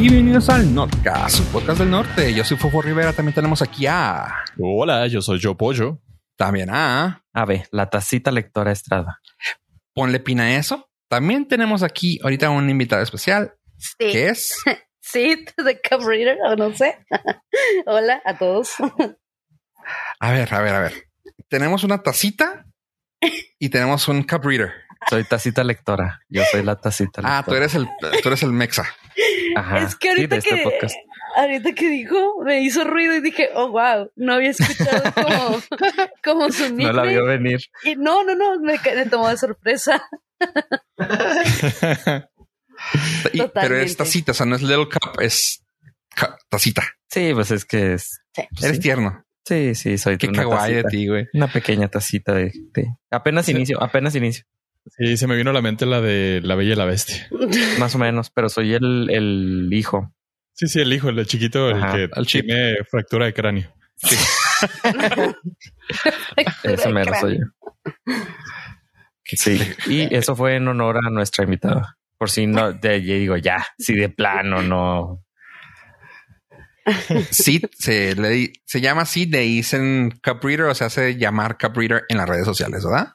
Y bienvenidos al Nordcast, su podcast del norte. Yo soy Fofo Rivera. También tenemos aquí a. Hola, yo soy Yo Pollo. También a. A ver, la tacita lectora Estrada. Ponle pina a eso. También tenemos aquí ahorita un invitado especial. Sí. que es? Sí, de Cup Reader, o no sé. Hola a todos. A ver, a ver, a ver. Tenemos una tacita y tenemos un cup reader. Soy tacita lectora. Yo soy la tacita lectora. Ah, tú eres el, tú eres el mexa. Ajá. es que Sí, ahorita de este que podcast. ahorita que dijo, me hizo ruido y dije, oh wow, no había escuchado como, como su No la nickname. vio venir. Y no, no, no, me, tomó de sorpresa. Y- pero es tacita, o sea, no es little cup, es cup, tacita. Sí, pues es que es. Sí. Eres Sí. tierno. Sí, sí, soy Qué una kawaii de ti, güey. Una pequeña tacita de, de- apenas inicio, apenas inicio, Sí, se me vino a la mente la de La Bella y la Bestia. más o menos, pero soy el, el hijo. Sí, sí, el hijo, el chiquito, Ajá, el que el tiene fractura de cráneo. Ese mero soy yo. Sí, y eso fue en honor a nuestra invitada. Por si no, de, yo digo ya, si de plano no. Sid se, le, di- se llama Sid de dicen cup reader, o se hace llamar cup reader en las redes sociales, ¿verdad?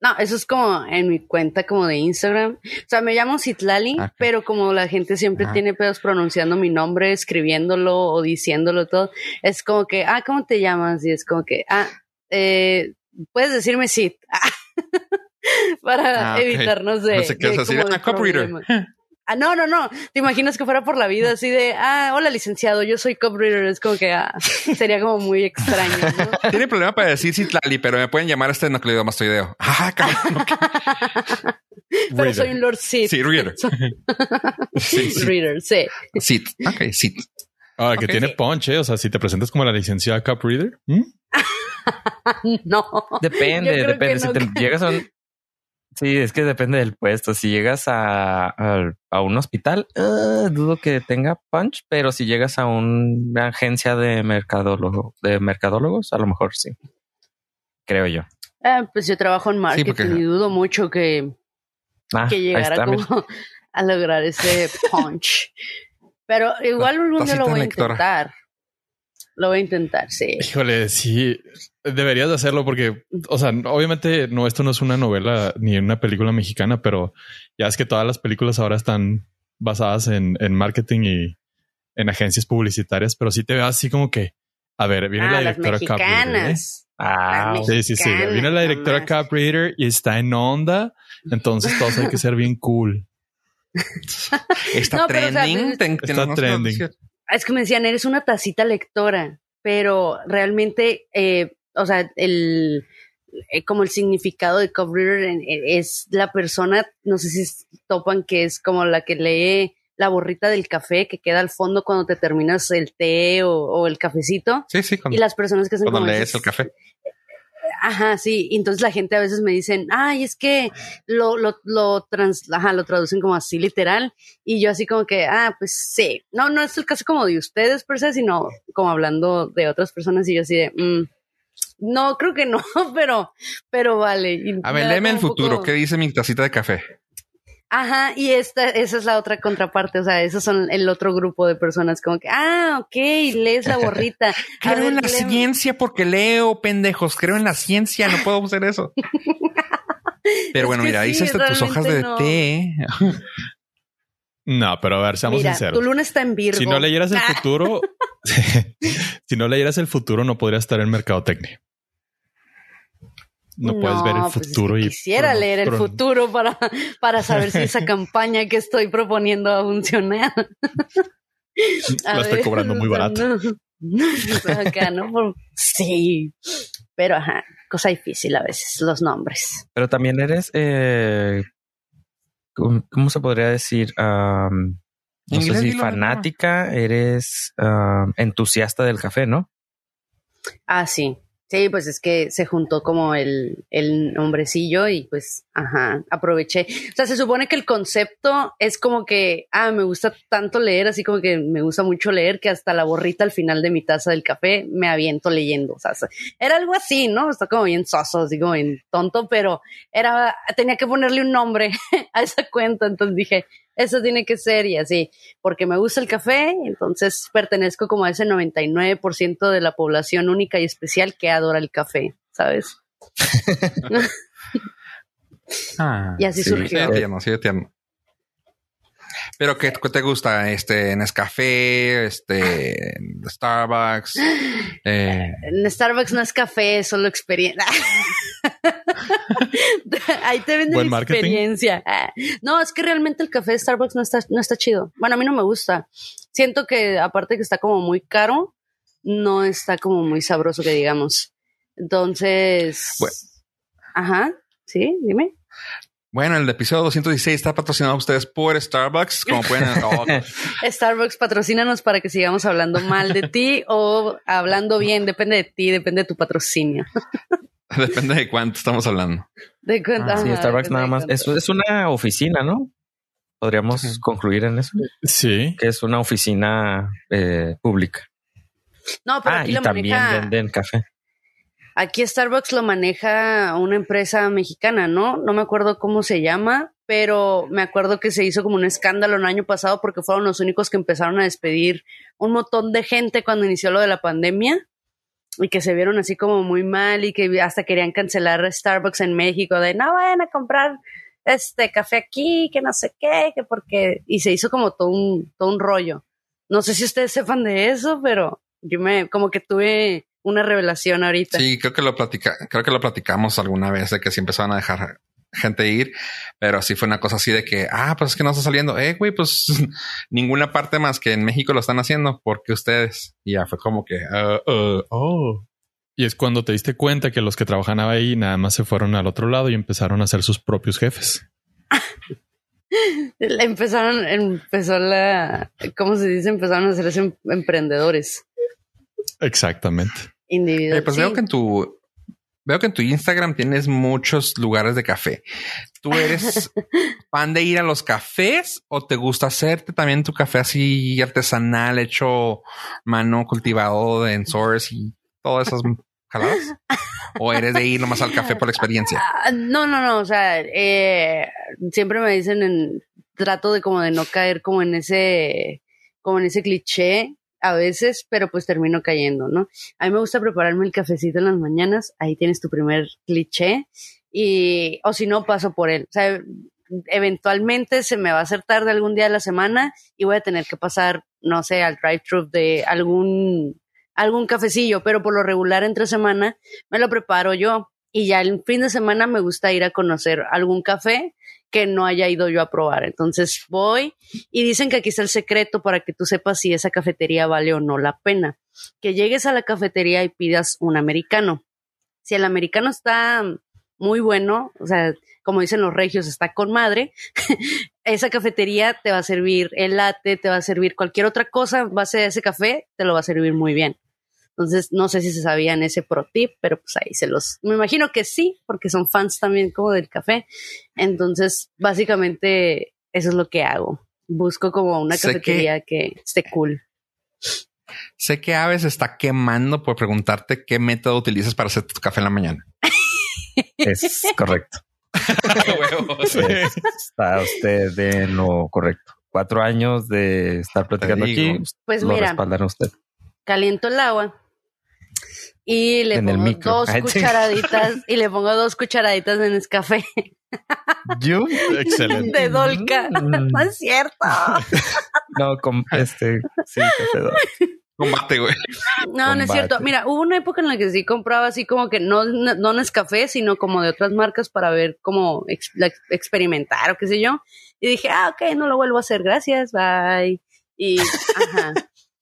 No, eso es como en mi cuenta como de Instagram. O sea, me llamo Citlali, Ah, pero como la gente siempre Ajá. tiene pedos pronunciando mi nombre, escribiéndolo o diciéndolo todo, es como que, ah, ¿cómo te llamas? Y es como que, ah, eh, puedes decirme Cit. Para Ah, evitarnos de. No sé qué de es así, ah. Ah, no, no, no. Te imaginas que fuera por la vida así de, ah, hola licenciado, yo soy cop reader. Es como que ah, sería como muy extraño, ¿no? Tiene problema para decir Citlali, pero me pueden llamar este nucleomastoideo. Ah, cabrón. Pero Reader. soy un Lord Cid. Sí, reader. Sí, sí. Reader, sí. Sid. Ok, Sid. Ahora que tiene punch, ¿eh? O sea, si te presentas como la licenciada Cup Reader, ¿m? No. Depende, depende. Si te llegas a un. Sí, es que depende del puesto. Si llegas a, a, a un hospital, ah, dudo que tenga punch, pero si llegas a una agencia de mercadólogo, de mercadólogos, a lo mejor sí. Creo yo. Ah, pues yo trabajo en marketing porque- y dudo mucho que, Ah, que llegara está, mira. como a lograr ese punch. Pero igual algún día lo voy a intentar. Lo voy a intentar, sí. Híjole, sí, deberías de hacerlo porque, o sea, obviamente no, esto no es una novela ni una película mexicana, pero ya es que todas las películas ahora están basadas en, en marketing y en agencias publicitarias, pero sí te veo así como que, a ver, viene Ah, la las directora Reader, ¿eh? mexicanas. Ah, Las Sí, sí, sí. Viene la directora nomás. Cup Reader y está en onda. Entonces todos hay que ser bien cool. Está No, pero, o sea, trending. pues, Está trending. Es que me decían, eres una tacita lectora, pero realmente, eh, o sea, el eh, como el significado de eh, es la persona, no sé si topan que es como la que lee la borrita del café que queda al fondo cuando te terminas el té o, o el cafecito. Sí, sí, cuando, Y las personas que hacen cuando lees el café. Ajá, sí. Entonces la gente a veces me dicen, ay, es que lo, lo, lo, trans, ajá, lo traducen como así literal. Y yo así como que, ah, pues sí. No, no es el caso como de ustedes per se, sino como hablando de otras personas y yo así de, mm, no, creo que no, pero, pero vale. Y A ver, léeme el futuro. poco- ¿Qué dice mi tacita de café? Ajá, y esta, esa es la otra contraparte, o sea, esos son el otro grupo de personas como que, ah, ok, lees la borrita. Creo ver, en la léeme. ciencia porque leo, pendejos. Creo en la ciencia. No puedo hacer eso. Pero Es bueno, mira, sí, dice hasta tus hojas de no. té. No, pero a ver, seamos Mira, sinceros. tu luna está en Virgo. Si no leyeras el futuro, si no leyeras el futuro, no podrías estar en mercadotecnia. No, puedes ver el pues es que futuro y quisiera leer el futuro para, para saber si esa campaña que estoy proponiendo va a funcionar. A La estoy cobrando muy barato. no. Acá, ¿no? Por- Sí, pero ajá, cosa difícil a veces, los nombres. Pero también eres, eh, ¿cómo, se podría decir? Am, no Inglés, sé si fanática, eres entusiasta del café, ¿no? Ah, sí. Sí, pues es que se juntó como el, el hombrecillo y pues, ajá, aproveché. O sea, se supone que el concepto es como que, ah, me gusta tanto leer, así como que me gusta mucho leer, que hasta la borrita al final de mi taza del café me aviento leyendo. O sea, se- era algo así, ¿no? Está como bien soso, así como bien tonto, pero era, tenía que ponerle un nombre a esa cuenta. Entonces dije, eso tiene que ser y así, porque me gusta el café, entonces pertenezco como a ese 99% de la población única y especial que adora el café, ¿sabes? Ah, Y así sí, surgió. Sí, tierno, sí, tierno. Pero ¿qué, qué te gusta? Este, Nescafé, este, Starbucks. Eh, En Starbucks no es café, es solo experiencia. Ahí te venden marketing. experiencia. No, es que realmente el café de Starbucks no está, no está chido. Bueno, a mí no me gusta. Siento que aparte que está como muy caro, no está como muy sabroso que digamos. Entonces, Bueno. ajá, sí, dime. bueno, el episodio 216 está patrocinado a ustedes por Starbucks. Como pueden, oh, Starbucks, patrocínanos para que sigamos hablando mal de ti o hablando bien. Depende de ti, depende de tu patrocinio. depende de cuánto estamos hablando. De cuenta, Ah, Sí, Starbucks nada más. cuánto. Es, es una oficina, ¿no? Podríamos Sí. concluir en eso, Sí. que es una oficina eh, pública. No, pero Ah, aquí y lo también maneja. venden café. Aquí Starbucks lo maneja una empresa mexicana, ¿no? No me acuerdo cómo se llama, pero me acuerdo que se hizo como un escándalo el año pasado porque fueron los únicos que empezaron a despedir un montón de gente cuando inició lo de la pandemia y que se vieron así como muy mal y que hasta querían cancelar Starbucks en México de no vayan a comprar este café aquí, que no sé qué, que porque y se hizo como todo un todo un rollo. No sé si ustedes sepan de eso, pero yo me como que tuve una revelación ahorita. Sí, creo que lo platica, creo que lo platicamos alguna vez de que sí empezaron a dejar gente ir, pero sí fue una cosa así de que, ah, pues es que no está saliendo. Eh, güey, pues ninguna parte más que en México lo están haciendo porque ustedes. Y ya fue como que, ah, ah, oh. Y es cuando te diste cuenta que los que trabajan ahí nada más se fueron al otro lado y empezaron a ser sus propios jefes. Empezaron, empezó la, ¿cómo se dice? Empezaron a hacerse em- emprendedores Exactamente. individuales. Eh, pues veo que en tu veo que en tu Instagram tienes muchos lugares de café. ¿Tú eres fan de ir a los cafés o te gusta hacerte también tu café así artesanal, hecho mano, cultivado en source y todas esas jaladas? ¿O eres de ir nomás al café por la experiencia? Ah, no, no, no, o sea, eh, siempre me dicen en, trato de como de no caer como en ese, como en ese cliché a veces, pero pues termino cayendo, ¿no? A mí me gusta prepararme el cafecito en las mañanas, ahí tienes tu primer cliché, y, o si no, paso por él. O sea, eventualmente se me va a hacer tarde algún día de la semana y voy a tener que pasar, no sé, al drive-thru de algún, algún cafecillo, pero por lo regular entre semana me lo preparo yo. Y ya el fin de semana me gusta ir a conocer algún café que no haya ido yo a probar. Entonces voy y dicen que aquí está el secreto para que tú sepas si esa cafetería vale o no la pena. Que llegues a la cafetería y pidas un americano. Si el americano está muy bueno, o sea, como dicen los regios, está con madre, esa cafetería te va a servir el latte, te va a servir cualquier otra cosa, base de ese café, te lo va a servir muy bien. Entonces, no sé si se sabían ese pro tip, pero pues ahí se los... Me imagino que sí, porque son fans también como del café. Entonces, básicamente, eso es lo que hago. Busco como una Sé cafetería que... esté cool. Sé que Aves está quemando por preguntarte qué método utilizas para hacer tu café en la mañana. Es correcto. Sí. Está usted en lo correcto. Cuatro años de estar platicando aquí. Pues lo mira, respaldan a usted. caliento el agua y le En pongo micro. dos sí. cucharaditas y le pongo dos cucharaditas de Nescafé Yo Excelente. de Dolca. Mm. No es cierto. no con este sí café. Combate, güey. No, no es cierto. Mira, hubo una época en la que sí compraba así como que no, no Nescafé, sino como de otras marcas para ver cómo ex- la- experimentar o qué sé yo. Y dije, ah, ok, no lo vuelvo a hacer, gracias, bye. Y, ajá,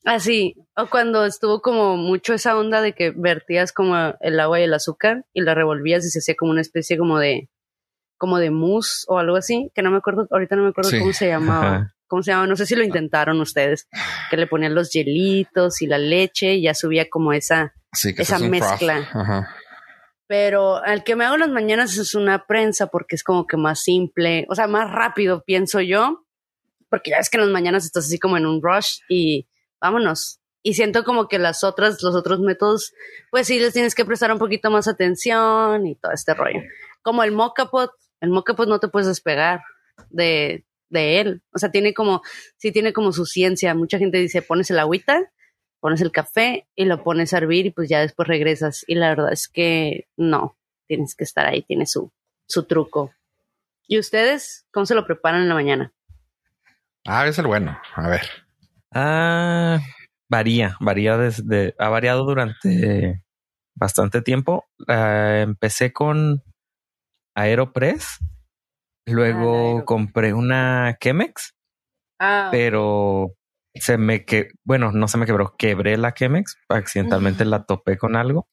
así. O cuando estuvo como mucho esa onda de que vertías como el agua y el azúcar y la revolvías y se hacía como una especie como de, como de mousse o algo así, que no me acuerdo, ahorita no me acuerdo Sí, cómo se llamaba. ajá. ¿Cómo se llama? No sé si lo intentaron ustedes, que le ponían los hielitos y la leche y ya subía como esa. Sí, que Esa es mezcla. Ajá. Pero al que me hago las mañanas es una prensa porque es como que más simple, o sea, más rápido, pienso yo, porque ya es que en las mañanas estás así como en un rush y vámonos. Y siento como que las otras, los otros métodos, pues sí les tienes que prestar un poquito más atención y todo este rollo. Como el mocha pot, el mocha pot no te puedes despegar de, de él. O sea, tiene como, sí tiene como su ciencia. Mucha gente dice, pones el agüita, pones el café y lo pones a hervir y pues ya después regresas. Y la verdad es que no, tienes que estar ahí, tiene su, su truco. ¿Y ustedes cómo se lo preparan en la mañana? Ah, es el bueno. A ver. Ah, varía, varía desde, ha variado durante bastante tiempo. Ah, empecé con Aeropress, luego Aero. compré una Chemex, Ah, pero se me que, bueno, no se me quebró, quebré la Chemex, accidentalmente la topé con algo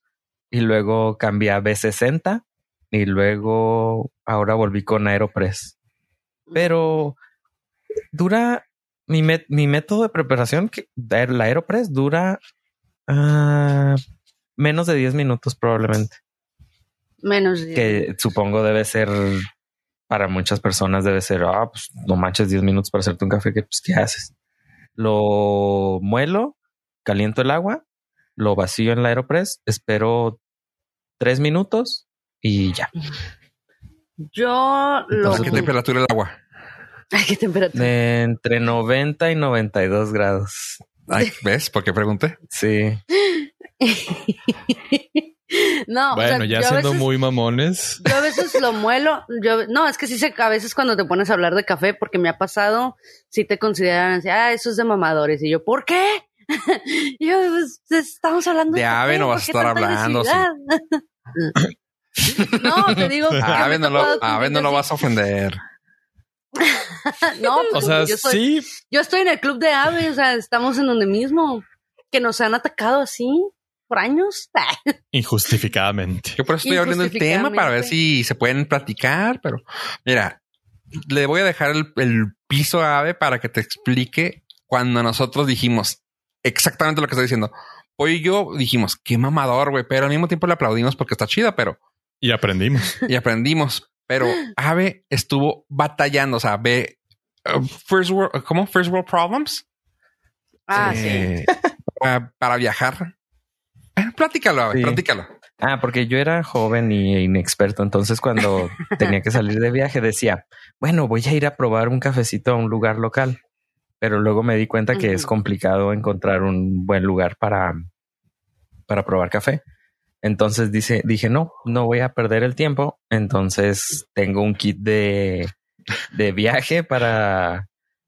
y luego cambié a B60 y luego ahora volví con Aeropress. Pero dura mi, met- mi método de preparación, que la Aeropress dura ah, menos de 10 minutos probablemente, menos. de- que supongo debe ser para muchas personas debe ser, ah, pues no manches 10 minutos para hacerte un café, que pues, ¿qué haces? Lo muelo, caliento el agua, lo vacío en la Aeropress, espero tres minutos y ya. Yo lo. ¿A qué temperatura el agua? Ay, qué temperatura. De entre 90 y 92 grados. Ay, ¿Ves? ¿Por qué pregunté? Sí. no, o sea, Bueno, ya yo a siendo veces- muy mamones. Yo a veces lo muelo, yo no, es que sí sé, a veces cuando te pones a hablar de café, porque me ha pasado, sí te consideran así, ah, eso es de mamadores, y yo, ¿por qué? Y yo, pues, estamos hablando De ave café, no ¿por vas a estar hablando, sí. no, te digo, A ver, no lo, a ver, no lo vas a ofender. No, O pues, sea, yo, soy, sí, yo estoy en el club de ave, o sea, estamos en donde mismo, que nos han atacado así por años. injustificadamente. Yo por eso estoy abriendo el tema para ver si se pueden platicar, pero mira, le voy a dejar el, el piso a Ave para que te explique cuando nosotros dijimos exactamente lo que está diciendo. Hoy y yo dijimos, qué mamador, güey, pero al mismo tiempo le aplaudimos porque está chida, pero Y aprendimos. y aprendimos. Pero Ave estuvo batallando, o sea, ve uh, first world, ¿cómo? First world problems Ah, sí. Eh, para, para viajar. Eh, Platícalo, Ave, Sí. platícalo. Ah, porque yo era joven y inexperto. Entonces, cuando tenía que salir de viaje, decía, bueno, voy a ir a probar un cafecito a un lugar local. Pero luego me di cuenta que es complicado encontrar un buen lugar para, para probar café. Entonces dice, dije, no, no voy a perder el tiempo. Entonces tengo un kit de, de viaje para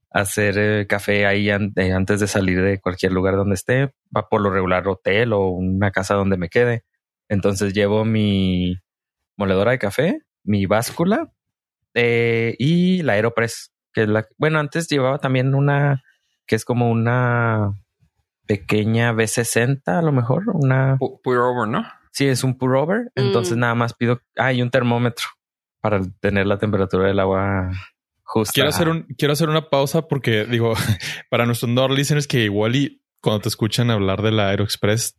hacer eh, café ahí eh, antes de salir de cualquier lugar donde esté. Va por lo regular hotel o una casa donde me quede. Entonces llevo mi moledora de café, mi báscula eh, y la Aeropress, que es la... Bueno, antes llevaba también una que es como una pequeña B60 a lo mejor, una... Pu- Pour over, ¿no? Sí, es un pour over. Entonces Mm. nada más pido... Ah, y un termómetro para tener la temperatura del agua justa. Quiero hacer un, quiero hacer una pausa porque digo, para nuestros no listeners que igual y cuando te escuchan hablar de la Aeroexpress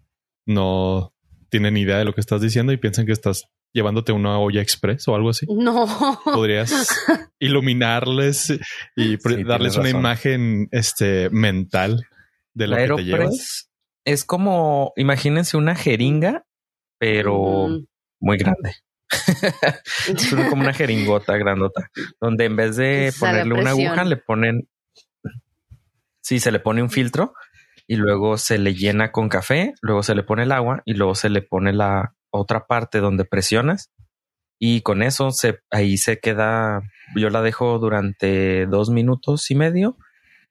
no tienen idea de lo que estás diciendo y piensan que estás llevándote una olla express o algo así. No. Podrías iluminarles y Sí, darles una razón. imagen este mental de lo La que te llevas. Es como, imagínense una jeringa, pero Mm. muy grande. es como una jeringota grandota, donde en vez de ponerle una aguja, le ponen, sí, se le pone un filtro y luego se le llena con café, luego se le pone el agua y luego se le pone la otra parte donde presionas y con eso se, ahí se queda, yo la dejo durante dos minutos y medio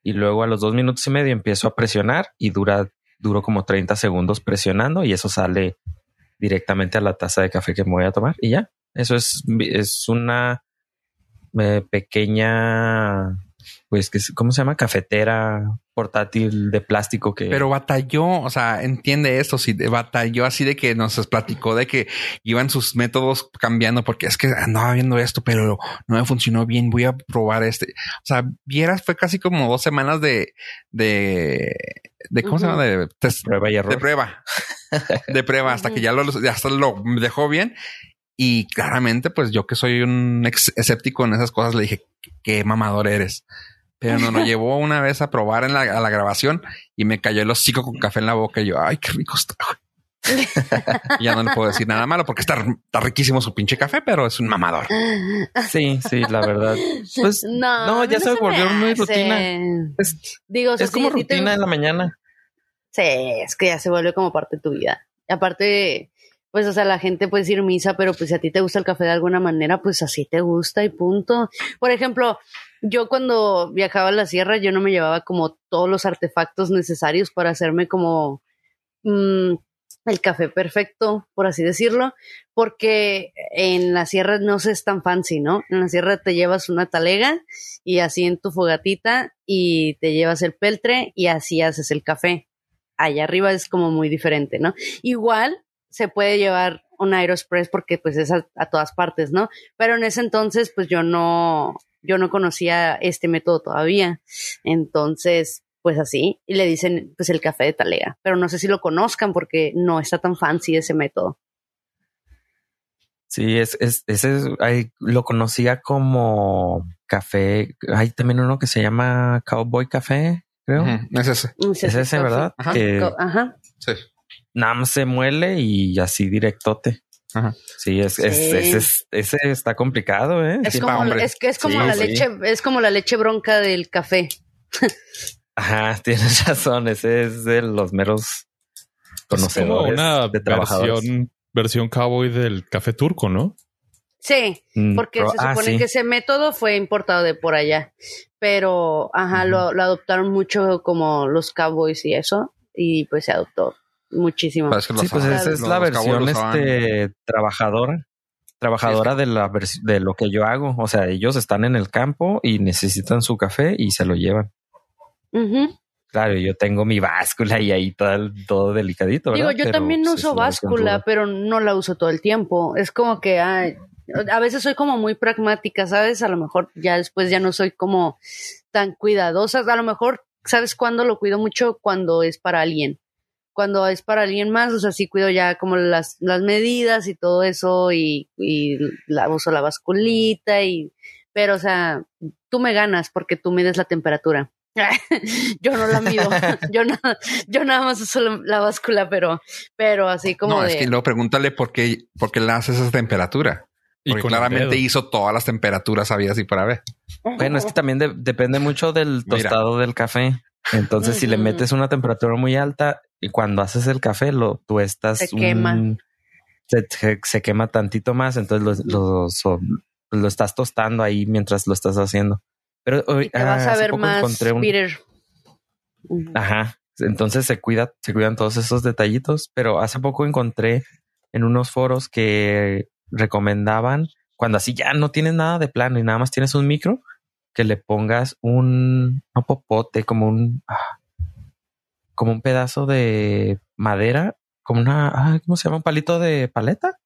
y luego a los dos minutos y medio empiezo a presionar y dura, duro como 30 segundos presionando y eso sale directamente a la taza de café que me voy a tomar y ya. Eso es, es una eh, pequeña, pues, ¿cómo se llama? Cafetera portátil de plástico que... Pero batalló, o sea, entiende esto, sí, batalló así de que nos platicó de que iban sus métodos cambiando porque es que andaba viendo esto, pero no me funcionó bien, voy a probar este. O sea, vieras, fue casi como dos semanas de, de, de ¿cómo se llama? De test, prueba y de error. prueba, de prueba, hasta que ya lo, hasta lo dejó bien. Y claramente, pues yo que soy un ex- escéptico en esas cosas, le dije, qué mamador eres. Pero no, nos llevó una vez a probar en la, a la grabación y me cayó el hocico con café en la boca y yo, ay, qué rico está. güey". Ya no le puedo decir nada malo porque está, está riquísimo su pinche café, pero es un mamador. Sí, sí, la verdad. Pues No, no, ya se volvió muy rutina. Es, Digo, es como te rutina en la mañana. Sí, es que ya se vuelve como parte de tu vida. Y aparte, pues, o sea, la gente puede decir misa, pero pues si a ti te gusta el café de alguna manera, pues así te gusta y punto. Por ejemplo, yo cuando viajaba a la sierra, yo no me llevaba como todos los artefactos necesarios para hacerme como mm, el café perfecto, por así decirlo, porque en la sierra no se es tan fancy, ¿no? En la sierra te llevas una talega y así en tu fogatita y te llevas el peltre y así haces el café allá arriba es como muy diferente, ¿no? Igual se puede llevar un Aeropress porque pues es a, a todas partes, ¿no? Pero en ese entonces pues yo no, yo no conocía este método todavía. Entonces, pues así, y le dicen pues el café de talega, pero no sé si lo conozcan porque no está tan fancy ese método. Sí, es, es, ese es- ay, lo conocía como café. Hay también uno que se llama Cowboy Café, creo. Es ese. Es ese, ¿verdad? Ajá. Que Ajá. Sí. nada más se muele y así directote. Ajá. Sí, es, es- Sí. ese, es- ese está complicado, ¿eh? Es Sí, como, hombre. es que es como Sí, la sí. leche, es como la leche bronca del café. Ajá, tienes razón. Ese es de los meros Es como conocedores una de trabajadores. versión, versión cowboy del café turco, ¿no? Sí, Mm, porque se ah, supone sí. que ese método fue importado de por allá, pero ajá, lo, lo adoptaron mucho como los cowboys y eso, y pues se adoptó muchísimo. Pero es que Sí, pues esa es la versión este trabajadora, trabajadora de la de lo que yo hago. O sea, ellos están en el campo y necesitan su café y se lo llevan. Claro, yo tengo mi báscula y ahí todo, todo delicadito. Digo, yo Pero, también pues, uso báscula, pero no la uso todo el tiempo. Es como que ay, a veces soy como muy pragmática, ¿sabes? A lo mejor ya después ya no soy como tan cuidadosa. A lo mejor, ¿sabes cuándo lo cuido mucho? Cuando es para alguien. Cuando es para alguien más, o sea, sí cuido ya como las, las medidas y todo eso y, y la, uso la basculita y... Pero, o sea, tú me ganas porque tú mides la temperatura. yo no la mido. yo, no, yo nada más uso la, la báscula, pero, pero así como no, de... es que luego pregúntale por qué, por qué le hace esa temperatura. Y Porque el claramente hizo todas las temperaturas habidas y para ver. Bueno, es que también de- depende mucho del Mira. tostado del café. Entonces, si le metes una temperatura muy alta y cuando haces el café, lo tú estás Se quema. se, se- se quema tantito más. Entonces lo, lo, so- lo estás tostando ahí mientras lo estás haciendo. Pero hoy y te vas ah, a hace ver poco más encontré un-. Ajá. Entonces se cuida, se cuidan todos esos detallitos. Pero hace poco encontré en unos foros que recomendaban cuando así ya no tienes nada de plano y nada más tienes un micro, que le pongas un no popote, como un ah, como un pedazo de madera, como una, ah, ¿cómo se llama? Un palito de paleta.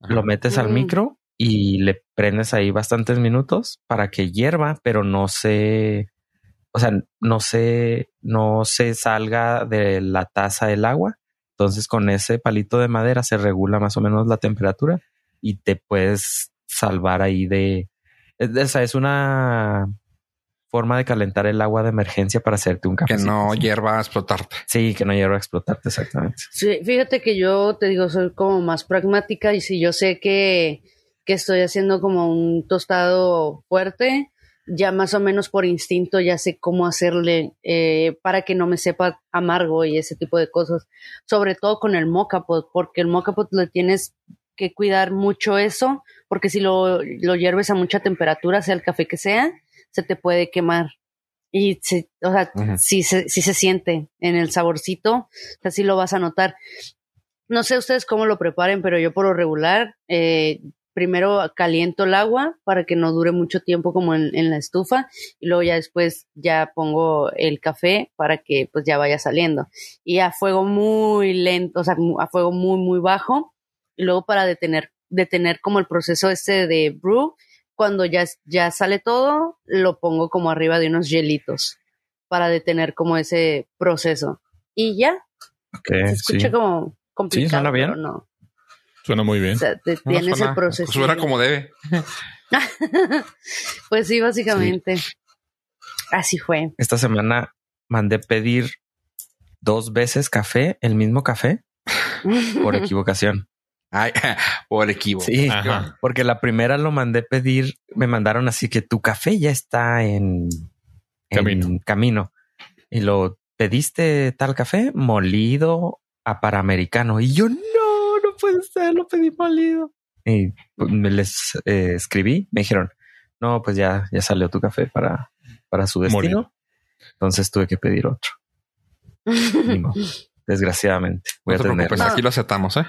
Lo metes al micro y le prendes ahí bastantes minutos para que hierva, pero no se, o sea, no se, no se salga de la taza el agua. Entonces con ese palito de madera se regula más o menos la temperatura y te puedes salvar ahí de, es, esa es una forma de calentar el agua de emergencia para hacerte un café. Que no hierva a explotarte. Sí, que no hierva a explotarte exactamente. Sí, fíjate que yo te digo, soy como más pragmática y si yo sé que, que estoy haciendo como un tostado fuerte, ya más o menos por instinto ya sé cómo hacerle eh, para que no me sepa amargo y ese tipo de cosas. Sobre todo con el mocha pot, porque el mocha pot lo tienes que cuidar mucho eso, porque si lo, lo hierves a mucha temperatura, sea el café que sea, se te puede quemar. Y se, o sea, Ujú. sí, se, sí se siente en el saborcito, o sea, sí lo vas a notar. No sé ustedes cómo lo preparen, pero yo por lo regular, eh, primero caliento el agua para que no dure mucho tiempo como en, en la estufa y luego ya después ya pongo el café para que pues ya vaya saliendo. Y a fuego muy lento, o sea, a fuego muy, muy bajo. Y luego para detener, detener como el proceso este de brew, cuando ya, ya sale todo, lo pongo como arriba de unos hielitos para detener como ese proceso. Y ya, se escucha sí. como complicado, suena bien. pero no. Suena muy bien. O sea, te- No, tienes suena- el proceso. Suena como debe. pues sí, básicamente. Así fue. Esta semana mandé pedir dos veces café, el mismo café, por equivocación. Ay, por equivoco. Sí, Ajá. porque la primera lo mandé pedir, me mandaron así que tu café ya está en en Camino. camino. Y lo pediste tal café molido a Panamericano. Y yo, no puede ser, lo pedí molido. Y pues, me les eh, escribí, me dijeron, no, pues ya, ya salió tu café para, para su destino. Molido. Entonces tuve que pedir otro. Desgraciadamente. Voy No a tener. preocupes, aquí lo aceptamos, ¿eh?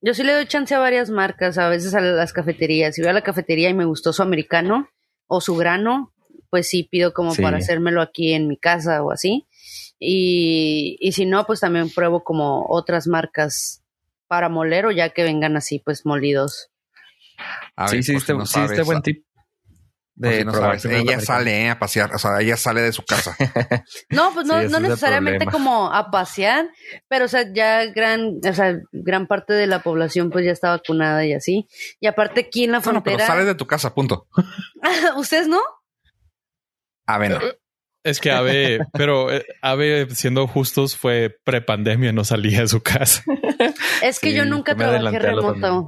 Yo sí le doy chance a varias marcas, a veces a las cafeterías. Si voy a la cafetería y me gustó su americano o su grano, pues sí pido como Sí. para hacérmelo aquí en mi casa o así. Y, y si no, pues también pruebo como otras marcas para moler o ya que vengan así, pues molidos. A sí, ver, sí, este, si no sí, este sabes, buen tip. De no sabes. primero el Ella sale eh, a pasear, o sea, ella sale de su casa. No, pues no, Sí, no necesariamente como a pasear, pero o sea, ya gran, o sea, gran parte de la población pues ya está vacunada y así. Y aparte aquí en la Bueno, pero frontera, sales de tu casa, punto. ¿ustedes no? A ver, no. Es que Ave, pero eh, Ave, siendo justos, fue prepandemia, no salía de su casa. Es que Sí, yo nunca trabajé remoto.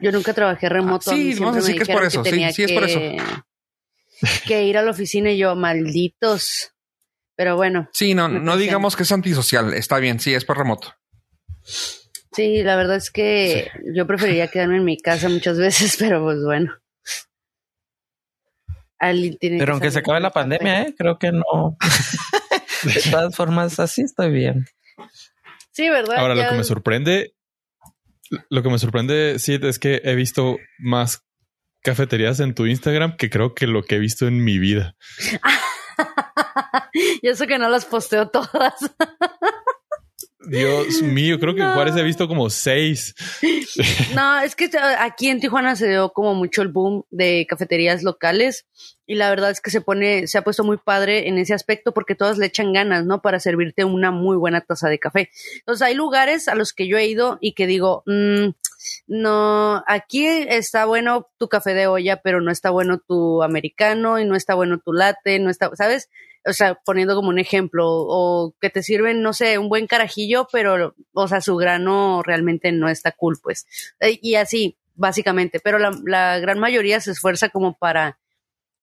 Yo nunca trabajé remoto. Ah, mí sí, vamos a decir que es por eso, sí, tenía sí es por eso. que- ir a la oficina y yo, malditos. Pero bueno, Sí, no, no digamos que es antisocial. Está bien, sí, es por remoto. sí, la verdad es que yo preferiría quedarme en mi casa muchas veces, pero pues bueno. Alguien tiene que Pero aunque se acabe la pandemia, ¿eh? creo que no. De todas formas, así estoy bien. Sí, ¿verdad? Ahora, lo que me sorprende, lo que me sorprende, sí, es que he visto más cafeterías en tu Instagram que creo que lo que he visto en mi vida. y eso que no las posteo todas. Dios mío, creo que No. Juárez he visto como seis. No, es que eh, aquí en Tijuana se dio como mucho el boom de cafeterías locales y la verdad es que se pone, se ha puesto muy padre en ese aspecto porque todas le echan ganas, ¿no? Para servirte una muy buena taza de café. Entonces hay lugares a los que yo he ido y que digo, mm, no, aquí está bueno tu café de olla, pero no está bueno tu americano y no está bueno tu latte, no está, ¿sabes? O sea, poniendo como un ejemplo, o que te sirven, no sé, un buen carajillo, pero, o sea, su grano realmente no está cool, pues. Eh, Y así, básicamente. Pero la, la gran mayoría se esfuerza como para,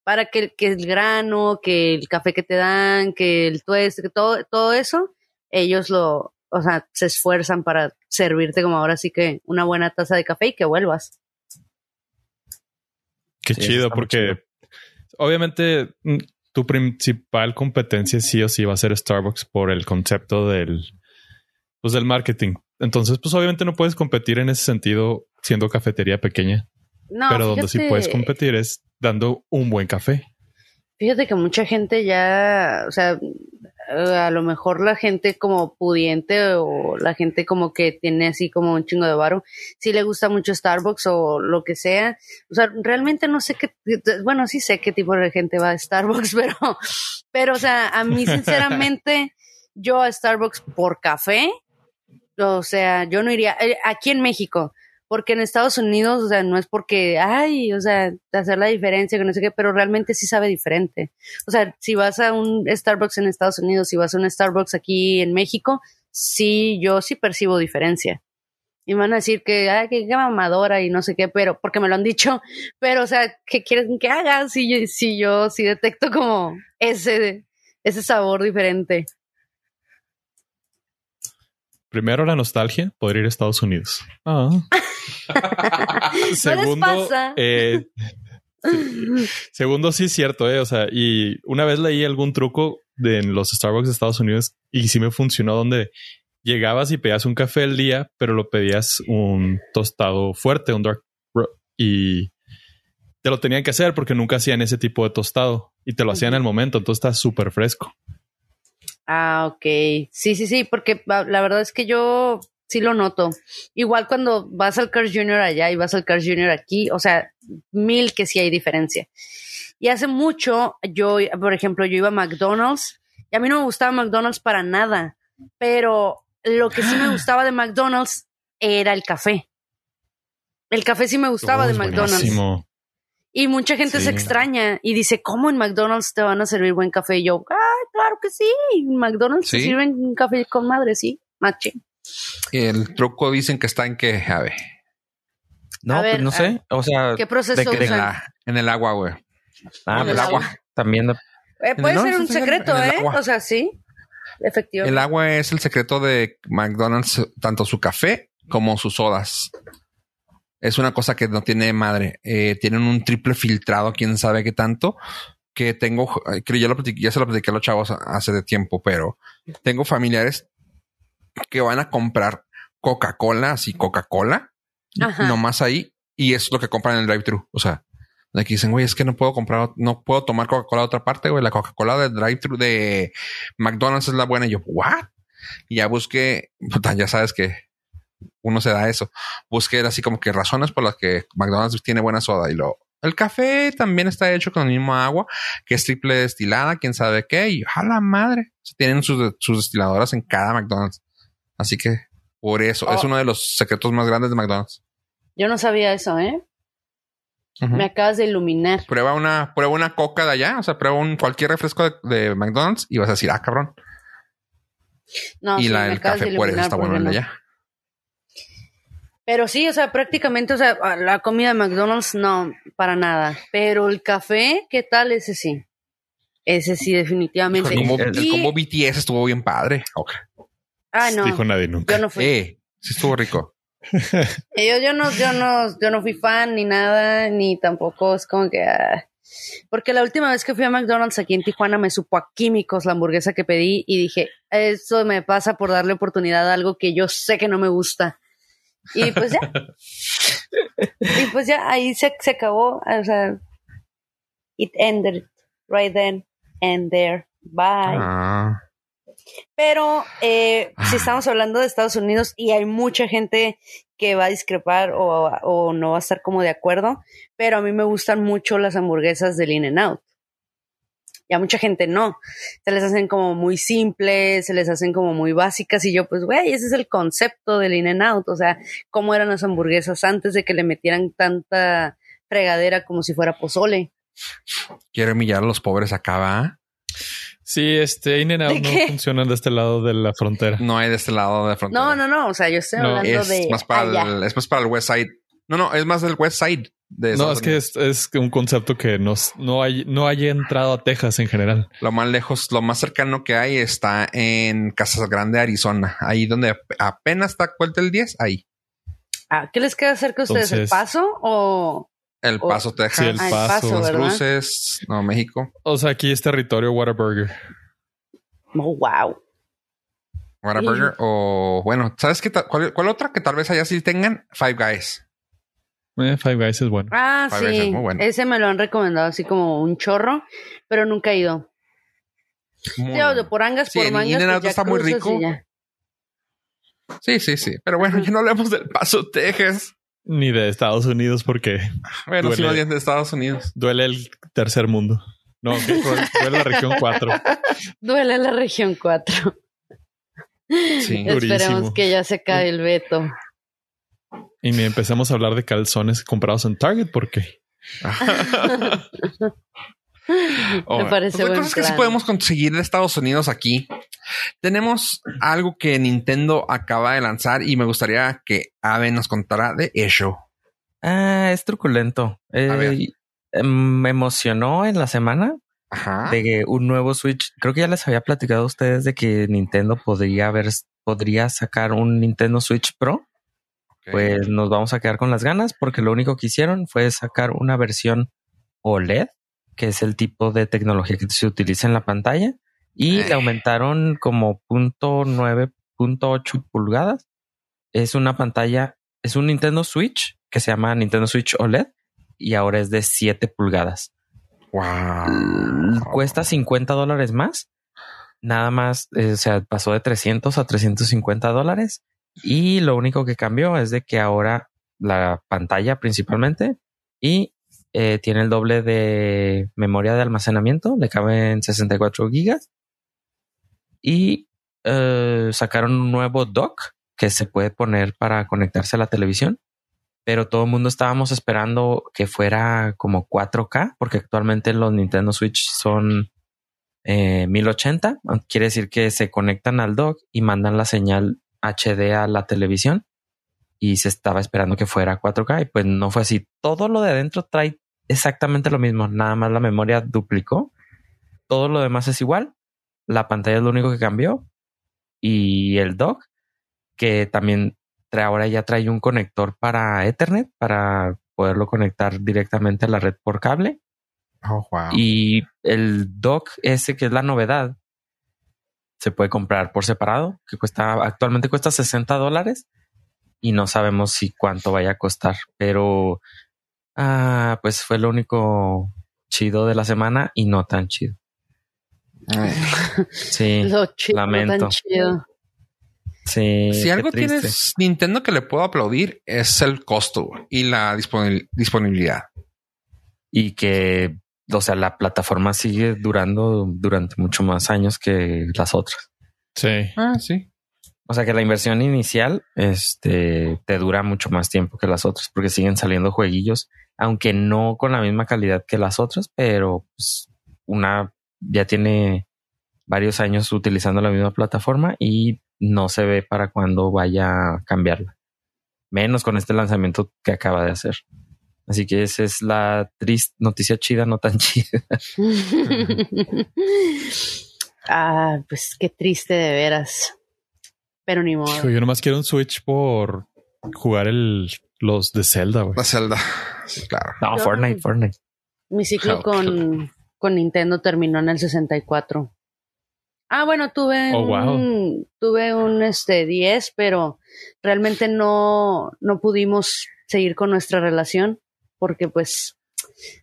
para que, que el grano, que el café que te dan, que el tueste, que todo, todo eso, ellos lo, o sea, se esfuerzan para servirte como ahora sí que una buena taza de café y que vuelvas. Qué Sí, chido, porque obviamente mm, tu principal competencia sí o sí va a ser Starbucks por el concepto del, pues del marketing. Entonces, pues obviamente no puedes competir en ese sentido siendo cafetería pequeña, No, pero donde sí puedes competir es dando un buen café. Fíjate que mucha gente ya, o sea, eh, a lo mejor la gente como pudiente o la gente como que tiene así como un chingo de varo, sí le gusta mucho Starbucks o lo que sea. O sea, realmente no sé qué, bueno, sí sé qué tipo de gente va a Starbucks, pero, pero, o sea, a mí sinceramente, yo a Starbucks por café, o sea, yo no iría, eh, aquí en México, porque en Estados Unidos, o sea, no es porque, ay, o sea, hacer la diferencia, que no sé qué, pero realmente sí sabe diferente. O sea, si vas a un Starbucks en Estados Unidos, si vas a un Starbucks aquí en México, sí, yo sí percibo diferencia. Y me van a decir que, ay, que, qué mamadora y no sé qué, pero, porque me lo han dicho, pero, o sea, ¿qué quieren que haga si si yo sí detecto como ese, ese sabor diferente? Primero la nostalgia, poder ir a Estados Unidos. Ah. segundo, pasa? eh, sí. segundo, sí es cierto, eh. O sea, y una vez leí algún truco de en los Starbucks de Estados Unidos y sí me funcionó donde llegabas y pedías un café al día, pero lo pedías un tostado fuerte, un dark ro- y te lo tenían que hacer porque nunca hacían ese tipo de tostado y te lo hacían al momento, entonces está súper fresco. Ah, ok. Sí, sí, sí, porque la verdad es que yo sí lo noto. Igual cuando vas al Cars Junior allá y vas al Cars Junior aquí, o sea, mil que sí hay diferencia. Y hace mucho, yo, por ejemplo, yo iba a McDonald's y a mí no me gustaba McDonald's para nada, pero lo que sí me gustaba de McDonald's era el café. El café sí me gustaba Oh, de McDonald's. buenísimo. Y mucha gente Sí. se extraña y dice, ¿cómo en McDonald's te van a servir buen café? Y yo, ay, claro que sí, McDonald's Sí. sirven un café con madre, sí, mache. El truco dicen que está en que, a ver, No, A ver, pues no sé. O sea, ¿Qué proceso de que- en, la- en el agua, güey. ah, en el pues, agua. también. Eh, puede No, ser un secreto, ¿eh? agua. O sea, sí. Efectivamente. El agua es el secreto de McDonald's, tanto su café como sus sodas. Es una cosa que no tiene madre. Eh, tienen un triple filtrado, quién sabe qué tanto. Que tengo, creo yo lo platiqué, ya se lo platiqué a los chavos hace de tiempo, pero tengo familiares que van a comprar Coca-Cola, así Coca-Cola, nomás ahí, y es lo que compran en el drive-thru. O sea, de que dicen, güey, es que no puedo comprar, no puedo tomar Coca-Cola de otra parte, güey. La Coca-Cola del drive-thru de McDonald's es la buena. Y yo, ¿what? Y ya busqué, puta, ya sabes que uno se da eso. Busqué así como que razones por las que McDonald's tiene buena soda y lo. El café también está hecho con el mismo agua, que es triple destilada, quién sabe qué, y a la madre. Tienen sus, sus destiladoras en cada McDonald's. Así que por eso es Oh. uno de los secretos más grandes de McDonald's. Yo no sabía eso, ¿eh? Me acabas de iluminar. Prueba una, prueba una coca de allá, o sea, prueba un cualquier refresco de, de McDonald's y vas a decir, ah, cabrón. No, y sí, la de café por eso está bueno el de allá. Pero sí, o sea, prácticamente, o sea, la comida de McDonald's no, para nada. Pero el café, ¿qué tal? Ese sí. Ese sí, definitivamente. El combo, el- el Y- combo BTS estuvo bien padre. Ok. Ah, no. Dijo nadie nunca. Yo no fui. Eh, sí estuvo rico. Yo, yo no, yo no, yo no fui fan ni nada, ni tampoco es como que ah. porque la última vez que fui a McDonald's aquí en Tijuana me supo a químicos la hamburguesa que pedí y dije, eso me pasa por darle oportunidad a algo que yo sé que no me gusta. Y pues ya. y pues ya ahí se, se acabó. O sea, it ended right then and there. Bye. Ah, Pero eh, si Ah. estamos hablando de Estados Unidos y hay mucha gente que va a discrepar o, o no va a estar como de acuerdo, pero a mí me gustan mucho las hamburguesas del In n Out. Y a mucha gente no. Se les hacen como muy simples, se les hacen como muy básicas y yo pues, güey, ese es el concepto del In n Out. O sea, cómo eran las hamburguesas antes de que le metieran tanta fregadera como si fuera pozole. quiere humillar a los pobres acá, ¿va? Sí, este In and ¿De Out no qué? funcionan de este lado de la frontera. No hay de este lado de frontera. No, no, no. O sea, yo estoy No, hablando Es de más para allá. el, es más para el West Side. No, no, es más del West Side. De No, es que es, es un concepto que no, no, hay, no haya entrado a Texas en general. Lo más lejos, lo más cercano que hay está en Casas Grande, Arizona. Ahí donde ap- apenas está cuenta el 10, ahí. Ah, ¿Qué les queda cerca a ustedes? ¿El paso o...? El. Paso, Texas. Sí, el Ah, el paso. Las. Cruces, no, México. O sea, aquí es territorio Whataburger. Oh, wow. Whataburger. O bueno, ¿sabes qué? cuál, cuál otra que tal vez allá sí tengan? Five Guys. Eh, Five Guys es bueno. Ah, Five Guys es sí. muy bueno. Ese me lo han recomendado así como un chorro, pero nunca he ido. Muy Sí, o de bueno. por angas, Sí, por mangas. In-N-Out pues está muy rico. Sí, sí, sí. Pero bueno, ya no hablemos del Paso, Texas. Ni de Estados Unidos porque Bueno, sí, Duele. más bien de Estados Unidos. duele el tercer mundo. No, duele la región 4. Duele la región 4. Sí. Durísimo. Esperemos que ya se cae el veto. Y ni empezamos a hablar de calzones comprados en Target porque Oh, parece pues, buen cosas que sí podemos conseguir de Estados Unidos aquí. Tenemos algo que Nintendo acaba de lanzar y me gustaría que Ave nos contara de eso. Ah, es truculento. Eh, eh, me emocionó en la semana Ajá. de que un nuevo Switch. Creo que ya les había platicado a ustedes de que Nintendo podría haber, podría sacar un Nintendo Switch Pro. Pues nos vamos a quedar con las ganas porque lo único que hicieron fue sacar una versión OLED, que es el tipo de tecnología que se utiliza en la pantalla, y Eh. le aumentaron como punto nueve, punto ocho pulgadas. Es una pantalla, es un Nintendo Switch que se llama Nintendo Switch OLED y ahora es de 7 pulgadas. Wow. Cuesta 50 dólares más. Nada más, eh, o sea, pasó de 300 a 350 dólares. Y lo único que cambió es de que ahora la pantalla principalmente y eh, tiene el doble de memoria de almacenamiento, le caben 64 gigas. Y eh, sacaron un nuevo dock que se puede poner para conectarse a la televisión. Pero todo el mundo estábamos esperando que fuera como 4K, porque actualmente los Nintendo Switch son eh, 1080. Quiere decir que se conectan al dock y mandan la señal HD a la televisión y se estaba esperando que fuera 4K y pues no fue así. Todo lo de adentro trae exactamente lo mismo, nada más la memoria duplicó. Todo lo demás es igual. La pantalla es lo único que cambió y el dock que también trae, ahora ya trae un conector para Ethernet para poderlo conectar directamente a la red por cable. Oh, wow. Y el dock ese que es la novedad se puede comprar por separado, que cuesta actualmente cuesta 60 dólares y no sabemos si cuánto vaya a costar, pero ah, pues fue lo único chido de la semana y no tan chido. Sí, Lo chido, lamento. tan chido. sí. si algo triste. tienes Nintendo que le puedo aplaudir es el costo y la disponibil- disponibilidad. y que, o sea, la plataforma sigue durando durante mucho más años que las otras. Sí. Ah, sí. O sea que la inversión inicial este, te dura mucho más tiempo que las otras porque siguen saliendo jueguillos, aunque no con la misma calidad que las otras, pero pues, una ya tiene varios años utilizando la misma plataforma y no se ve para cuándo vaya a cambiarla. Menos con este lanzamiento que acaba de hacer. Así que esa es la triste noticia chida, no tan chida. ah, pues qué triste de veras. Pero ni modo. Hijo, yo nomás quiero un Switch por jugar el, los de Zelda, güey. La Zelda. Sí, claro. No, Yo- Fortnite, Fortnite. Mi ciclo Oh, con, con Nintendo terminó en el 64. Ah, bueno, tuve Oh, wow. un, tuve un este 10, pero realmente no, no pudimos seguir con nuestra relación porque pues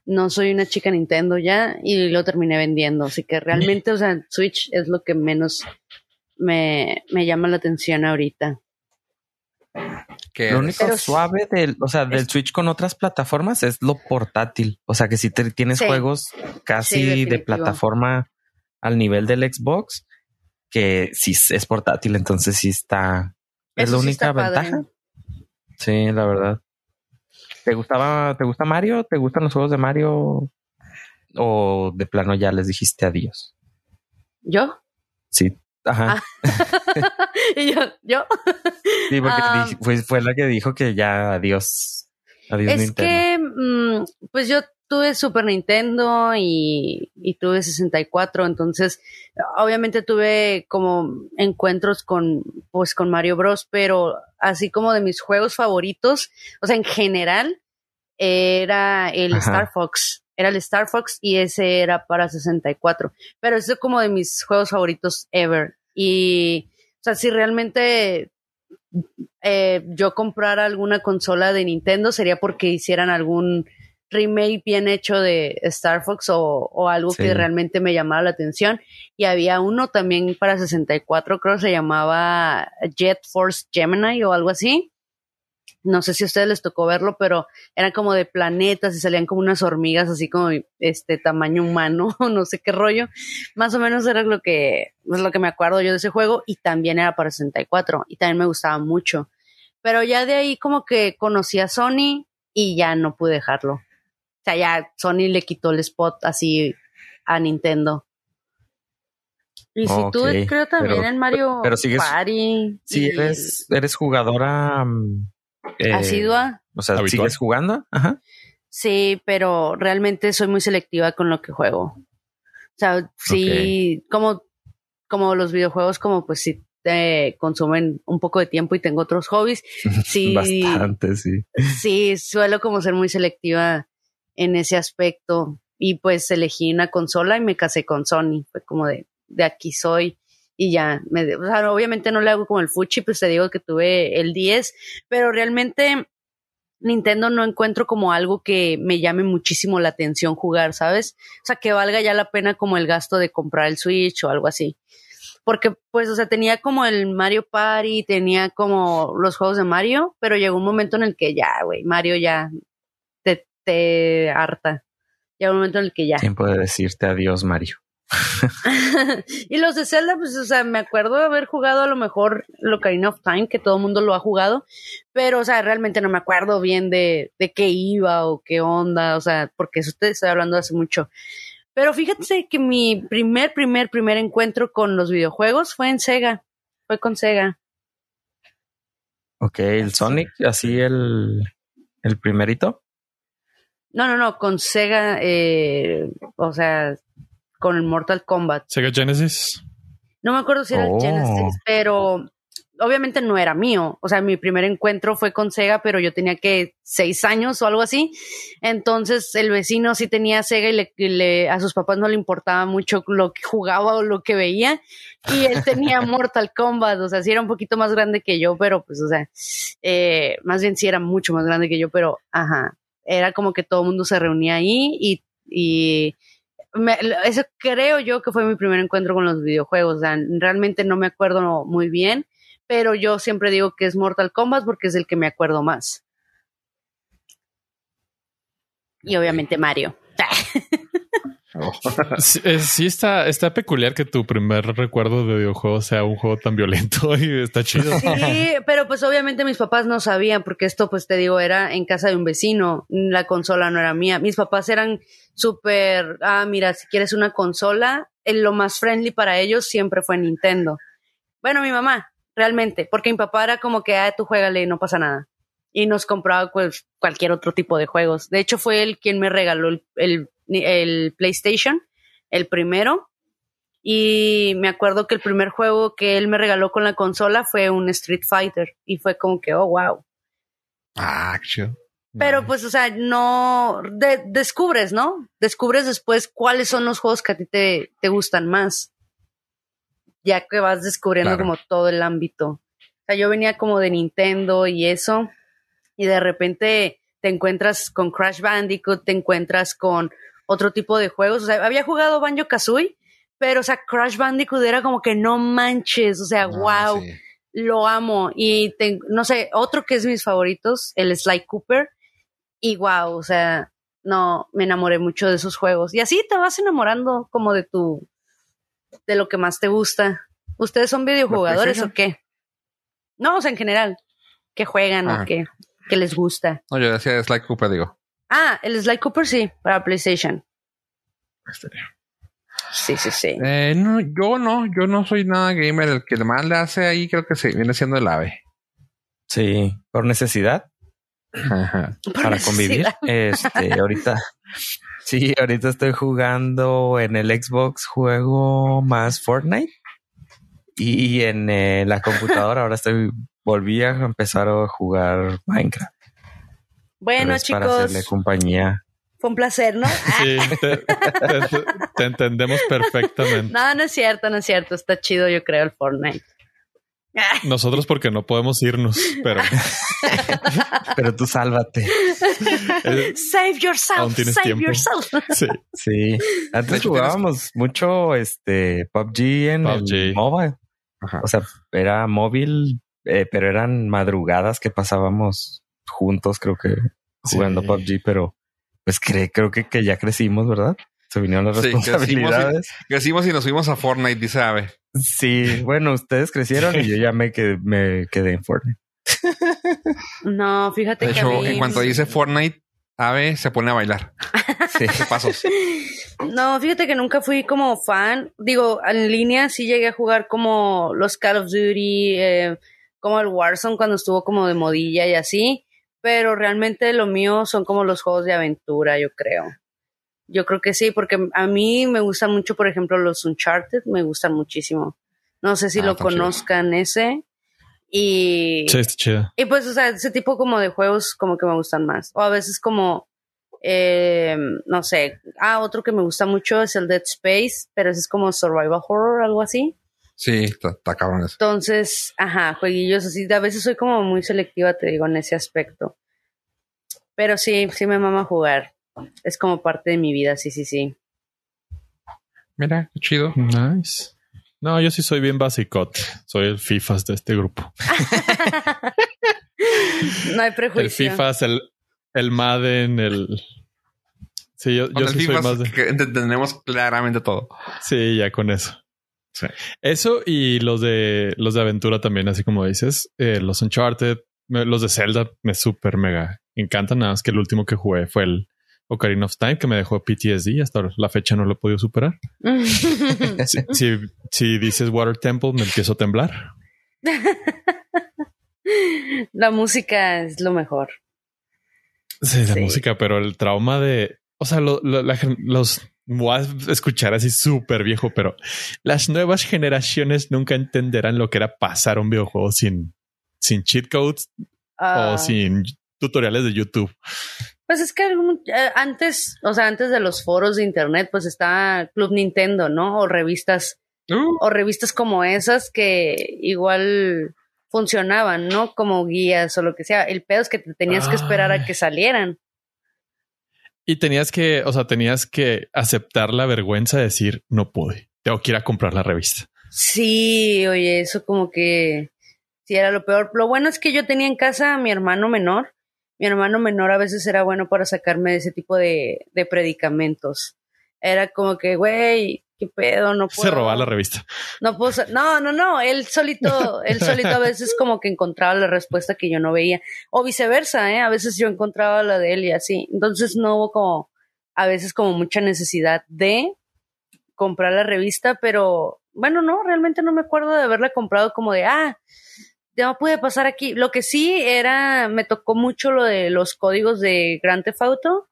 no soy una chica Nintendo ya y lo terminé vendiendo. Así que realmente, o sea, Switch es lo que menos me, me llama la atención ahorita. Que Lo único Pero- suave del, o sea, del es- Switch con otras plataformas es lo portátil. O sea, que si te, tienes Sí. juegos casi Sí, de plataforma al nivel del Xbox, que sí es portátil, entonces sí está. Es Eso la sí única padre. ventaja. Sí, la verdad. ¿Te gustaba, te gusta Mario? ¿Te gustan los juegos de Mario? ¿O de plano ya les dijiste adiós? ¿Yo? Sí. Ajá. Ah. y yo, yo. sí, porque dije- fue, fue la que dijo que ya adiós. Adiós Es Nintendo. que, mm, pues yo tuve Super Nintendo y, y tuve 64, entonces obviamente tuve como encuentros con, pues con Mario Bros, pero así como de mis juegos favoritos, o sea, en general, era el Ajá. Star Fox, era el Star Fox y ese era para 64, pero ese es como de mis juegos favoritos ever. Y, o sea, si realmente eh, yo comprara alguna consola de Nintendo sería porque hicieran algún remake bien hecho de Star Fox o, o algo Sí. que realmente me llamara la atención. Y había uno también para 64, creo que se llamaba Jet Force Gemini o algo así. No sé si a ustedes les tocó verlo, pero eran como de planetas y salían como unas hormigas así como este tamaño humano, no sé qué rollo. Más o menos era lo que, es lo que me acuerdo yo de ese juego y también era para 64 y también me gustaba mucho. Pero ya de ahí como que conocí a Sony y ya no pude dejarlo. O sea, ya Sony le quitó el spot así a Nintendo. Y si tú creo también pero- en Mario pero sigues- Party. Si y eres, eres jugadora mm, eh, asidua. O sea, Habitual. sigues jugando. Ajá. Sí, pero realmente soy muy selectiva con lo que juego. O sea, sí, como, como los videojuegos, como pues sí te consumen un poco de tiempo y tengo otros hobbies. Sí. Bastante, sí. Sí, suelo como ser muy selectiva en ese aspecto. Y pues elegí una consola y me casé con Sony. Fue como de, de aquí soy. Y ya, me, o sea, obviamente no le hago como el fuchi, pues te digo que tuve el 10, pero realmente Nintendo no encuentro como algo que me llame muchísimo la atención jugar, ¿sabes? O sea, que valga ya la pena como el gasto de comprar el Switch o algo así. Porque, pues, o sea, tenía como el Mario Party, tenía como los juegos de Mario, pero llegó un momento en el que ya, güey, Mario ya te, harta. Llegó un momento en el que ya. Tiempo de decirte adiós, Mario. y los de Zelda, pues, o sea, me acuerdo de haber jugado a lo mejor Ocarina of Time, que todo el mundo lo ha jugado, pero, o sea, realmente no me acuerdo bien de, de qué iba o qué onda, o sea, porque eso te estoy hablando hace mucho. Pero fíjate que mi primer, primer, primer encuentro con los videojuegos fue en Sega, fue con Sega. Ok, el Sonic, así el, el primerito. No, no, no, con Sega, eh, o sea, con el Mortal Kombat. Sega Genesis. No me acuerdo si era Oh. el Genesis, pero obviamente no era mío. O sea, mi primer encuentro fue con Sega, pero yo tenía que seis años o algo así. Entonces el vecino sí tenía Sega y, le, y le- a sus papás no le importaba mucho lo que jugaba o lo que veía. Y él tenía Mortal Kombat, o sea, sí era un poquito más grande que yo, pero pues, o sea, eh, más bien sí era mucho más grande que yo, pero ajá, era como que todo el mundo se reunía ahí y, y me- eso creo yo que fue mi primer encuentro con los videojuegos. O sea, realmente no me acuerdo muy bien, pero yo siempre digo que es Mortal Kombat porque es el que me acuerdo más. Y obviamente Mario. Sí, eh, sí está, está peculiar que tu primer recuerdo de videojuego sea un juego tan violento y está chido. Sí, pero pues obviamente mis papás no sabían porque esto pues te digo era en casa de un vecino, la consola no era mía. Mis papás eran súper, ah, mira, si quieres una consola, lo más friendly para ellos siempre fue Nintendo. Bueno, mi mamá, realmente, porque mi papá era como que, ah, tú juégale, no pasa nada. Y nos compraba pues cualquier otro tipo de juegos. De hecho, fue él quien me regaló el, el, el PlayStation, el primero. Y me acuerdo que el primer juego que él me regaló con la consola fue un Street Fighter. Y fue como que, oh, wow. Ah, qué chido. Pero pues, o sea, no de- descubres, ¿no? Descubres después cuáles son los juegos que a ti te, te gustan más. Ya que vas descubriendo Claro. como todo el ámbito. O sea, yo venía como de Nintendo y eso. Y de repente te encuentras con Crash Bandicoot, te encuentras con otro tipo de juegos. O sea, había jugado Banjo Kazooie, pero, o sea, Crash Bandicoot era como que no manches. O sea, Ah, wow sí. lo amo. Y te- no sé, otro que es mis favoritos, el Sly Cooper. Y wow, o sea, no, me enamoré mucho de esos juegos. Y así te vas enamorando como de tu, de lo que más te gusta. ¿Ustedes son videojugadores o qué? No, o sea, en general. ¿Qué juegan Ah. o qué? ¿Qué les gusta? No, yo decía Sly Cooper, digo. Ah, el Sly Cooper sí, para PlayStation. Sí, sí, sí. Eh, no, yo no, yo no soy nada gamer. El que más le hace ahí creo que se viene siendo el ave. Sí, por necesidad, Ajá. Por para convivir. Este, ahorita, sí, ahorita estoy jugando en el Xbox, juego más Fortnite. Y en eh, la computadora ahora estoy, volví a empezar a jugar Minecraft. Bueno, es para hacerle chicos, compañía. fue un placer, ¿no? Sí, te, te- te entendemos perfectamente. No, no es cierto, no es cierto. Está chido, yo creo, el Fortnite. Nosotros porque no podemos irnos, pero Pero tú sálvate. eh, Save yourself, Aún tienes save tiempo. yourself. sí. Sí. Antes jugábamos mucho este PUBG en PUBG. el mobile. Ajá. O sea, era móvil, eh, pero eran madrugadas que pasábamos juntos, creo que jugando Sí. PUBG, pero pues cre- creo que, que ya crecimos, ¿verdad? Se vinieron las Sí, crecimos y- responsabilidades. Crecimos y nos fuimos a Fortnite, dice Ave. Sí, bueno, ustedes crecieron y yo ya me quedé, me quedé en Fortnite. No, fíjate De que a hecho, mí- en cuanto dice Fortnite, Ave se pone a bailar. Sí. ¿Qué pasos? No, fíjate que nunca fui como fan. Digo, en línea sí llegué a jugar como los Call of Duty, eh, como el Warzone cuando estuvo como de modilla y así. Pero realmente lo mío son como los juegos de aventura, yo creo. Yo creo que sí, porque a mí me gustan mucho, por ejemplo, los Uncharted, me gustan muchísimo. No sé si Ah, lo chido. conozcan ese. Y Sí, está chido. Y pues, o sea, ese tipo como de juegos como que me gustan más. O a veces como, eh, no sé, ah, otro que me gusta mucho es el Dead Space, pero ese es como survival horror, algo así. Sí, está, está cabrón eso. Entonces, ajá, jueguillos así. A veces soy como muy selectiva, te digo, en ese aspecto. Pero sí, sí me mama jugar. Es como parte de mi vida, sí, sí, sí. Mira, qué chido. Nice. No, yo sí soy bien basicote. Soy el FIFAs de este grupo. No hay El prejuicio. FIFAs, el, el Madden, el. Sí, yo, yo sí soy más de. que entendemos claramente todo. Sí, ya con eso. Sí. Eso y los de los de aventura también, así como dices, eh, los Uncharted, los de Zelda me súper mega encantan. Nada más que el último que jugué fue el Ocarina of Time, que me dejó PTSD. Hasta la fecha no lo he podido superar. Si, si, si dices Water Temple, me empiezo a temblar. La música es lo mejor. Sí, la Sí. música, pero el trauma de, o sea, lo- lo- la gen- los voy a escuchar así súper viejo, pero las nuevas generaciones nunca entenderán lo que era pasar un videojuego sin, sin cheat codes Ah, o sin tutoriales de YouTube. Pues es que eh, antes, o sea, antes de los foros de internet, pues estaba Club Nintendo, ¿no? O revistas, Uh, o revistas como esas que igual funcionaban, ¿no? Como guías o lo que sea. El pedo es que te tenías que esperar a que salieran. Y tenías que, o sea, tenías que aceptar la vergüenza de decir, no pude, tengo que ir a comprar la revista. Sí, oye, eso como que sí era lo peor. Lo bueno es que yo tenía en casa a mi hermano menor. Mi hermano menor a veces era bueno para sacarme de ese tipo de, de predicamentos. Era como que, güey, qué pedo, no puedo. Se robaba la revista. No puedo no, no, no, él solito, él solito a veces como que encontraba la respuesta que yo no veía. O viceversa, ¿eh? A veces yo encontraba la de él y así. Entonces no hubo como, a veces como mucha necesidad de comprar la revista, pero bueno, no, realmente no me acuerdo de haberla comprado como de, ah, ya no pude pasar aquí. Lo que sí era, me tocó mucho lo de los códigos de Grand Theft Auto,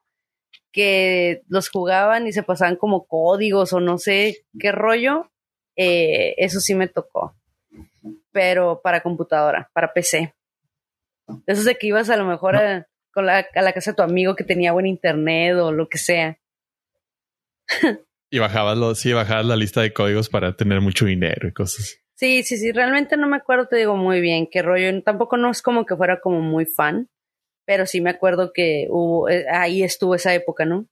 que los jugaban y se pasaban como códigos o no sé qué rollo. Eh, eso sí me tocó. Pero para computadora, para PC. Eso de que ibas a lo mejor a, con la, a la casa de tu amigo que tenía buen internet o lo que sea. Y bajabas los, sí, bajabas la lista de códigos para tener mucho dinero y cosas. Sí, sí, sí, realmente no me acuerdo, te digo muy bien qué rollo. Tampoco no es como que fuera como muy fan, pero sí me acuerdo que hubo, eh, ahí estuvo esa época, ¿no?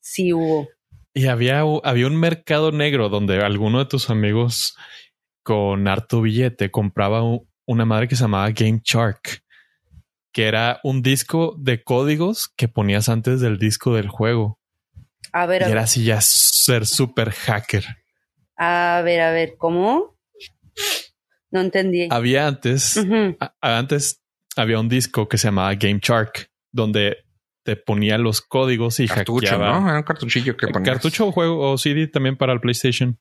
Sí hubo. Y había, había un mercado negro donde alguno de tus amigos con harto billete compraba una madre que se llamaba Game Shark, que era un disco de códigos que ponías antes del disco del juego. A ver, Y a era ver, así ya ser super hacker. a ver, a ver, ¿cómo? No entendí. Había antes, a- antes había un disco que se llamaba Game Shark, donde te ponía los códigos y cartucho, hackeaba. ¿no? Era un cartuchillo que ponías. Cartucho o juego o CD también para el PlayStation.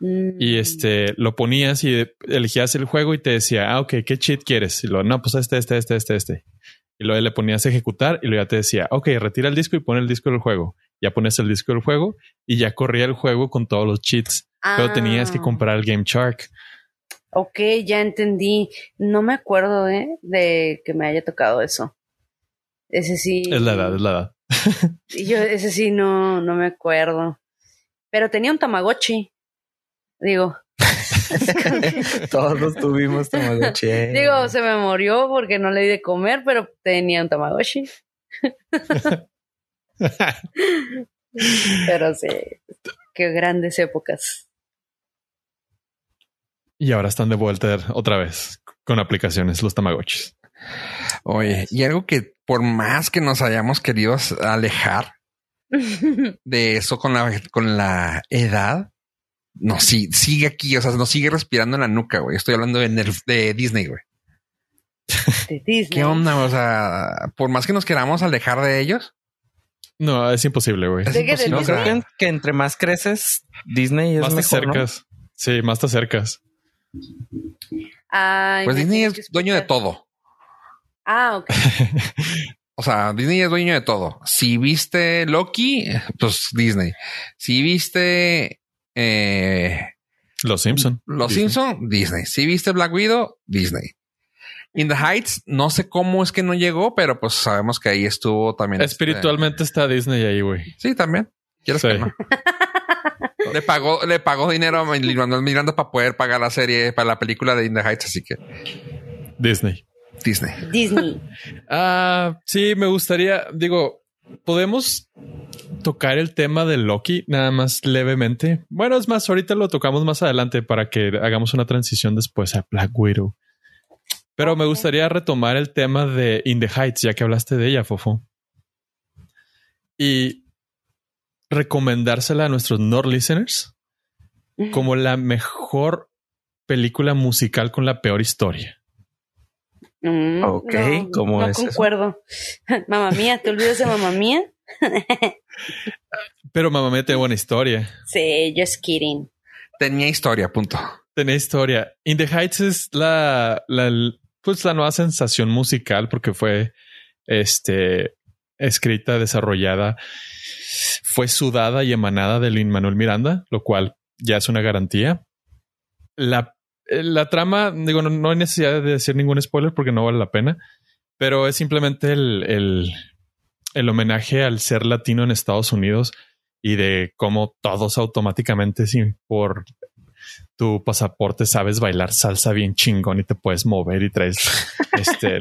Mm. Y este lo ponías y elegías el juego y te decía, ah, ok, ¿qué cheat quieres? Y luego, no, pues este, este, este, este, este. Y luego le ponías a ejecutar y luego ya te decía, ok, retira el disco y pon el disco del juego. Ya pones el disco del juego y ya corría el juego con todos los cheats. Pero tenías que Ah, comprar el Game Shark. Ok, ya entendí. No me acuerdo, ¿eh? De que me haya tocado eso. Ese sí. Es la edad, es la edad. Yo, ese sí no, no me acuerdo. Pero tenía un Tamagotchi. Digo, Todos tuvimos Tamagotchi. eh. digo, se me murió porque no le di de comer, pero tenía un Tamagotchi. Pero sí, qué grandes épocas. Y ahora están de vuelta otra vez con aplicaciones, los Tamagotchis. Oye, y algo que por más que nos hayamos querido alejar de eso con la, con la edad, no, sí, sigue aquí, o sea, nos sigue respirando en la nuca, güey. Estoy hablando de, Nerf- de Disney, güey. De Disney. ¿Qué onda? O sea, por más que nos queramos alejar de ellos, No, es imposible, güey. es. ¿De No, imposible. creo que, en- que entre más creces, Disney es Más te mejor, ¿no? acercas. Sí, más te acercas. Ay, Pues Disney es dueño de todo. Ah, ok. O sea, Disney es dueño de todo. Si viste Loki, pues Disney. Si viste eh, Los Simpson. Los Disney. Simpson, Disney. Si viste Black Widow, Disney. In the Heights, no sé cómo es que no llegó, pero pues sabemos que ahí estuvo también. Espiritualmente está Disney ahí, güey. este, sí, también. ¿Quieres Sí. que no? Le pagó, le pagó dinero a Manuel Miranda para poder pagar la serie, para la película de In the Heights, así que Disney. Disney. Disney. Ah, sí, me gustaría, digo, podemos tocar el tema de Loki nada más levemente. Bueno, es más, ahorita lo tocamos más adelante para que hagamos una transición después a Black Widow. Pero me gustaría retomar el tema de In the Heights, ya que hablaste de ella, Fofo. Y recomendársela a nuestros Nord listeners como la mejor película musical con la peor historia. Mm, Ok, no, ¿cómo no es eso? concuerdo. mamá mía, ¿te olvidas de mamá mía? Pero mamá, me tiene buena historia. Sí, just kidding. Tenía historia, punto. Tenía historia. In the Heights es la, la, pues la nueva sensación musical porque fue este escrita, desarrollada, fue sudada y emanada de Lin Manuel Miranda, lo cual ya es una garantía. La, la trama, digo, no, no hay necesidad de decir ningún spoiler porque no vale la pena, pero es simplemente el, el, el homenaje al ser latino en Estados Unidos y de cómo todos automáticamente, sin por tu pasaporte, sabes bailar salsa bien chingón y te puedes mover y traes este.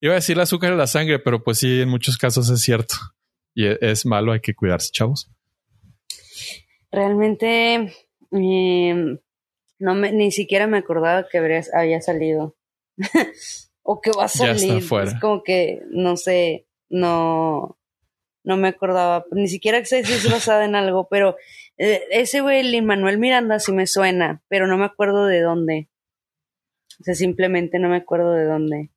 Iba a decir el azúcar en la sangre, pero pues sí, en muchos casos es cierto y e, es malo. Hay que cuidarse, chavos. Realmente eh, no me, ni siquiera me acordaba que había salido o que va a salir. Es como que no sé, no, no me acordaba, ni siquiera sé si es basada en algo, pero eh, ese güey, Lin Manuel Miranda, sí me suena, pero no me acuerdo de dónde. O sea, simplemente no me acuerdo de dónde.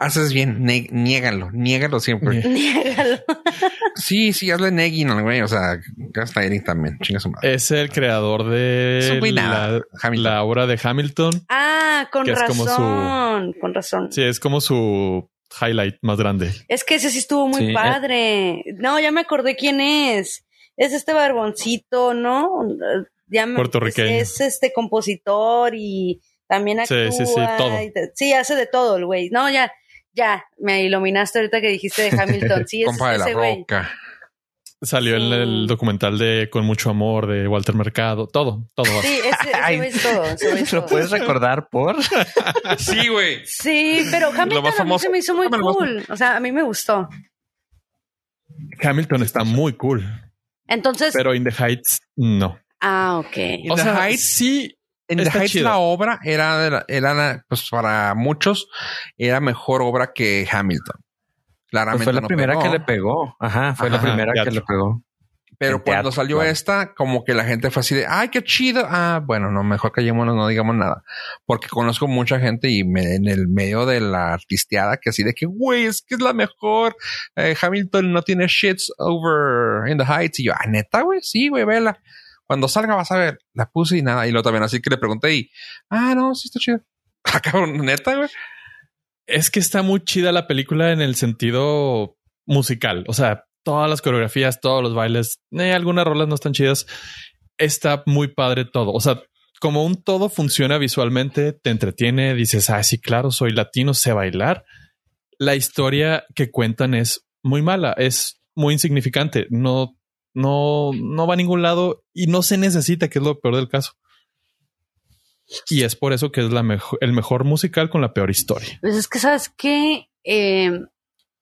Haces bien, niégalo, niégalo siempre. Niégalo. sí, sí, hazle negging al güey, o sea, Eric también, chinga su madre. Es el creador de la, la, obra de Hamilton. Ah, con razón, con razón. Sí, es como su highlight más grande. Es que ese sí estuvo muy padre. No, ya me acordé quién es. Es este barboncito, ¿no? Ya me, Puertorriqueño. Es, este compositor y también actúa. Sí, sí, sí, todo. sí, hace de todo el güey. No, ya, ya, me iluminaste ahorita que dijiste de Hamilton. Sí, es ese güey. Salió en el documental de Con mucho amor de Walter Mercado, todo, todo. Sí, ese, es todo. ¿Lo puedes recordar por? sí, güey. Sí, pero Hamilton a mí se me hizo muy cool. O sea, a mí me gustó. Hamilton está muy cool. Entonces. Pero In the Heights, no. Ah, ok. In the Heights, sí. In the Heights, la obra era, era, pues para muchos, era mejor obra que Hamilton. Claramente. Pues fue la primera que le pegó. Ajá, fue la primera que le pegó. Pero cuando salió esta, como que la gente fue así de, ay, qué chido. Ah, bueno, no, mejor callémonos, no digamos nada. Porque conozco mucha gente y en el medio de la artisteada que así de que, güey, es que es la mejor. Eh, Hamilton no tiene shits over in the heights. Y yo, ah, neta, güey, sí, güey, vela. Cuando salga vas a ver. La puse y nada. Y lo también así que le pregunté y, ah, no, sí está chido. Ah, neta, güey es que está muy chida la película en el sentido musical. O sea, todas las coreografías, todos los bailes, eh, algunas rolas no están chidas. Está muy padre todo. O sea, como un todo funciona visualmente, te entretiene, dices, ah, sí, claro, soy latino, sé bailar. La historia que cuentan es muy mala, es muy insignificante, no, no, no va a ningún lado y no se necesita, que es lo peor del caso. Y es por eso que es la mejor, el mejor musical con la peor historia. Pues es que, ¿sabes qué? Eh,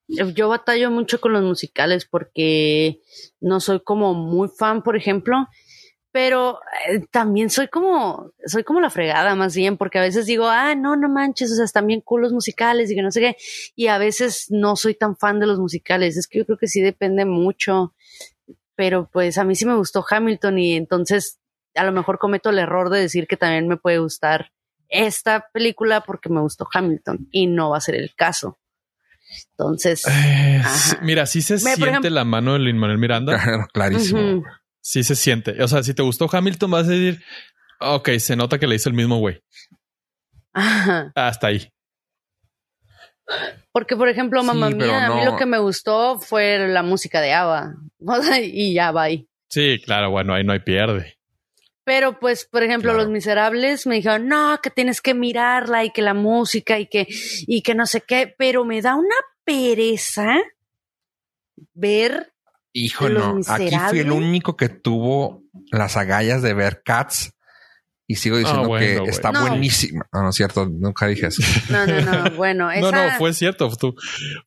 yo batallo mucho con los musicales porque no soy como muy fan, por ejemplo, pero eh, también soy como, soy como la fregada más bien, porque a veces digo, ah, no, no manches, o sea, están bien cool los musicales y que no sé qué, y a veces no soy tan fan de los musicales, es que yo creo que sí depende mucho, pero pues a mí sí me gustó Hamilton y entonces a lo mejor cometo el error de decir que también me puede gustar esta película porque me gustó Hamilton y no va a ser el caso. Entonces, eh, mira, sí se siente la mano de Lin Manuel Miranda. clarísimo. Sí se siente. O sea, si te gustó Hamilton, vas a decir, ok, se nota que le hizo el mismo güey. Hasta ahí. Porque, por ejemplo, mamá mía, a mí lo que me gustó fue la música de Ava. y ya va ahí. Sí, claro, bueno, ahí no hay pierde. Pero pues, por ejemplo, Los Miserables me dijeron, no, que tienes que mirarla y que la música y que, y que no sé qué, pero me da una pereza ver. Hijo, no, aquí fui el único que tuvo las agallas de ver Cats y sigo ah, diciendo que está buenísima. No, no es cierto, nunca dije eso. No, no, no, bueno. No, no, fue cierto. Tú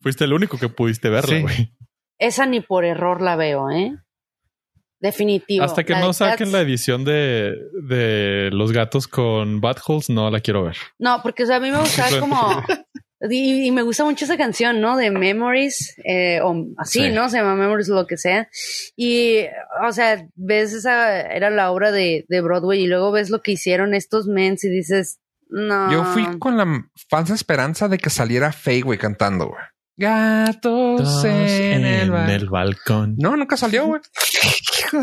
fuiste el único que pudiste verla, güey. Esa ni por error la veo, ¿eh? Definitivo. Hasta que no saquen la edición de, de los gatos con Holes, no la quiero ver. No, porque a mí me gusta como. y, me gusta mucho esa canción, ¿no? De Memories, eh, o así, ¿no? Se llama Memories, lo que sea. Y, o sea, ves esa, era la obra de, de Broadway y luego ves lo que hicieron estos mens y dices, no. Yo fui con la falsa esperanza de que saliera Faye, güey, cantando, güey. Gatos en, el, en el balcón. No, nunca salió, güey. No,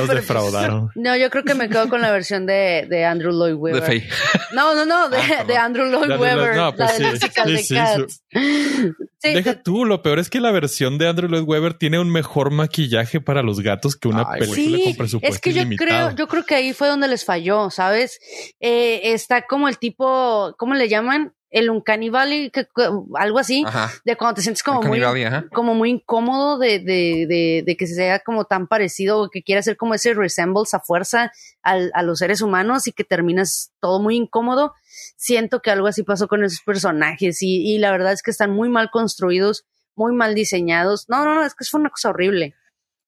Los pero- defraudaron. No, yo creo que me quedo con la versión de, de Andrew Lloyd De Webber. Faye. No, no, no, de, Ah, de Andrew Lloyd De Webber, no, pues la sí, de sí, Cats. Sí, Deja tú, lo peor es que la versión de Andrew Lloyd Webber tiene un mejor maquillaje para los gatos que una Ay, película con Sí, presupuesto es que yo ilimitado. creo, yo creo que ahí fue donde les falló, ¿sabes? Eh, está como el tipo, ¿cómo le llaman? El Uncanny Valley, que- que- algo así, Ajá. de cuando te sientes como Uncanny muy, Valley, como muy incómodo de, de, de, de que sea como tan parecido o que quiera hacer como ese resembles a fuerza al, a los seres humanos y que terminas todo muy incómodo. Siento que algo así pasó con esos personajes y, y la verdad es que están muy mal construidos, muy mal diseñados. No, no, no, es que fue una cosa horrible.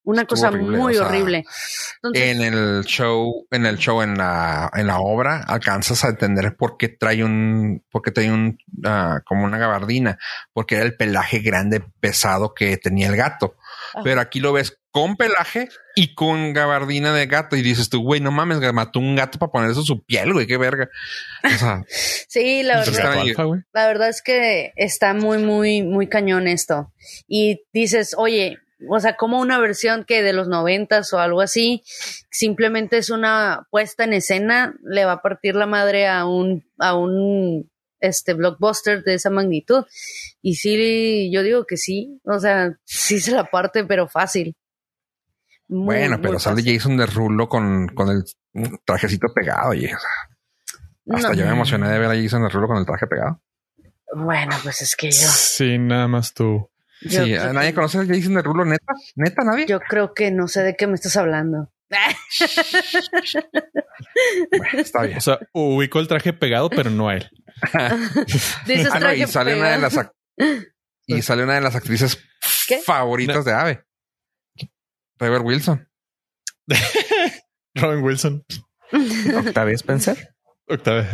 Una Estuvo cosa horrible, muy o sea, horrible. Entonces, En el show, en el show, en la, en la obra, alcanzas a entender por qué trae un, por qué trae un, ah, como una gabardina, porque era el pelaje grande, pesado que tenía el gato. Ajá. Pero aquí lo ves con pelaje y con gabardina de gato y dices tú, güey, no mames, mató un gato para poner eso en su piel, güey, qué verga. O sea, sí, la Pues verdad. alfa, güey. La verdad es que está muy, muy, muy cañón esto. Y dices, oye, o sea, como una versión que de los noventas o algo así, simplemente es una puesta en escena, le va a partir la madre a un, a un este blockbuster de esa magnitud. Y sí, yo digo que sí, o sea, sí se la parte, pero fácil. Muy, bueno, muy pero sale fácil. Jason de Rulo con, con el trajecito pegado y o sea, hasta No. yo me emocioné de ver a Jason de Rulo con el traje pegado. Bueno, pues es que yo, Sí, nada más tú. Yo, sí, nadie que- conoce a Jason de Rulo, neta, neta, nadie. yo creo que no sé de qué me estás hablando. Bueno, está bien. O sea, ubico el traje pegado, pero no a él. Dices Ah, no, y sale una de las y sale una de las actrices ¿Qué? favoritas de Ave. Rebel Wilson. Robin Wilson. Octavia Spencer. Octavia.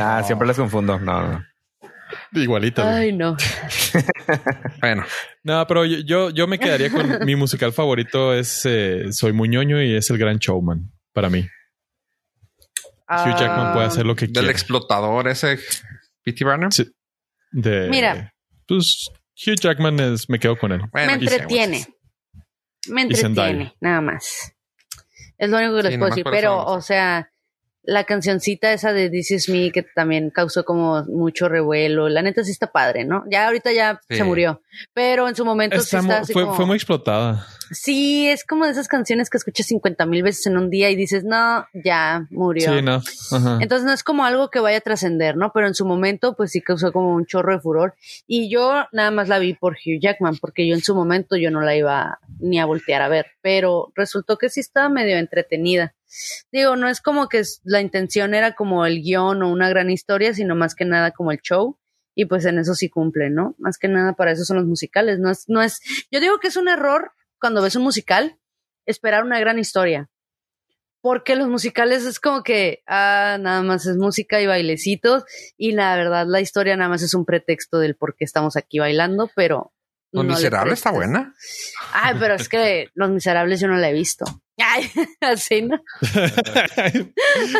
Ah, siempre las confundo. No, no. Igualita. güey. Ay, no. Bueno, No, pero yo, yo, yo me quedaría con mi musical favorito es eh, Soy muy ñoño y es El Gran Showman para mí. Hugh Jackman puede hacer lo que del quiera. explotador ese P.T. Barnum. Sí. De, Mira. Pues Hugh Jackman es, me quedo con él. Bueno, me entretiene. Me entretiene, nada más. Es lo único que les Sí, puedo decir. Pero, o sea, la cancioncita esa de This Is Me que también causó como mucho revuelo. La neta sí está padre, ¿no? Ya ahorita ya Sí. se murió. Pero en su momento Está sí está así fue, como- fue muy explotada. Sí, es como de esas canciones que escuchas 50 mil veces en un día y dices, no, ya murió. Sí, no. Ajá. Entonces no es como algo que vaya a trascender, ¿no? Pero en su momento, pues sí causó como un chorro de furor. Y yo nada más la vi por Hugh Jackman, porque yo en su momento yo no la iba ni a voltear a ver. Pero resultó que sí estaba medio entretenida. Digo, no es como que la intención era como el guion o una gran historia, sino más que nada como el show. Y pues en eso sí cumple, ¿no? Más que nada para eso son los musicales. No es, no es, yo digo que es un error cuando ves un musical esperar una gran historia. Porque los musicales es como que, ah, nada más es música y bailecitos. Y la verdad, la historia nada más es un pretexto del por qué estamos aquí bailando, pero. Los no le Miserables está buena. Ay, pero es que Los Miserables yo no la he visto. Ay, así, ¿no?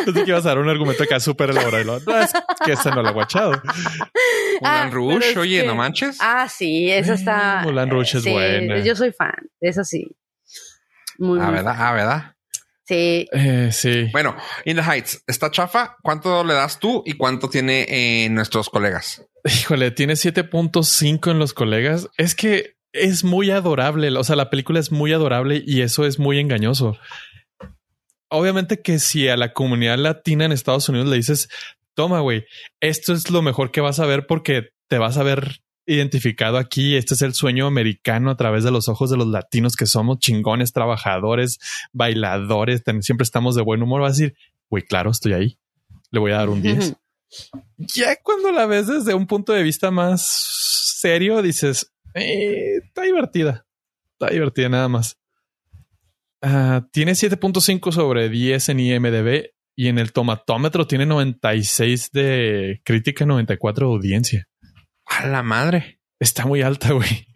Pensé que ibas a dar un argumento acá súper elaborado. No, es que esa no la he guachado. Ah, Mulan Rouge, pero es oye, que- no manches. Ah, sí, esa está. Mm, Moulin Rouge es sí, buena. Yo soy fan, esa sí. Muy, Ah, muy ¿verdad? Ah, ¿verdad? Sí, Eh, sí. Bueno, In the Heights, ¿está chafa? ¿Cuánto le das tú y cuánto tiene eh, nuestros colegas? Híjole, tiene 7.5 en los colegas. Es que es muy adorable. O sea, la película es muy adorable y eso es muy engañoso. Obviamente que si a la comunidad latina en Estados Unidos le dices, toma, güey, esto es lo mejor que vas a ver porque te vas a ver identificado aquí. Este es el sueño americano a través de los ojos de los latinos que somos chingones, trabajadores, bailadores. siempre estamos de buen humor. Vas a decir, güey, claro, estoy ahí. Le voy a dar un 10 ya cuando la ves desde un punto de vista más serio, dices, "Eh, está divertida. Está divertida nada más. Ah, tiene 7.5 sobre 10 en IMDB y en el tomatómetro tiene 96 de crítica, 94 de audiencia. A la madre. Está muy alta, güey.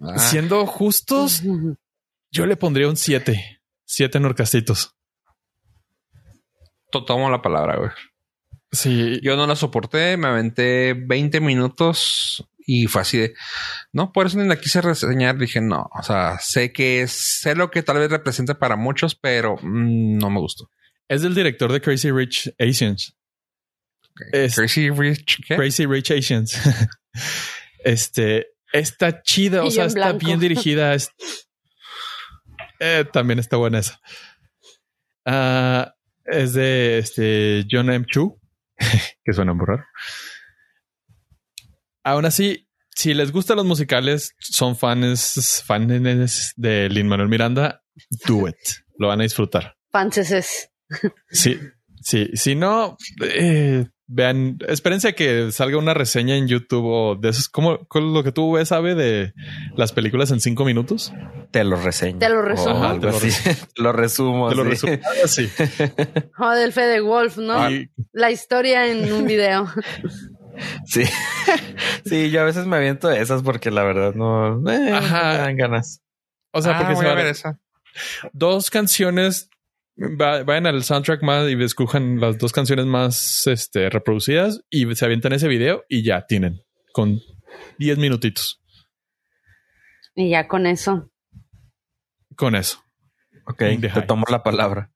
Ah, Siendo justos, yo le pondría un 7. 7 norcastitos. to- tomo la palabra, güey. Sí, Yo no la soporté, me aventé 20 minutos Y fue así de, no, por eso ni la quise reseñar. Dije, no, o sea, sé que es, sé lo que tal vez representa para muchos, pero mm, no me gustó. Es del director de Crazy Rich Asians. Es- Crazy Rich, ¿qué? Crazy Rich Asians. este está chida, o sea, está blanco. bien dirigida. es- Eh, también está buena esa. Ah, es de este John M. Chu, que suena muy raro. Aún así, si les gustan los musicales, son fans, fans de Lin Manuel Miranda, do it. Lo van a disfrutar. Franceses. Sí, sí. Si no, eh, vean, espérense a que salga una reseña en YouTube o de esos, como lo que tú ves, sabe de las películas en cinco minutos. Te lo reseño. Te lo resumo. Te lo así. Te lo resumo. Te lo sí. resumo. Sí. O del Fede Wolf, ¿no? Y- La historia en un video. Sí. sí, yo a veces me aviento esas porque la verdad no eh, Ajá. me dan ganas. o sea, Ah, porque voy se a van- ver esa. dos canciones. Va- Vayan al soundtrack más y escojan las dos canciones más este, reproducidas y se avientan ese video y ya tienen con 10 minutitos Y ya con eso. con eso. Ok, te tomo la palabra.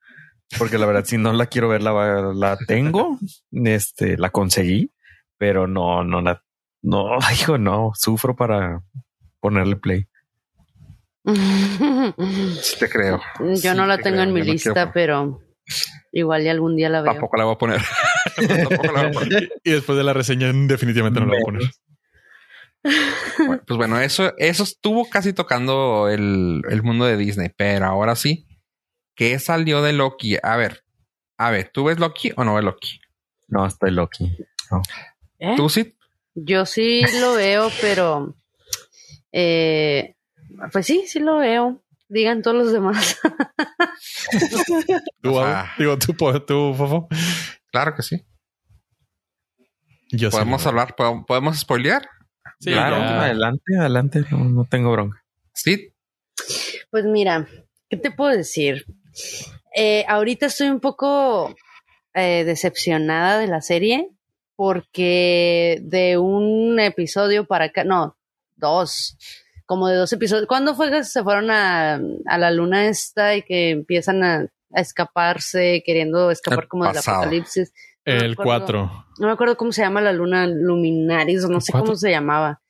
Porque la verdad, si no la quiero ver, la, la tengo. Este, la conseguí, pero no, no la, no, hijo, no, sufro para ponerle play. Sí te creo. Yo Sí no la te tengo creo, en mi yo lista, pero igual y algún día la veo. Tampoco la voy a poner. Tampoco la voy a poner. Y después de la reseña, definitivamente no la voy a poner. Bueno, pues bueno, eso, eso estuvo casi tocando el, el mundo de Disney, pero ahora sí, ¿qué salió de Loki? A ver, a ver, ¿tú ves Loki o no ves Loki? No, estoy Loki. ¿Eh? ¿Tú sí? Yo sí lo veo, pero eh, pues sí, sí lo veo. Digan todos los demás. ¿Tú, sea- digo, tú, Fofo. Claro que sí. Yo ¿Podemos hablar? ¿Podemos- ¿Podemos spoilear? Sí, claro, ya. adelante, adelante, no, no tengo bronca. Sí. Pues mira, ¿qué te puedo decir? Eh, ahorita estoy un poco eh, decepcionada de la serie porque de un episodio para acá, no, dos, como de dos episodios. ¿Cuándo fue que se fueron a, a la luna esta y que empiezan a, a escaparse, queriendo escapar El como del apocalipsis? No El acuerdo. 4. No me acuerdo cómo se llama la luna Luminaris, o no sé ¿Cuatro? cómo se llamaba.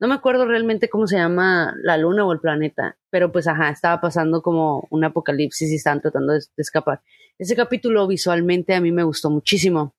No me acuerdo realmente cómo se llama la luna o el planeta, pero pues ajá, estaba pasando como un apocalipsis y estaban tratando de, de escapar. Ese capítulo visualmente a mí me gustó muchísimo,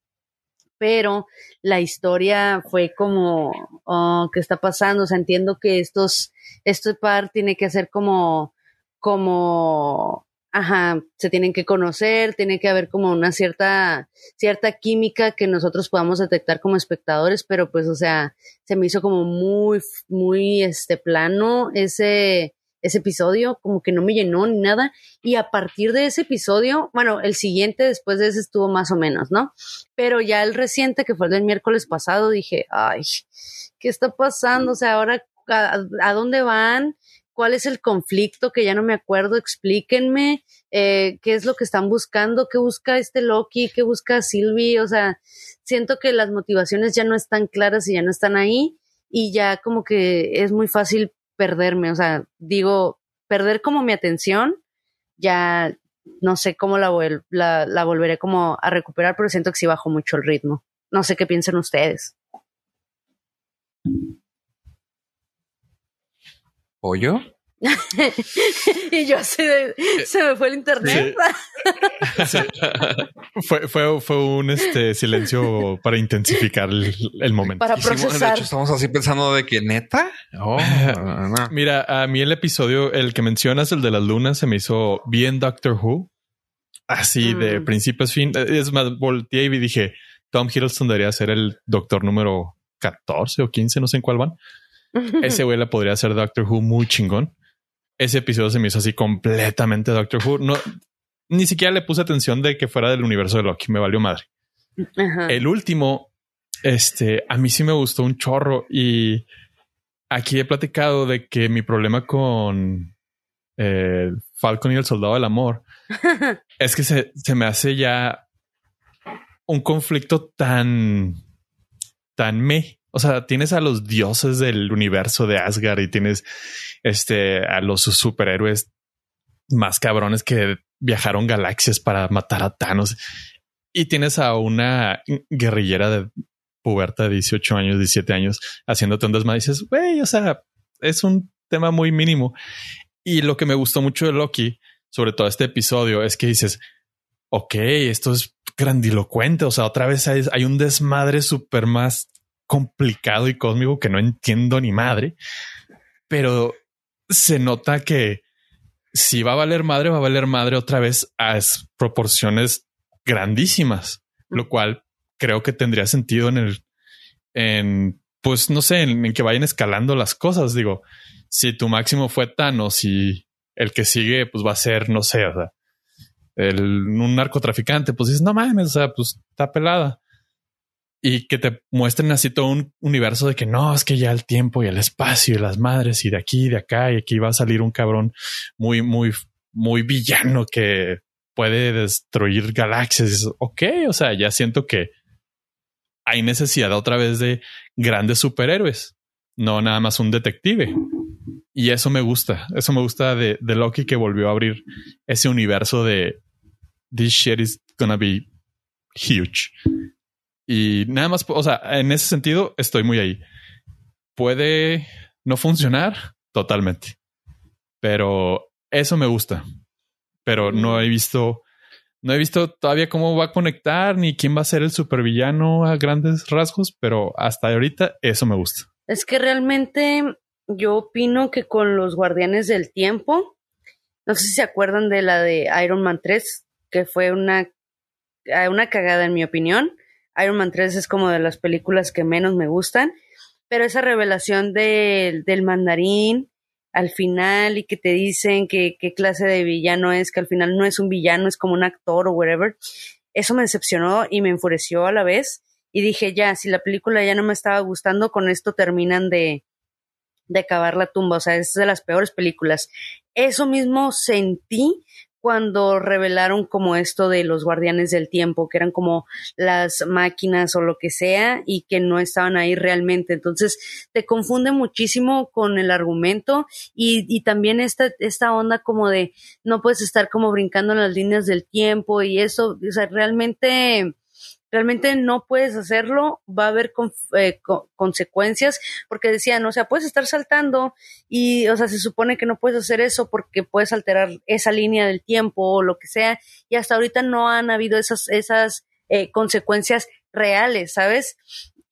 pero la historia fue como, oh, ¿qué está pasando? O sea, entiendo que estos, este par tiene que hacer como, como, ajá, se tienen que conocer, tiene que haber como una cierta, cierta química que nosotros podamos detectar como espectadores, pero pues, o sea, se me hizo como muy, muy, este, plano ese, ese episodio, como que no me llenó ni nada. Y a partir de ese episodio, bueno, el siguiente después de ese estuvo más o menos, ¿no? Pero ya el reciente, que fue el del miércoles pasado, dije, ay, ¿qué está pasando? O sea, ahora, ¿a, dónde van? ¿Cuál es el conflicto? Que ya no me acuerdo, explíquenme eh, qué es lo que están buscando, qué busca este Loki, qué busca Sylvie, o sea, siento que las motivaciones ya no están claras y ya no están ahí y ya como que es muy fácil perderme, o sea, digo, perder como mi atención, ya no sé cómo la, la, la volveré como a recuperar, pero siento que sí bajó mucho el ritmo. No sé qué piensan ustedes. ¿Pollo? y yo así de, se me fue el internet. Sí. fue, fue, fue un este silencio para intensificar el, el momento. Para Hicimos- de procesar. hecho, estamos así pensando de que neta. Oh, no, no. Mira, a mí el episodio, el que mencionas, el de las lunas, se me hizo bien Doctor Who. Así de Mm. principio a fin. Es más, volteé y dije, Tom Hiddleston debería ser el doctor número 14 o 15, no sé en cuál van. Ese güey le podría hacer Doctor Who muy chingón. Ese episodio se me hizo así completamente Doctor Who. No, ni siquiera le puse atención de que fuera del universo de Loki. Me valió madre. Ajá. El último, este, a mí sí me gustó un chorro y aquí he platicado de que mi problema con eh, Falcon y el Soldado del Amor es que se, se me hace ya un conflicto tan, tan me. O sea, tienes a los dioses del universo de Asgard y tienes este a los superhéroes más cabrones que viajaron galaxias para matar a Thanos. Y tienes a una guerrillera de puberta de 18 años, 17 años, haciéndote un desmadre. dices, güey, o sea, es un tema muy mínimo. Y lo que me gustó mucho de Loki, sobre todo este episodio, es que dices, ok, esto es grandilocuente. O sea, otra vez hay, hay un desmadre súper más complicado y cósmico que no entiendo ni madre, pero se nota que si va a valer madre, va a valer madre otra vez a proporciones grandísimas, lo cual creo que tendría sentido en el, en, pues no sé, en, que vayan escalando las cosas. Digo, si tu máximo fue Thanos y el que sigue, pues va a ser, no sé, o sea, el, un narcotraficante, pues dices, no mames, o sea, pues está pelada. Y que te muestren así todo un universo de que no, es que ya el tiempo y el espacio y las madres y de aquí y de acá y aquí va a salir un cabrón muy, muy, muy villano que puede destruir galaxias. Ok, o sea, ya siento que hay necesidad otra vez de grandes superhéroes, no nada más un detective. Y eso me gusta. Eso me gusta de, de, Loki que volvió a abrir ese universo de this shit is gonna be huge. Y nada más, o sea, en ese sentido estoy muy ahí. Puede no funcionar totalmente, pero eso me gusta. Pero no he visto no he visto todavía cómo va a conectar ni quién va a ser el supervillano a grandes rasgos, pero hasta ahorita eso me gusta. Es que realmente yo opino que con los Guardianes del Tiempo, no sé si se acuerdan de la de Iron Man 3, que fue una, una cagada en mi opinión. Iron Man 3 es como de las películas que menos me gustan, pero esa revelación del mandarín, al final y que te dicen que qué clase de villano es, que al final no es un villano, es como un actor o whatever. Eso me decepcionó y me enfureció a la vez. Y dije, ya, si la película ya no me estaba gustando, con esto terminan de, de acabar la tumba. O sea, es de las peores películas. Eso mismo sentí cuando revelaron como esto de los guardianes del tiempo, que eran como las máquinas o lo que sea y que no estaban ahí realmente. Entonces te confunde muchísimo con el argumento y, y también esta, esta onda como de no puedes estar como brincando en las líneas del tiempo y eso, o sea, realmente realmente no puedes hacerlo, va a haber eh, consecuencias, porque decían, o sea, puedes estar saltando y, o sea, se supone que no puedes hacer eso porque puedes alterar esa línea del tiempo o lo que sea, y hasta ahorita no han habido esas, esas eh, consecuencias reales, ¿sabes?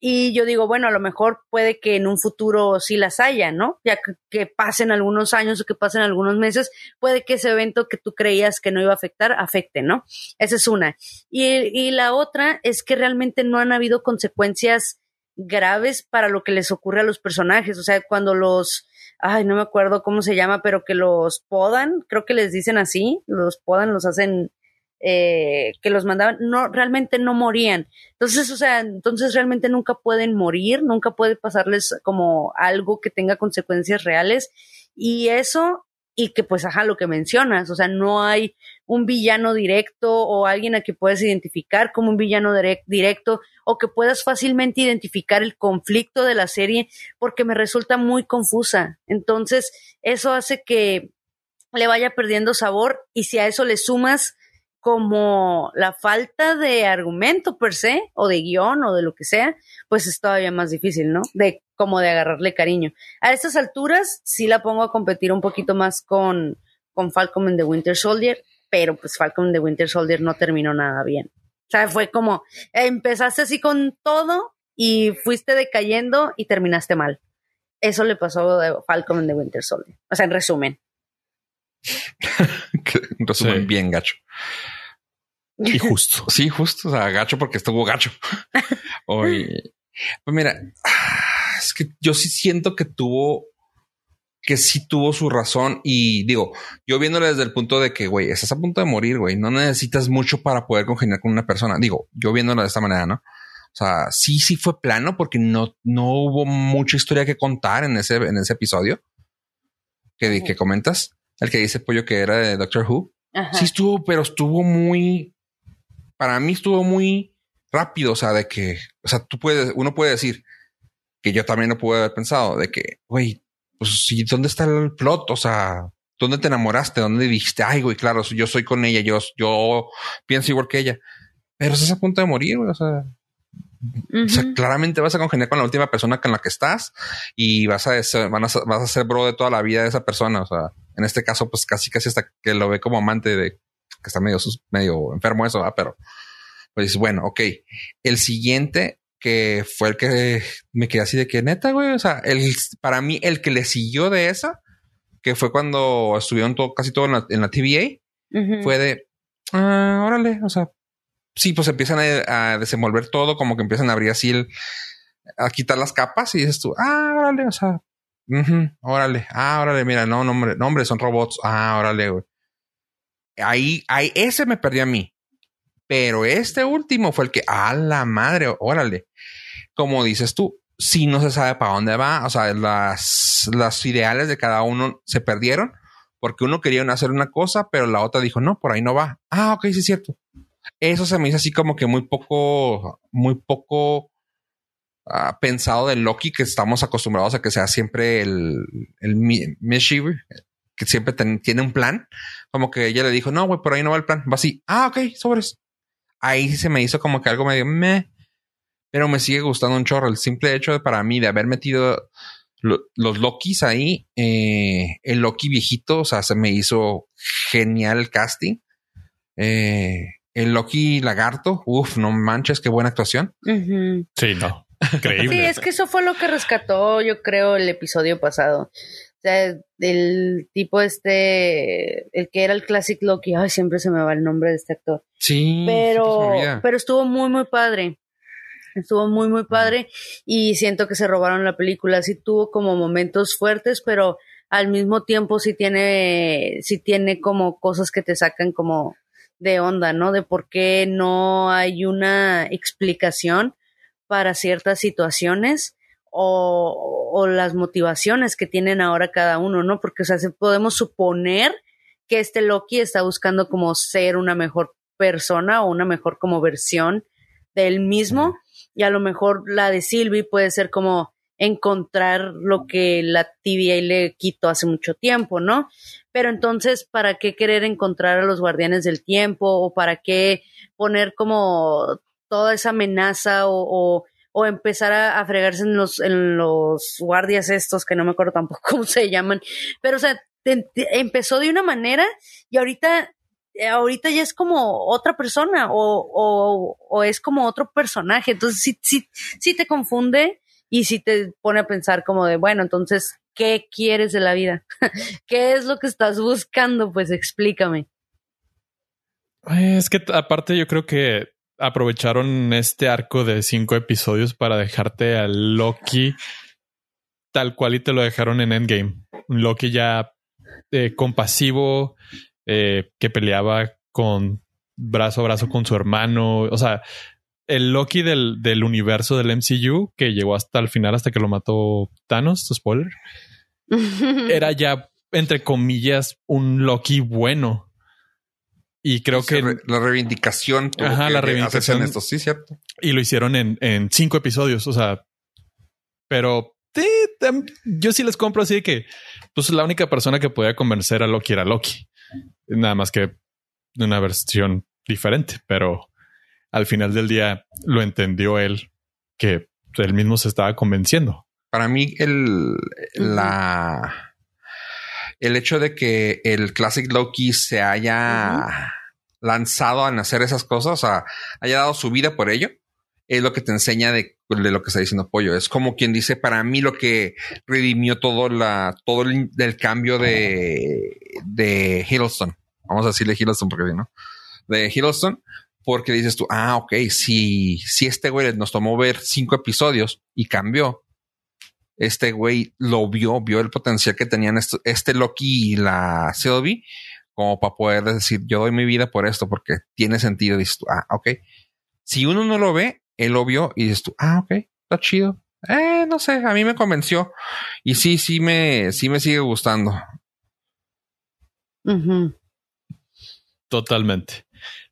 Y yo digo, bueno, a lo mejor puede que en un futuro sí las haya, ¿no? Ya que, pasen algunos años o que pasen algunos meses, puede que ese evento que tú creías que no iba a afectar, afecte, ¿no? Esa es una. Y, y la otra es que realmente no han habido consecuencias graves para lo que les ocurre a los personajes. O sea, cuando los, ay, no me acuerdo cómo se llama, pero que los podan, creo que les dicen así, los podan, los hacen eh, que los mandaban, no, realmente no morían. Entonces, o sea, entonces realmente nunca pueden morir, nunca puede pasarles como algo que tenga consecuencias reales. Y eso, y que pues, ajá, lo que mencionas, o sea, no hay un villano directo o alguien a que puedas identificar como un villano directo o que puedas fácilmente identificar el conflicto de la serie porque me resulta muy confusa. Entonces, eso hace que le vaya perdiendo sabor y si a eso le sumas como la falta de argumento per se, o de guion, o de lo que sea, pues es todavía más difícil, ¿no? De como de agarrarle cariño. A estas alturas sí la pongo a competir un poquito más con, con Falcon and the Winter Soldier, pero pues Falcon and the Winter Soldier no terminó nada bien. O sea, fue como, empezaste así con todo y fuiste decayendo y terminaste mal. Eso le pasó a Falcon and the Winter Soldier. O sea, en resumen. en resumen, bien gacho. Y justo. Sí, justo. O sea, gacho porque estuvo gacho. Hoy. Pues mira, es que yo sí siento que tuvo, que sí tuvo su razón. Y digo, yo viéndolo desde el punto de que, güey, estás a punto de morir, güey. No necesitas mucho para poder congeniar con una persona. Digo, yo viéndolo de esta manera, ¿no? O sea, sí, sí fue plano porque no, no hubo mucha historia que contar en ese, en ese episodio que, que comentas. El que dice pollo que era de Doctor Who. Sí estuvo, pero estuvo muy para mí estuvo muy rápido, o sea, de que, o sea, tú puedes, uno puede decir, que yo también lo pude haber pensado, de que, güey, pues sí, ¿dónde está el plot? O sea, ¿dónde te enamoraste? ¿Dónde dijiste, ay, güey, claro, yo soy con ella, yo, yo pienso igual que ella? Pero estás a punto de morir, güey, o sea, o sea, claramente vas a congeniar con la última persona con la que estás y vas a, ser, vas a ser bro de toda la vida de esa persona. O sea, en este caso, pues casi, casi hasta que lo ve como amante de que está medio, medio enfermo eso, ¿va? pero pues bueno, ok. El siguiente que fue el que me quedé así de que neta, güey. O sea, el, para mí, el que le siguió de esa, que fue cuando estuvieron todo, casi todo en la, en la TVA, fue de, ah, órale, o sea, sí, pues empiezan a, desenvolver todo, como que empiezan a abrir así el, a quitar las capas y dices tú, ah, órale, o sea, órale, ah, órale, mira, no, no, hombre, no, hombre, son robots, ah, órale, güey. Ahí, ahí, ese me perdió a mí. Pero este último fue el que, a la madre, órale. Como dices tú, si no se sabe para dónde va, o sea, las, las ideales de cada uno se perdieron porque uno quería hacer una cosa, pero la otra dijo, no, por ahí no va. Ah, ok, sí es cierto. Eso se me hizo así como que muy poco, muy poco uh, pensado de Loki, que estamos acostumbrados a que sea siempre el, el que siempre tiene un plan. Como que ella le dijo, no, güey, por ahí no va el plan. Va así. Ah, ok, sobres. Ahí se me hizo como que algo medio meh, pero me sigue gustando un chorro. El simple hecho de para mí de haber metido los Lokis ahí, eh, el Loki viejito, o sea, se me hizo genial el casting. Eh, el Loki lagarto, uff, no manches, qué buena actuación. Sí, no. Increíble. Sí, es que eso fue lo que rescató, yo creo, el episodio pasado. Sea, el tipo este, el que era el Classic Loki, ay, siempre se me va el nombre de este actor. Sí. Pero, pero estuvo muy, muy padre. Estuvo muy, muy padre y siento que se robaron la película. Sí tuvo como momentos fuertes, pero al mismo tiempo sí tiene, sí tiene como cosas que te sacan como de onda, ¿no? De por qué no hay una explicación para ciertas situaciones o, o las motivaciones que tienen ahora cada uno, ¿no? Porque, o sea, podemos suponer que este Loki está buscando como ser una mejor persona o una mejor como versión de él mismo y a lo mejor la de Sylvie puede ser como encontrar lo que la TVA le quitó hace mucho tiempo, ¿no? Pero entonces, ¿para qué querer encontrar a los guardianes del tiempo o para qué poner como toda esa amenaza o, o, empezar a, fregarse en los, en los guardias estos que no me acuerdo tampoco cómo se llaman? Pero, o sea, empezó de una manera y ahorita ahorita ya es como otra persona o, o, o, es como otro personaje. Entonces sí, sí, sí te confunde y sí te pone a pensar como de, bueno, entonces, ¿qué quieres de la vida? ¿Qué es lo que estás buscando? Pues explícame. Es que aparte yo creo que aprovecharon este arco de cinco episodios para dejarte a Loki tal cual y te lo dejaron en Endgame. Loki ya eh, compasivo, eh, que peleaba con brazo a brazo con su hermano. O sea, el Loki del, del, universo del MCU que llegó hasta el final, hasta que lo mató Thanos, spoiler, era ya, entre comillas, un Loki bueno. Y creo que la reivindicación, ajá, la reivindicación esto, sí, cierto. Y lo hicieron en, en cinco episodios. O sea, pero yo sí les compro así de que pues la única persona que podía convencer a Loki era Loki. Nada más que de una versión diferente, pero al final del día lo entendió él que él mismo se estaba convenciendo. Para mí, el, la, el hecho de que el Classic Loki se haya lanzado a hacer esas cosas, o sea, haya dado su vida por ello, es lo que te enseña de, lo que está diciendo Pollo. Es como quien dice, para mí lo que redimió todo, la, todo el, cambio de, de Hiddleston. Vamos a decirle Hiddleston porque si no. De Hiddleston, porque dices tú, ah, ok, si, si este güey nos tomó ver cinco episodios y cambió, este güey lo vio, vio el potencial que tenían este Loki y la Sylvie, como para poder decir, yo doy mi vida por esto, porque tiene sentido. Dices tú, ah, ok. Si uno no lo ve, él lo vio y dices tú, ah, ok, está chido. Eh, no sé, a mí me convenció. Y sí, sí me, sí me sigue gustando. Totalmente.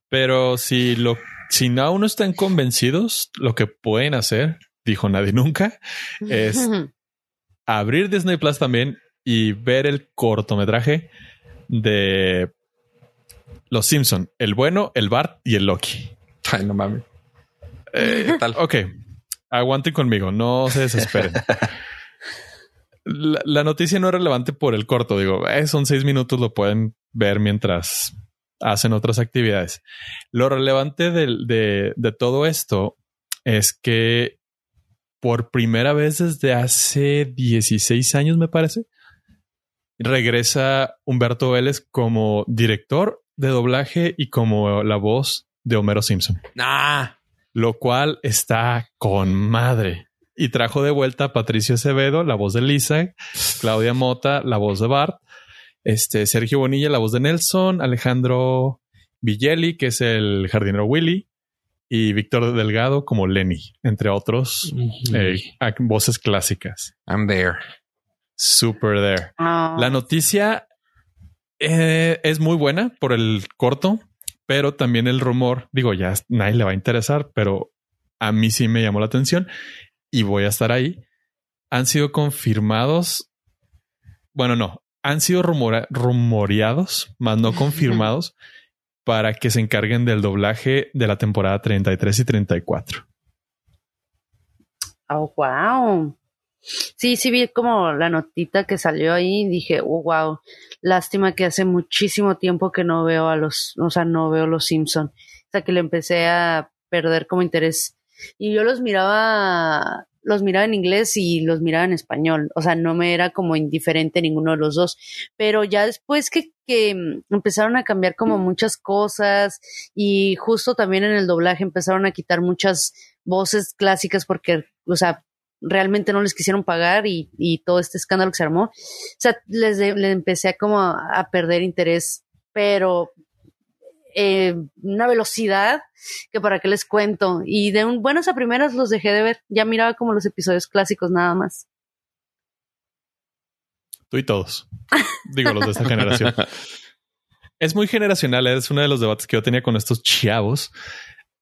Pero si lo, si aún no están convencidos, lo que pueden hacer dijo nadie nunca, es abrir Disney Plus también y ver el cortometraje de Los Simpson, el bueno, el Bart y el Loki. Ay, no mames. Eh, ¿Qué tal? Ok, aguanten conmigo, no se desesperen. La, la noticia no es relevante por el corto, digo, eh, son seis minutos, lo pueden ver mientras hacen otras actividades. Lo relevante del- de, de todo esto es que por primera vez desde hace 16 años, me parece, regresa Humberto Vélez como director de doblaje y como la voz de Homero Simpson Nah. lo cual está con madre. Y trajo de vuelta a Patricio Acevedo, la voz de Lisa, Claudia Mota, la voz de Bart, este Sergio Bonilla, la voz de Nelson, Alejandro Villeli, que es el jardinero Willy, y Víctor Delgado como Lenny, entre otros eh, voces clásicas. I'm there. Super there. Ah, La noticia eh, es muy buena por el corto, pero también el rumor, digo, ya nadie le va a interesar, pero a mí sí me llamó la atención y voy a estar ahí. Han sido confirmados. Bueno, no, han sido rumora- rumoreados, más no confirmados, para que se encarguen del doblaje de la temporada 33 y 34. Oh, wow. Sí, sí vi como la notita que salió ahí y dije, oh, wow, lástima que hace muchísimo tiempo que no veo a los, o sea, no veo los Simpson. O sea, que le empecé a perder como interés. Y yo los miraba, los miraba en inglés y los miraba en español. O sea, no me era como indiferente ninguno de los dos. Pero ya después que, que mm, empezaron a cambiar como muchas cosas y justo también en el doblaje empezaron a quitar muchas voces clásicas porque, o sea, realmente no les quisieron pagar y, y todo este escándalo que se armó. O sea, les, de- le empecé a como a perder interés, pero eh, una velocidad que para qué les cuento. Y de un, buenas a primeras los dejé de ver. Ya miraba como los episodios clásicos nada más. Tú y todos. Digo, los de esta generación. Es muy generacional. Es uno de los debates que yo tenía con estos chavos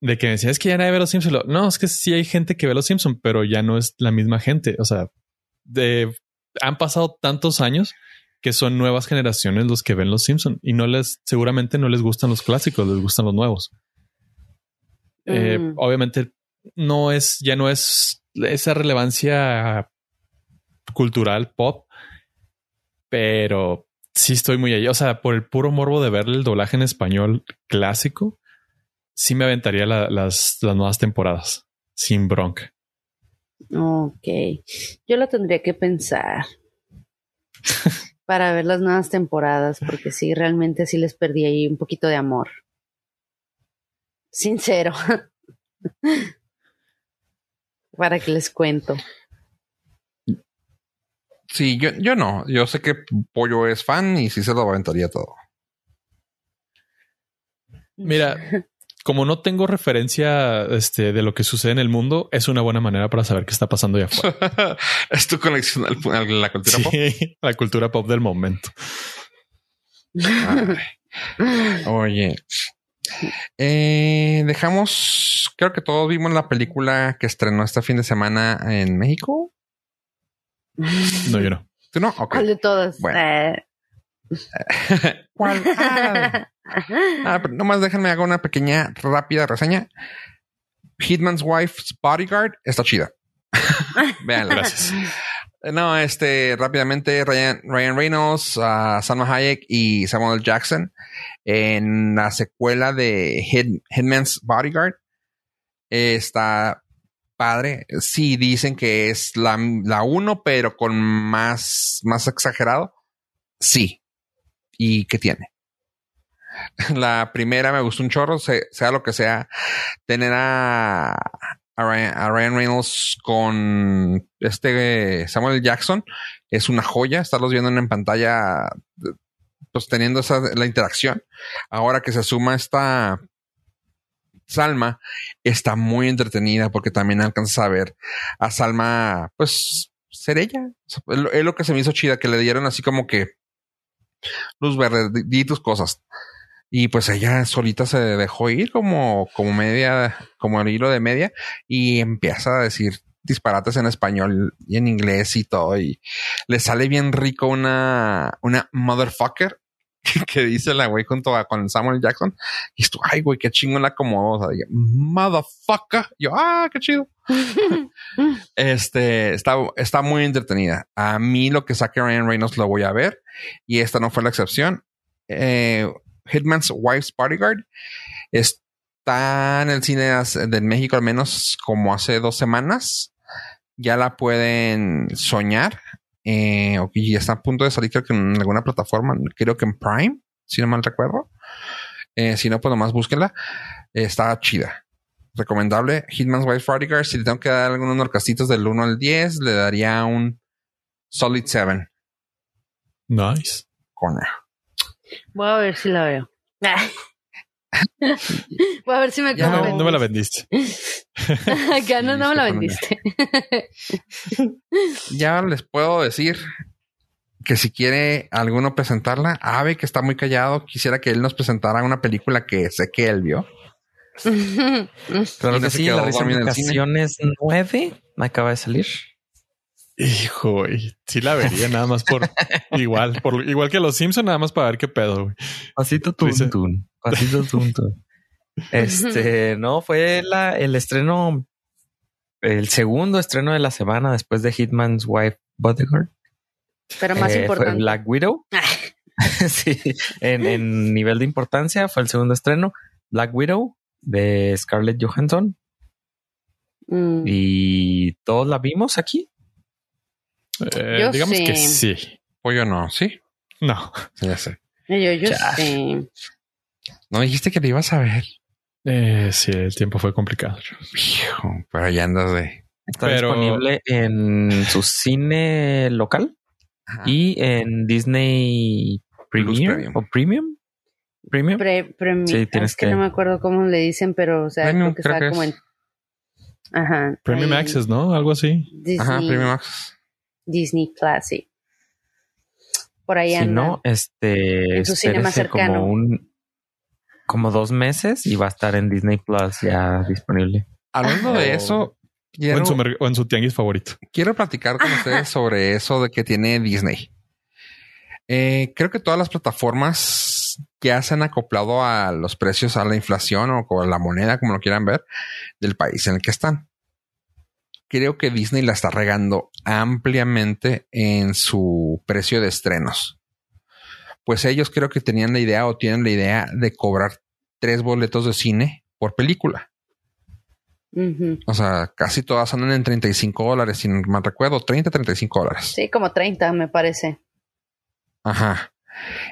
de que me decían es que ya nadie ve los Simpsons. Lo- No, es que sí hay gente que ve los Simpsons, pero ya no es la misma gente. O sea, de, han pasado tantos años que son nuevas generaciones los que ven los Simpsons y no les, seguramente no les gustan los clásicos, les gustan los nuevos. Eh, Mm. obviamente no es, ya no es esa relevancia cultural pop, pero sí estoy muy allí. O sea, por el puro morbo de ver el doblaje en español clásico, sí me aventaría la- las, las nuevas temporadas sin bronca. Ok. Yo lo tendría que pensar para ver las nuevas temporadas, porque sí, realmente sí les perdí ahí un poquito de amor. Sincero. para que les cuento. Sí, yo, yo no. Yo sé que Pollo es fan y sí se lo aventaría todo. Mira, como no tengo referencia este, de lo que sucede en el mundo, es una buena manera para saber qué está pasando allá afuera. es tu conexión al- a la cultura pop. La cultura pop del momento. Ay. Oye, eh, dejamos, creo que todos vimos la película que estrenó este fin de semana en México. No, yo no. ¿Tú no? Ok. ¿Cuál de todas? Bueno. Eh, ¿Cuál? Ah, ah, déjenme hacer una pequeña rápida reseña. Hitman's Wife's Bodyguard está chida. Veanla. Gracias. No, este, rápidamente, Ryan, Ryan Reynolds, uh, Salma Hayek y Samuel Jackson en la secuela de Hit- Hitman's Bodyguard. Eh, está padre. Sí, dicen que es la, la uno, pero con más, más exagerado. Sí. ¿Y qué tiene? La primera me gustó un chorro, se- sea lo que sea, tener a, Ryan, Ryan Reynolds con este Samuel Jackson es una joya. Estarlos viendo en pantalla, pues teniendo esa la interacción. Ahora que se suma esta Salma, está muy entretenida porque también alcanzas a ver a Salma, pues ser ella. Es lo que se me hizo chida, que le dieron así como que luz verde, di, tus cosas. Y pues ella solita se dejó ir como, como media, como el hilo de media y empieza a decir disparates en español y en inglés y todo. Y le sale bien rico una, una motherfucker que dice la güey junto a con Samuel Jackson. Y esto, ay, güey, qué chingo la como, o sea, motherfucker. Yo, ah, qué chido. este está, está muy entretenida. A mí lo que saque Ryan Reynolds lo voy a ver y esta no fue la excepción. Eh, Hitman's Wife's Bodyguard está en el cine de México al menos como hace dos semanas. Ya la pueden soñar. Eh, y está a punto de salir creo que en alguna plataforma, creo que en Prime, si no mal recuerdo. Eh, si no, pues nomás búsquenla. está chida. Recomendable. Hitman's Wife's Bodyguard. Si le tengo que dar algunos norcastitos del 1 al 10, le daría un Solid 7. Nice. Corner. Voy a ver si la veo. Voy a ver si me no, no, me la vendiste. Acá no, no me la vendiste. ya les puedo decir que si quiere alguno presentarla, Ave, que está muy callado, quisiera que él nos presentara una película que sé que él vio. Claro que sí, la ocasiones 9 me acaba de salir. Hijo, sí la vería nada más por igual, por igual que los Simpson, nada más para ver qué pedo. Güey. Pasito tun, pasito tun, Este, no, fue la, el estreno, el segundo estreno de la semana después de Hitman's Wife Bodyguard. Pero más eh, importante. Black Widow. sí, en, en nivel de importancia fue el segundo estreno. Black Widow de Scarlett Johansson. Mm. Y todos la vimos aquí. Eh, digamos que sí. O yo no, ¿sí? No. Ya sé. Yo, yo sí. No dijiste que te ibas a ver. Eh, sí, el tiempo fue complicado. pero ya andas de. Está disponible en su cine local y en Disney Premium o Premium. Premium. sí, tienes que... No me acuerdo cómo le dicen, pero o sea, creo que está como en. Ajá. Premium Access, ¿no? Algo así. Ajá, Premium Access. Disney Classic. Por ahí Si no, este. En su cine más cercano. Como, un, como dos meses y va a estar en Disney Plus ya disponible. Hablando de eso. Quiero, o, en su, tianguis favorito. Quiero platicar con ustedes sobre eso de que tiene Disney. Eh, creo que todas las plataformas ya se han acoplado a los precios, a la inflación o a la moneda, como lo quieran ver, del país en el que están creo que Disney la está regando ampliamente en su precio de estrenos. Pues ellos creo que tenían la idea o tienen la idea de cobrar tres boletos de cine por película. O sea, casi todas andan en 35 dólares, si no me recuerdo, 30, 35 dólares. Sí, como 30 me parece. Ajá.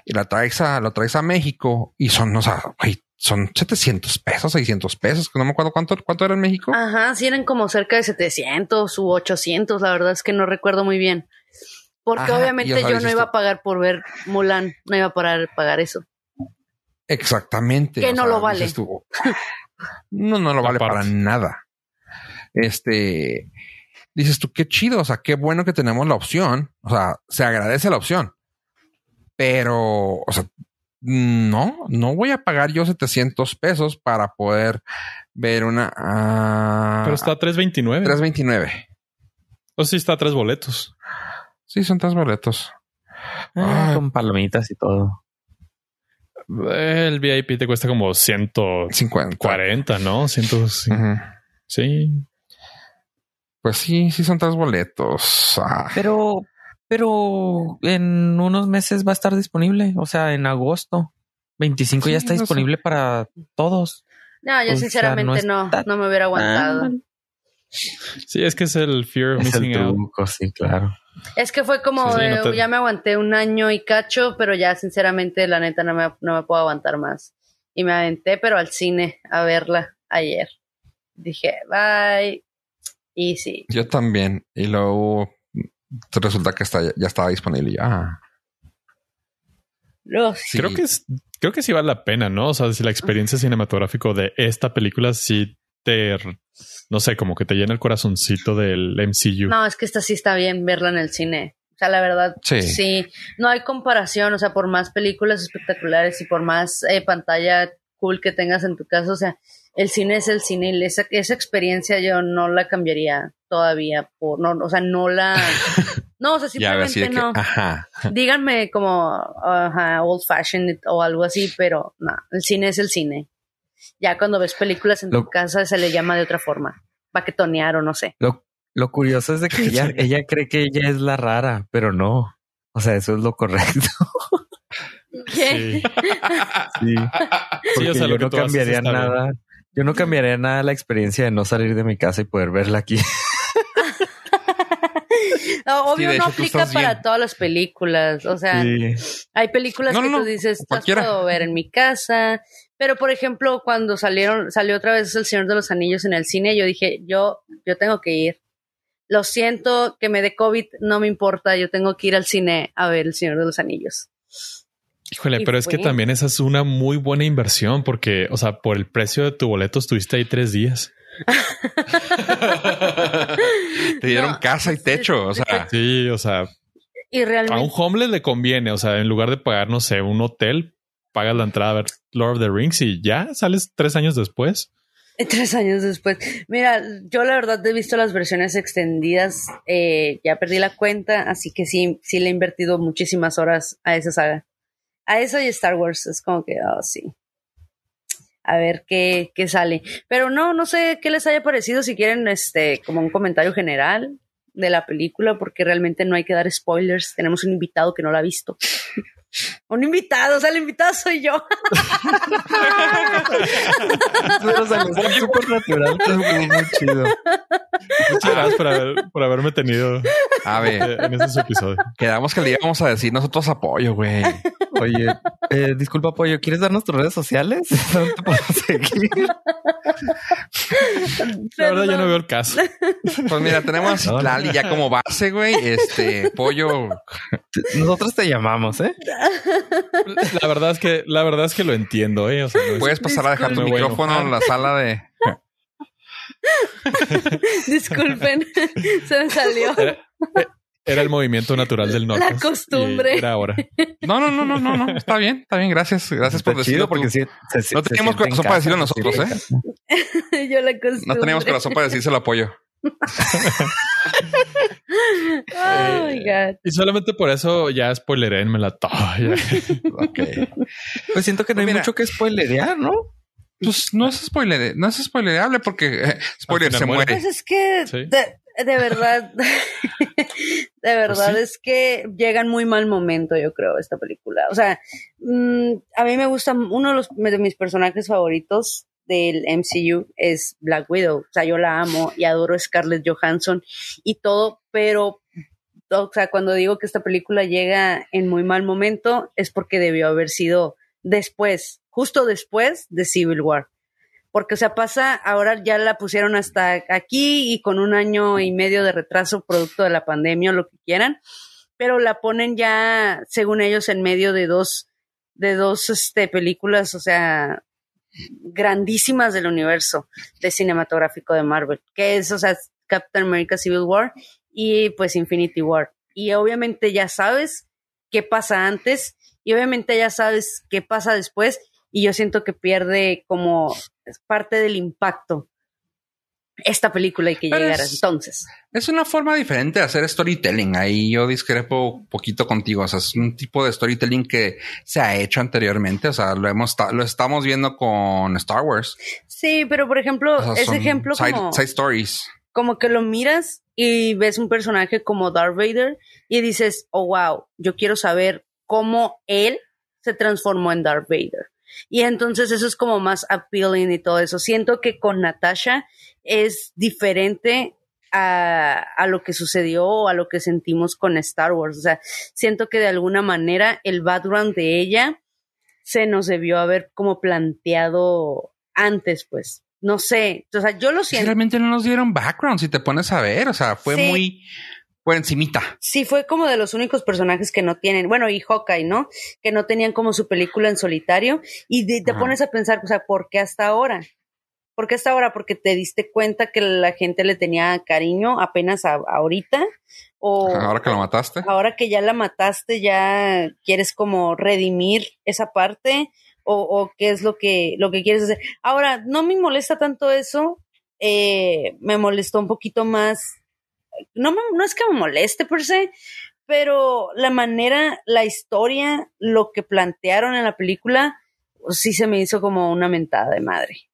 Y la traes a, lo traes a México y son, o sea, güey, son 700 pesos, 600 pesos, que no me acuerdo cuánto, cuánto era en México. Ajá, sí eran como cerca de 700 u 800, la verdad es que no recuerdo muy bien. Porque obviamente yo no iba a pagar por ver Mulan, no iba a pagar, pagar eso. Exactamente. Que no lo vale. no, no lo vale para nada. Este, dices tú, qué chido, o sea, qué bueno que tenemos la opción, o sea, se agradece la opción. Pero, o sea, no, no voy a pagar yo 700 pesos para poder ver una. Uh, Pero está a 329. 329. O sí, está a tres boletos. Sí, son tres boletos. Ah, con palomitas y todo. El VIP te cuesta como 140, ¿no? 150. Sí. Pues sí, sí son tres boletos. Ah. Pero, pero en unos meses va a estar disponible, o sea, en agosto 25 ya está disponible para todos. No, yo sinceramente no, no, me hubiera aguantado. Sí, es que es el fear of missing out. Sí, claro. Es que fue como, ya me aguanté un año y cacho, pero ya sinceramente la neta no me, no me puedo aguantar más. Y me aventé, pero al cine a verla ayer. Dije, bye. Y sí. Yo también. Y luego resulta que está, ya estaba disponible. Ya. Creo que es, creo que sí vale la pena, ¿no? O sea, si la experiencia cinematográfica de esta película sí te, no sé, como que te llena el corazoncito del MCU. No, es que esta sí está bien verla en el cine. O sea, la verdad, sí. no hay comparación. O sea, por más películas espectaculares y por más eh, pantalla cool que tengas en tu casa. O sea, el cine es el cine y esa, esa experiencia yo no la cambiaría todavía por, no, o sea, no la, no, o sea, simplemente no. Díganme como old fashioned o algo así, pero no, el cine es el cine. Ya cuando ves películas en tu casa se le llama de otra forma, paquetonear o no sé. Lo, lo curioso es de que ella, ella cree que ella es la rara, pero no. O sea, eso es lo correcto. ¿Qué? Sí. sí. o sea, yo no cambiaría nada. Yo no cambiaría nada la experiencia de no salir de mi casa y poder verla aquí. obvio no aplica para todas las películas. O sea, hay películas que tú dices, las puedo ver en mi casa. Pero por ejemplo, cuando salieron, salió otra vez El Señor de los Anillos en el cine, yo dije, yo, yo tengo que ir. Lo siento que me dé COVID, no me importa, yo tengo que ir al cine a ver El Señor de los Anillos. Híjole, pero es que también esa es una muy buena inversión porque, o sea, por el precio de tu boleto estuviste ahí tres días. Te dieron casa y techo, o sea. Sí, o sea. Y realmente. A un homeless le conviene, o sea, en lugar de pagar, no sé, un hotel, pagas la entrada a ver Lord of the Rings y ya sales tres años después. Tres años después. Mira, yo la verdad he visto las versiones extendidas, eh, ya perdí la cuenta, así que sí, sí le he invertido muchísimas horas a esa saga. A eso y Star Wars, es como que, oh, sí. A ver qué, qué sale. Pero no, no sé qué les haya parecido, si quieren, este, como un comentario general de la película, porque realmente no hay que dar spoilers. Tenemos un invitado que no la ha visto. Un invitado, o sea, el invitado soy yo. súper natural, muy chido. Muchas gracias por, haber, por haberme tenido a ver, en este episodio. Quedamos que le íbamos a decir nosotros apoyo, güey. Oye, eh, disculpa, apoyo, ¿quieres darnos tus redes sociales? ¿Dónde te podemos seguir? La verdad, yo no veo el caso. Pues mira, tenemos a Lali ya como base, güey. Este pollo. Nosotros te llamamos, ¿eh? La verdad es que, la verdad es que lo entiendo, ¿eh? Puedes pasar a dejar tu micrófono en la sala de. Disculpen, se me salió. Era, el movimiento natural del norte. La costumbre. Era ahora. No, no, no, no, no, no. Está bien, está bien. Gracias. Gracias por decirlo. Porque sí, no teníamos corazón para decirlo nosotros, ¿eh? Yo la costumbre. No teníamos corazón para decirse el apoyo. oh my God. Y solamente por eso ya spoileré en la okay. Pues siento que no hay mucho que spoilerear, ¿no? Pues no es spoiler, no es spoilerable porque eh, spoiler se muere. Pues es que de, verdad, de verdad pues es que llega en muy mal momento, yo creo, esta película. O sea, mm, a mí me gusta uno de, los, de mis personajes favoritos del MCU es Black Widow. O sea, yo la amo y adoro a Scarlett Johansson y todo, pero o sea, cuando digo que esta película llega en muy mal momento es porque debió haber sido después, justo después de Civil War. Porque, o sea, pasa, ahora ya la pusieron hasta aquí y con un año y medio de retraso producto de la pandemia o lo que quieran, pero la ponen ya, según ellos, en medio de dos, de dos este, películas, o sea, grandísimas del universo de cinematográfico de Marvel, que es, o sea, Captain America Civil War y pues Infinity War. Y obviamente ya sabes qué pasa antes y obviamente ya sabes qué pasa después y yo siento que pierde como parte del impacto esta película y que llegara entonces. Es una forma diferente de hacer storytelling. Ahí yo discrepo poquito contigo. O sea, es un tipo de storytelling que se ha hecho anteriormente. O sea, lo hemos lo estamos viendo con Star Wars. Sí, pero por ejemplo, ese ejemplo como side stories. Como que lo miras y ves un personaje como Darth Vader y dices, oh wow, yo quiero saber cómo él se transformó en Darth Vader. Y entonces eso es como más appealing y todo eso. Siento que con Natasha es diferente a, a, lo que sucedió o a lo que sentimos con Star Wars. O sea, siento que de alguna manera el background de ella se nos debió haber como planteado antes, pues. No sé, o sea, yo lo siento. Realmente no nos dieron background, si te pones a ver, o sea, fue muy por encimita. Sí, fue como de los únicos personajes que no tienen, bueno, y Hawkeye, ¿no? Que no tenían como su película en solitario y te pones a pensar, o sea, ¿por qué hasta ahora? ¿Por qué hasta ahora? Porque te diste cuenta que la gente le tenía cariño apenas a- ahorita. O Ahora que lo mataste. ahora que ya la mataste, ya quieres como redimir esa parte. O, o qué es lo que, lo que quieres hacer. Ahora, no me molesta tanto eso. eh, me molestó un poquito más. No, es que me moleste per se, pero la manera, la historia, lo que plantearon en la película, sí se me hizo como una mentada de madre.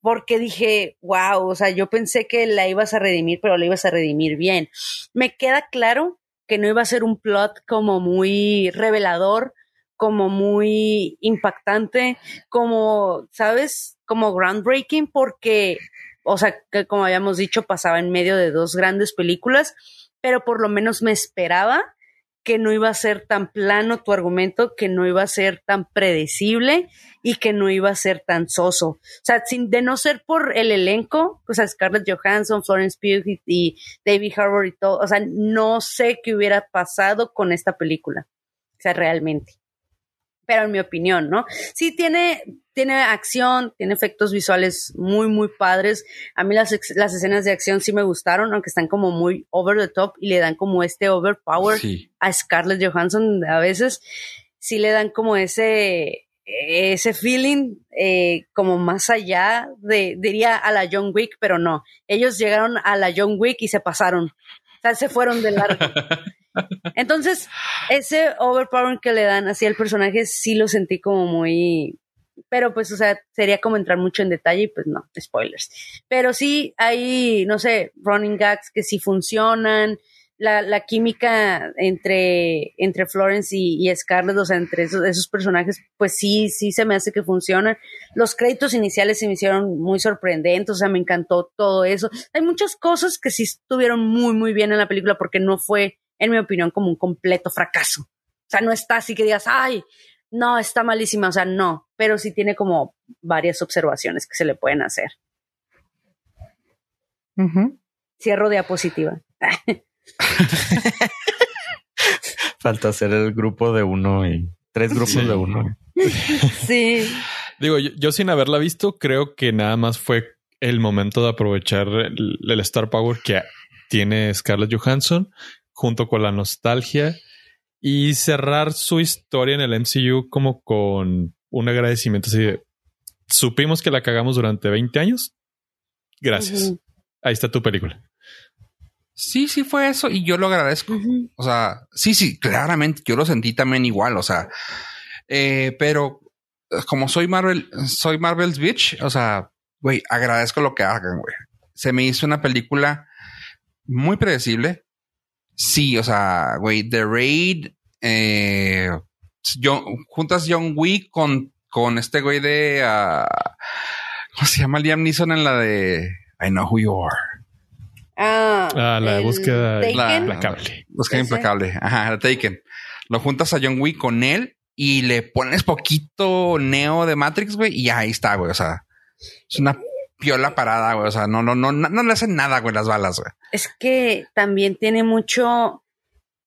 Porque dije, wow, o sea, yo pensé que la ibas a redimir, pero la ibas a redimir bien. Me queda claro que no iba a ser un plot como muy revelador, como muy impactante, como, ¿sabes? Como groundbreaking, porque, o sea, que como habíamos dicho, pasaba en medio de dos grandes películas, pero por lo menos me esperaba que no iba a ser tan plano tu argumento, que no iba a ser tan predecible y que no iba a ser tan soso. O sea, sin, de no ser por el elenco, pues a Scarlett Johansson, Florence Pugh y, y David Harbour y todo, o sea, no sé qué hubiera pasado con esta película. O sea, realmente. Pero en mi opinión, ¿no? Sí tiene, tiene acción, tiene efectos visuales muy, muy padres. A mí las, las escenas de acción sí me gustaron, aunque están como muy over the top y le dan como este overpower Sí. a Scarlett Johansson a veces sí le dan como ese ese feeling eh, como más allá de diría a la John Wick pero no ellos llegaron a la John Wick y se pasaron o sea se fueron de largo entonces ese overpower que le dan así al personaje sí lo sentí como muy pero pues o sea sería como entrar mucho en detalle y pues no spoilers pero sí hay no sé running gags que sí funcionan la, la química entre, entre Florence y, y Scarlett, o sea, entre esos, esos personajes, pues sí, sí se me hace que funcionan. Los créditos iniciales se me hicieron muy sorprendentes, o sea, me encantó todo eso. Hay muchas cosas que sí estuvieron muy, muy bien en la película porque no fue, en mi opinión, como un completo fracaso. O sea, no está así que digas, ay, no, está malísima, o sea, no, pero sí tiene como varias observaciones que se le pueden hacer. Cierro diapositiva. Falta hacer el grupo de uno y tres grupos Sí. de uno. sí. Digo, yo, yo sin haberla visto, creo que nada más fue el momento de aprovechar el, el Star Power que tiene Scarlett Johansson junto con la nostalgia y cerrar su historia en el MCU como con un agradecimiento así de supimos que la cagamos durante 20 años. Gracias. Ahí está tu película. Sí, sí fue eso y yo lo agradezco. O sea, sí, sí, claramente yo lo sentí también igual. O sea, eh, pero eh, como soy Marvel, soy Marvel's bitch, o sea, güey, agradezco lo que hagan, güey. Se me hizo una película muy predecible. Sí, o sea, güey, The Raid, eh, John- juntas John Wick con, con este güey de, ah, ¿cómo se llama Liam Neeson en la de I Know Who You Are? Ah, Ah, la el búsqueda. La- implacable. Ese. implacable. Ajá, la Taken. Lo juntas a John Wick con él y le pones poquito neo de Matrix, güey, y ahí está, güey. O sea, es una piola parada, güey. O sea, no, no, no, no, no le hacen nada, güey, las balas, güey. Es que también tiene mucho.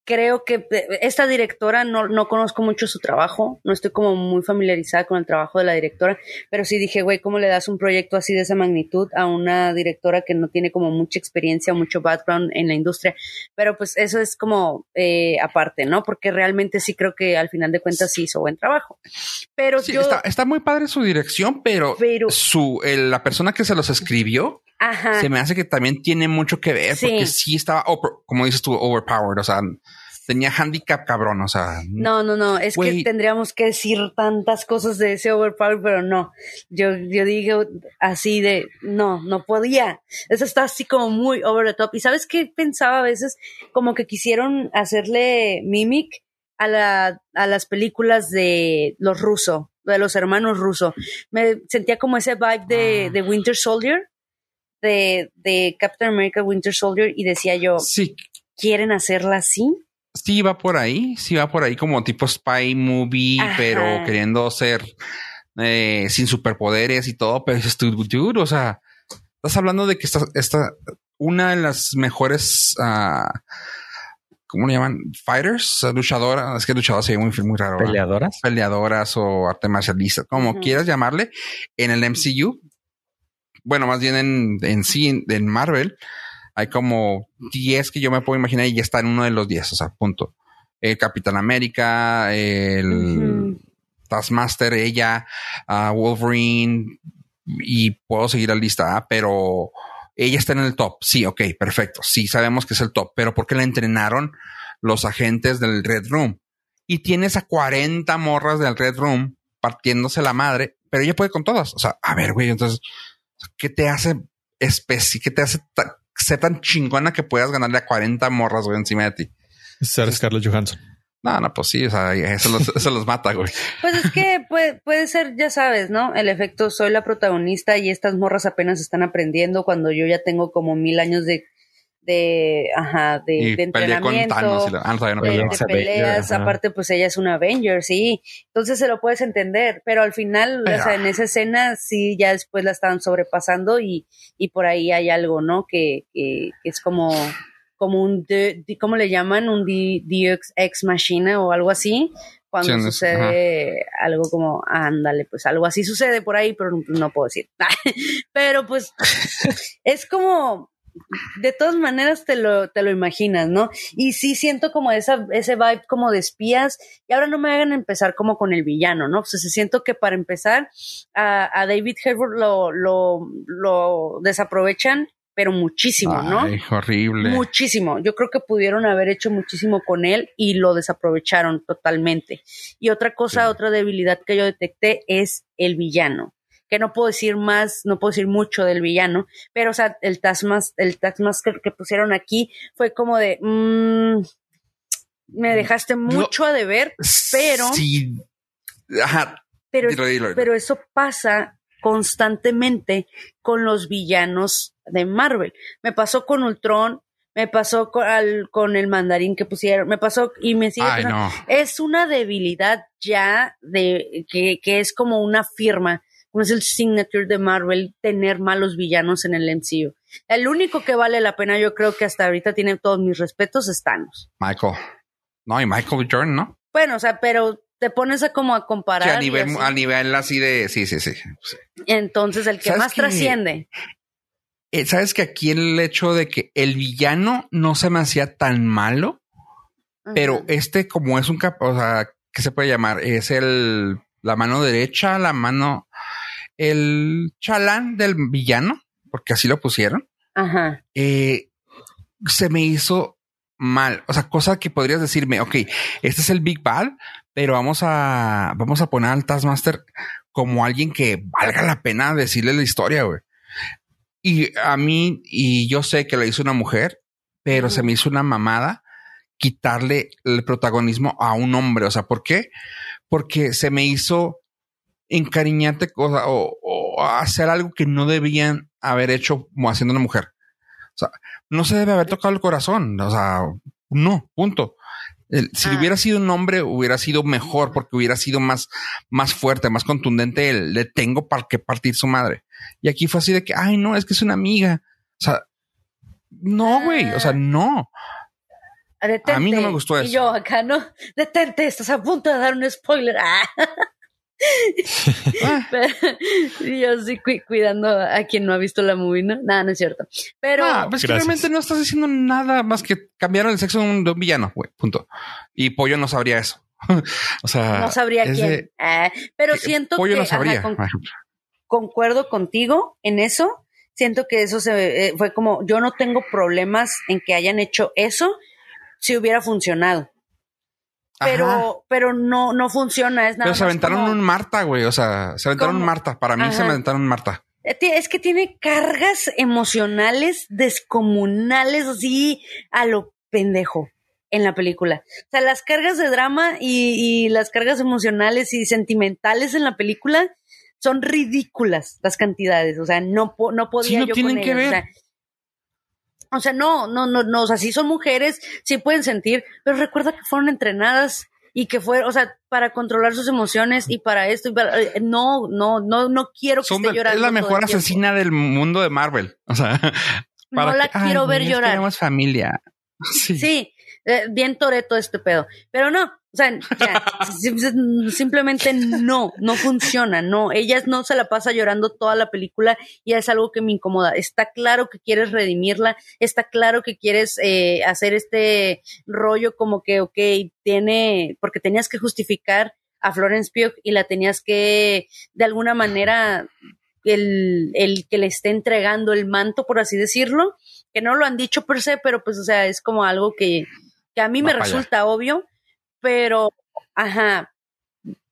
Creo que eh, esta directora no, no conozco mucho su trabajo, no estoy como muy familiarizada con el trabajo de la directora, pero sí dije, güey, ¿cómo le das un proyecto así de esa magnitud a una directora que no tiene como mucha experiencia mucho background en la industria? Pero pues eso es como eh, aparte, ¿no? Porque realmente sí creo que al final de cuentas sí hizo buen trabajo. Pero Sí, yo. está, está muy padre su dirección, pero, Pero- su, el- la persona que se los escribió Ajá. se me hace que también tiene mucho que ver Sí. porque sí estaba, over- como dices tú, overpowered. O sea, tenía handicap cabrón. O sea, No, no, no, es que tendríamos que decir tantas cosas de ese overpower, pero no. Yo, yo digo así de, no, no podía. Eso está así como muy over the top. Y sabes qué pensaba a veces, como que quisieron hacerle mimic a, la, a las películas de los rusos, de los hermanos rusos. Me sentía como ese vibe de, Ah. de Winter Soldier, de, de Captain America Winter Soldier, y decía yo, sí, ¿quieren hacerla así? sí va por ahí, sí va por ahí como tipo spy movie, Ajá. pero queriendo ser eh, sin superpoderes y todo, pero dices tú, dude, o sea, estás hablando de que esta, esta una de las mejores, ah, ¿cómo le llaman? Fighters, luchadoras, es que luchador se ve muy, muy raro. ¿verdad? Peleadoras. Peleadoras o arte marcialista, como quieras llamarle, en el MCU. Bueno, más bien en, en sí, en Marvel, hay como 10 que yo me puedo imaginar y ya está en uno de los 10, o sea, punto. El Capitán América, el. Taskmaster, ella, Wolverine, y puedo seguir la lista, ¿ah? pero ella está en el top. Sí, ok, perfecto. Sí, sabemos que es el top, pero ¿por qué la entrenaron los agentes del Red Room? Y tienes a 40 morras del Red Room partiéndose la madre, pero ella puede con todas. O sea, a ver, güey, entonces, ¿qué te hace especie? ¿Qué te hace ta- ser tan chingona que puedas ganarle a 40 morras, güey, encima de ti? Ser Scarlett Johansson. No, no, pues sí, o sea, eso los, eso los mata, güey. Pues es que puede, puede ser, ya sabes, ¿no? El efecto soy la protagonista y estas morras apenas están aprendiendo cuando yo ya tengo como mil años de, de, ajá, de, Y de peleé con entrenamiento. Thanos y la- ah, no, todavía no de, peleas, ajá. aparte pues ella es una Avenger, sí, entonces se lo puedes entender, pero al final, o sea, en esa escena sí ya después la estaban sobrepasando y, y por ahí hay algo, ¿no? Que, que, que es como, como un, de, de- ¿cómo le llaman? Un D- DX ex machina o algo así, cuando Sí, sucede algo como, ándale, pues algo así sucede por ahí, pero no, no puedo decir. pero pues es como, de todas maneras te lo, te lo imaginas, ¿no? Y sí siento como esa, ese vibe como de espías. Y ahora no me hagan empezar como con el villano, ¿no? O sea, siento que para empezar, a, a David Harbour lo, lo, lo desaprovechan, pero muchísimo, ¿no? Ay, horrible. Muchísimo. Yo creo que pudieron haber hecho muchísimo con él y lo desaprovecharon totalmente. Y otra cosa, Sí. otra debilidad que yo detecté es el villano. Que no puedo decir más, no puedo decir mucho del villano, pero o sea, el Taskmaster, el Taskmaster que pusieron aquí fue como de, mm, me dejaste mucho a deber, pero- Sí. Ajá. pero Dilo, dilo, dilo. pero eso pasa constantemente con los villanos de Marvel. Me pasó con Ultron, me pasó con, al- con el mandarín que pusieron, me pasó y me sigue Ay, no. Es una debilidad ya de que, que es como una firma, como es el signature de Marvel, tener malos villanos en el MCU. El único que vale la pena, yo creo que hasta ahorita tiene todos mis respetos, es Thanos. Michael. No, y Michael Jordan, ¿no? Bueno, o sea, pero te pones a como a comparar. Sí, a nivel, así. a nivel así de. Sí, sí, sí. sí. Entonces, el que ¿Sabes más trasciende. Eh, Sabes que aquí el hecho de que el villano no se me hacía tan malo, pero este, como es un o sea, ¿qué se puede llamar? Es el la mano derecha, la mano, el chalán del villano, porque así lo pusieron. Ajá. eh, se me hizo mal. O sea, cosa que podrías decirme, ok, este es el Big Bad, pero vamos a, vamos a poner al Taskmaster como alguien que valga la pena decirle la historia, güey. Y a mí, y yo sé que la hizo una mujer, pero se me hizo una mamada quitarle el protagonismo a un hombre. O sea, ¿por qué? Porque se me hizo encariñarte cosa o, o hacer algo que no debían haber hecho como haciendo una mujer. O sea, no se debe haber tocado el corazón. O sea, no, punto. El- si Ah. hubiera sido un hombre, hubiera sido mejor porque hubiera sido más, más fuerte, más contundente. El, le tengo para que partir su madre. Y aquí fue así de que, ay, no, es que es una amiga. O sea, no, güey. O sea, no. Detente. A mí no me gustó Y eso. yo acá, no, detente, estás a punto de dar un spoiler. Ah. Ah, y yo sí cu- cuidando a quien no ha visto la movie, ¿no? Nada, no es cierto. Pero Ah, pues que realmente no estás diciendo nada más que cambiaron el sexo de un, de un villano, güey, punto. Y Pollo no sabría eso. o sea, no sabría quién. de- Ah, pero que siento Pollo que no sabría. ajá, con- concuerdo contigo en eso. Siento que eso se eh, fue como yo no tengo problemas en que hayan hecho eso si hubiera funcionado. Ajá. Pero, pero no, no funciona. Es nada Pero se aventaron como- un Marta, güey. O sea, se aventaron un. Marta. Para mí se me aventaron un Marta. Eh, Es que tiene cargas emocionales descomunales así a lo pendejo en la película. O sea, las cargas de drama y, y las cargas emocionales y sentimentales en la película son ridículas las cantidades. O sea, no, no podía Sí, no yo tienen con que ellas. O ver. sea, o sea, no, no, no, no, o sea, sí son mujeres, sí pueden sentir, pero recuerda que fueron entrenadas y que fue, o sea, para controlar sus emociones y para esto, y para- eh, no, no, no, no quiero que esté llorando. es la mejor asesina del mundo de Marvel. O sea, No la que, quiero "Ay, ver llorar. éramos familia. Sí. Sí, Eh, bien toreto este pedo. Pero no, o sea, ya, simplemente no, no funciona, no, ella no se la pasa llorando toda la película y es algo que me incomoda. Está claro que quieres redimirla, está claro que quieres eh, hacer este rollo como que, ok, tiene, porque tenías que justificar a Florence Pugh y la tenías que, de alguna manera, el, el que le esté entregando el manto, por así decirlo, que no lo han dicho per se, pero pues, o sea, es como algo que, que a mí me resulta obvio, pero, ajá,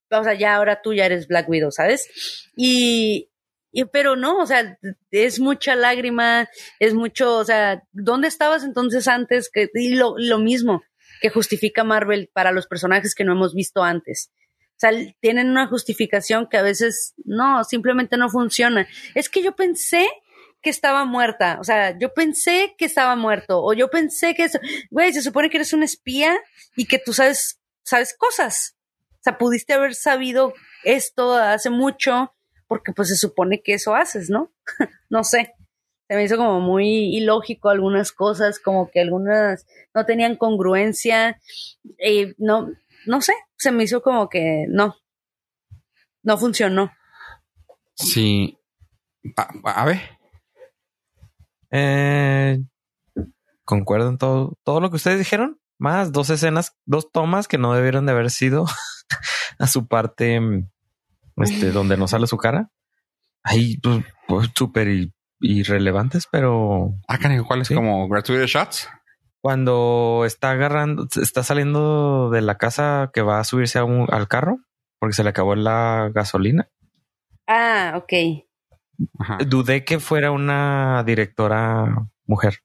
o sea, ya ahora tú ya eres Black Widow, ¿sabes? Y, y, pero no, o sea, es mucha lágrima, es mucho, o sea, ¿dónde estabas entonces antes? Que, y lo, lo mismo que justifica Marvel para los personajes que no hemos visto antes. O sea, tienen una justificación que a veces no, simplemente no funciona. Es que yo pensé que estaba muerta, o sea, yo pensé que estaba muerto, o yo pensé que eso, güey, se supone que eres un espía y que tú sabes, sabes cosas. O sea, pudiste haber sabido esto hace mucho, porque pues se supone que eso haces, ¿no? no sé. Se me hizo como muy ilógico algunas cosas, como que algunas no tenían congruencia, no, no sé, se me hizo como que no, no funcionó. Sí. A, ver. Eh, concuerdo en todo, todo lo que ustedes dijeron, más dos escenas, dos tomas que no debieron de haber sido a su parte, este, donde no sale su cara. Ahí, pues, pues súper irrelevantes, pero. Ah, ¿cuál es como gratuity shots? cuando está agarrando, está saliendo de la casa que va a subirse al carro porque se le acabó la gasolina. Ah, ok. Dudé que fuera una directora mujer.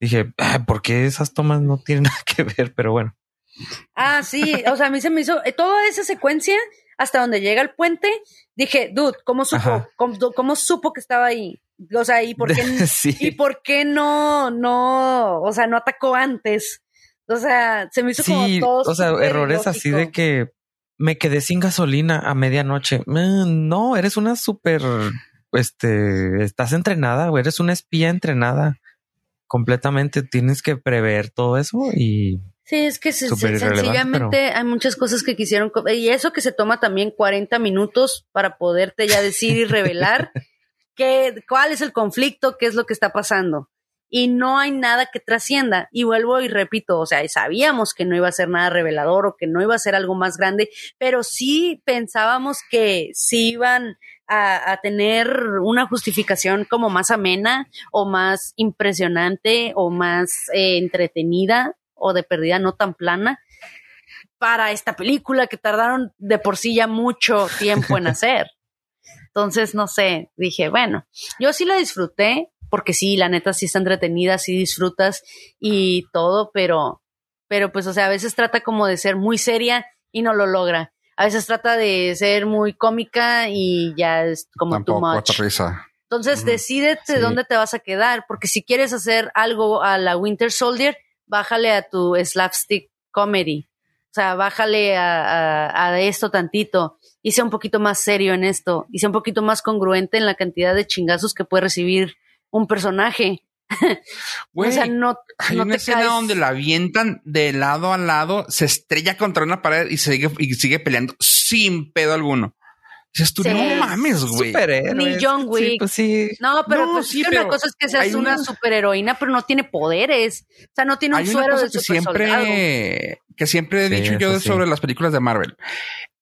Dije, ah, ¿por qué esas tomas no tienen nada que ver? Pero bueno. Ah, sí. O sea, a mí se me hizo eh, toda esa secuencia hasta donde llega el puente. Dije, dude, ¿cómo supo? ¿Cómo, supo que estaba ahí? O sea, ¿y por qué, ¿y por qué no, no, o sea, no atacó antes? O sea, se me hizo como todo. O sea, errores así de que me quedé sin gasolina a medianoche. Mm, no, eres una súper, este, estás entrenada, o eres una espía entrenada completamente. Tienes que prever todo eso y Sí, es que sencillamente hay muchas cosas que quisieron, y eso que se toma también 40 minutos para poderte ya decir y revelar qué, cuál es el conflicto, qué es lo que está pasando. Y no hay nada que trascienda. Y vuelvo y repito, o sea, sabíamos que no iba a ser nada revelador o que no iba a ser algo más grande, pero sí pensábamos que sí iban a, tener una justificación como más amena o más impresionante o más eh, entretenida o de perdida no tan plana para esta película que tardaron de por sí ya mucho tiempo en hacer. Entonces, no sé, dije, bueno, yo sí la disfruté, porque sí, la neta sí está entretenida, sí disfrutas y todo, pero, pero pues, o sea, a veces trata como de ser muy seria y no lo logra. A veces trata de ser muy cómica y ya es como too much. Entonces, decídete dónde te vas a quedar, porque si quieres hacer algo a la Winter Soldier, bájale a tu slapstick comedy. O sea, bájale a, esto tantito y sea un poquito más serio en esto y sea un poquito más congruente en la cantidad de chingazos que puede recibir un personaje. O sea, no, hay una escena donde la avientan de lado a lado, se estrella contra una pared y sigue, y sigue peleando sin pedo alguno. Dices tú, no mames, güey. Ni John Wick. Pues no, pero pues sí, una cosa es que seas una, superheroína, pero no tiene poderes. O sea, no tiene un suero de que siempre, que siempre he dicho yo sobre las películas de Marvel.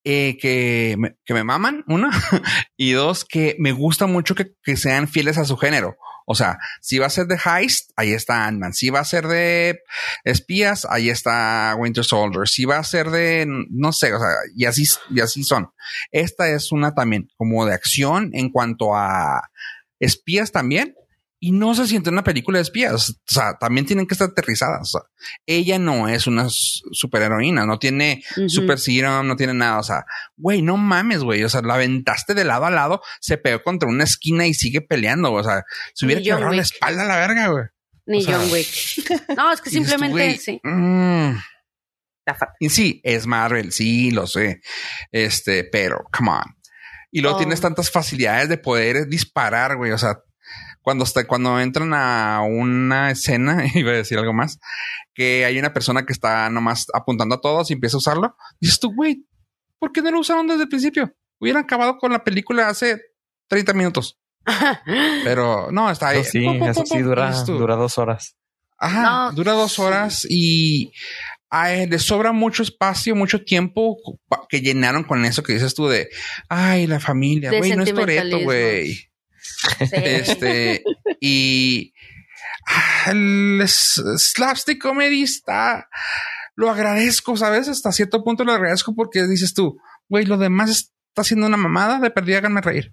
Eh, que, me, que me maman, una, y dos, que me gusta mucho que, que sean fieles a su género. O sea, si va a ser de heist, ahí está Ant-Man. Si va a ser de espías, ahí está Winter Soldier. Si va a ser de, no sé, o sea, y así, y así son. Esta es una también como de acción en cuanto a espías también y no se siente una película de espías. O sea, también tienen que estar aterrizadas. ella no es una superheroína, no tiene super serum, no tiene nada. O sea, güey, no mames, güey. O sea, la aventaste de lado a lado, se pegó contra una esquina y sigue peleando. O sea, se hubiera quebrado la espalda a la verga, güey. Ni John Wick. No, es que simplemente sí. Mm. y sí, es Marvel, sí, lo sé. Este, pero, come on. Y luego tienes oh. tantas facilidades de poder disparar, güey. O sea, cuando está, cuando entran a una escena, iba a decir algo más, que hay una persona que está nomás apuntando a todos y empieza a usarlo. Dices tú, güey, ¿por qué no lo usaron desde el principio? Hubieran acabado con la película hace 30 minutos. Pero no, está ahí. Eso sí, eso sí dura, dura dos horas. Ajá, No. dura dos horas y ay, le sobra mucho espacio, mucho tiempo que llenaron con eso que dices tú de, ay, la familia, De güey, no es Toreto, güey. Sí. Este, y ah, el slapstick comedy está, lo agradezco, ¿sabes? Hasta cierto punto lo agradezco porque dices tú, güey, lo demás está haciendo una mamada, de perdida háganme reír.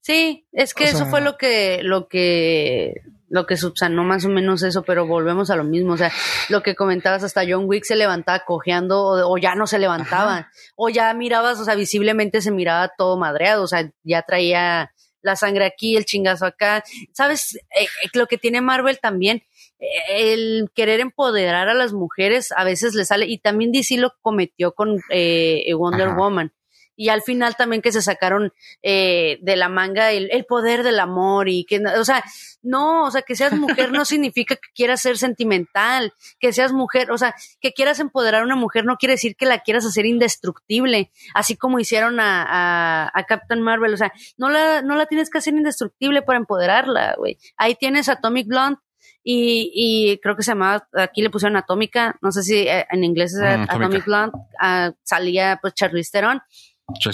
Sí, es que O eso sea- fue lo que, lo que, lo que subsanó más o menos eso, pero volvemos a lo mismo. O sea, lo que comentabas, hasta John Wick se levantaba cojeando o, o ya no se levantaba, o ya mirabas, o sea, visiblemente se miraba todo madreado, o sea, ya traía la sangre aquí, el chingazo acá. ¿Sabes? Eh, eh, lo que tiene Marvel también, eh, el querer empoderar a las mujeres a veces le sale, y también DC lo cometió con eh, Wonder Ajá. Woman. Y al final también que se sacaron eh, de la manga el, el poder del amor y que, o sea, no, o sea, que seas mujer no significa que quieras ser sentimental, que seas mujer, o sea, que quieras empoderar a una mujer no quiere decir que la quieras hacer indestructible, así como hicieron a, a, a Captain Marvel, o sea, no la, no la tienes que hacer indestructible para empoderarla, güey. Ahí tienes Atomic Blonde y, y creo que se llamaba, aquí le pusieron Atómica, no sé si eh, en inglés es Mm, Atomic. Blonde, ah, salía pues Charlize Theron,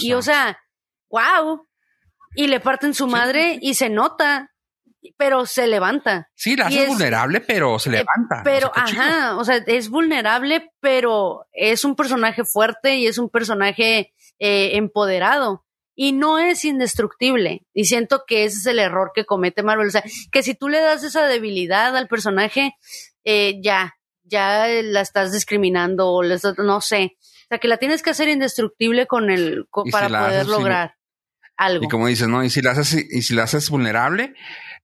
y o sea, wow. Y le parten su madre y se nota, pero se levanta. sí, la hace es- vulnerable, pero se levanta. Pero, O sea, qué chido. ajá, o sea, es vulnerable, pero es un personaje fuerte y es un personaje eh, empoderado. Y no es indestructible. Y siento que ese es el error que comete Marvel. O sea, que si tú le das esa debilidad al personaje, eh, ya, ya la estás discriminando o le estás- no sé. Sea, que la tienes que hacer indestructible con el, Y si para la poder haces lograr algo. Y como dices, ¿no? Y si la haces, y si la haces vulnerable,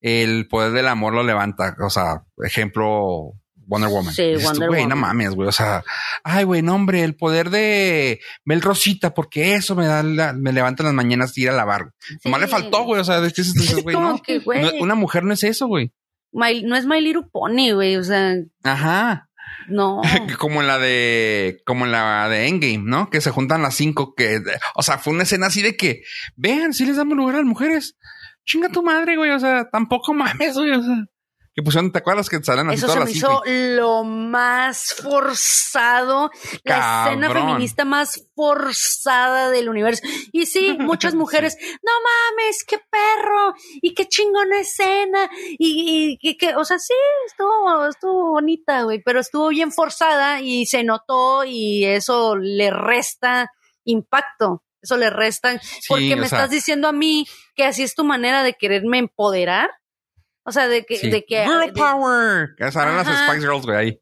el poder del amor lo levanta. O sea, ejemplo, Wonder Woman. Sí, Dices tú, Wonder güey, no Woman. mames, güey. O sea, ay, güey, no, hombre, el poder de Mel Rosita, porque eso me da, la- me levanta en las mañanas de ir a lavar. Nomás le Sí. faltó, güey. O sea, es que Es güey, como no, que, güey, no, una mujer no es eso, güey. No es My Little Pony, güey. O sea, Ajá. No. como en la de, como en la de Endgame, ¿no? Que se juntan las cinco, que, o sea, fue una escena así de que, vean, si les damos lugar a las mujeres. Chinga tu madre, güey. O sea, tampoco mames, güey. O sea, que pusieron, ¿te acuerdas que salen así Eso todas se me hizo lo más forzado, la escena feminista más forzada del universo. Y sí, muchas mujeres, no mames, qué perro, y qué chingona escena, y, y, y que, o sea, sí, estuvo, estuvo bonita, güey, pero estuvo bien forzada y se notó y eso le resta impacto. Eso le resta, porque me sea- estás diciendo a mí que así es tu manera de quererme empoderar. O sea, de que, Sí. de que Girl de- power. Que salen las. Spice Girls, güey, ahí.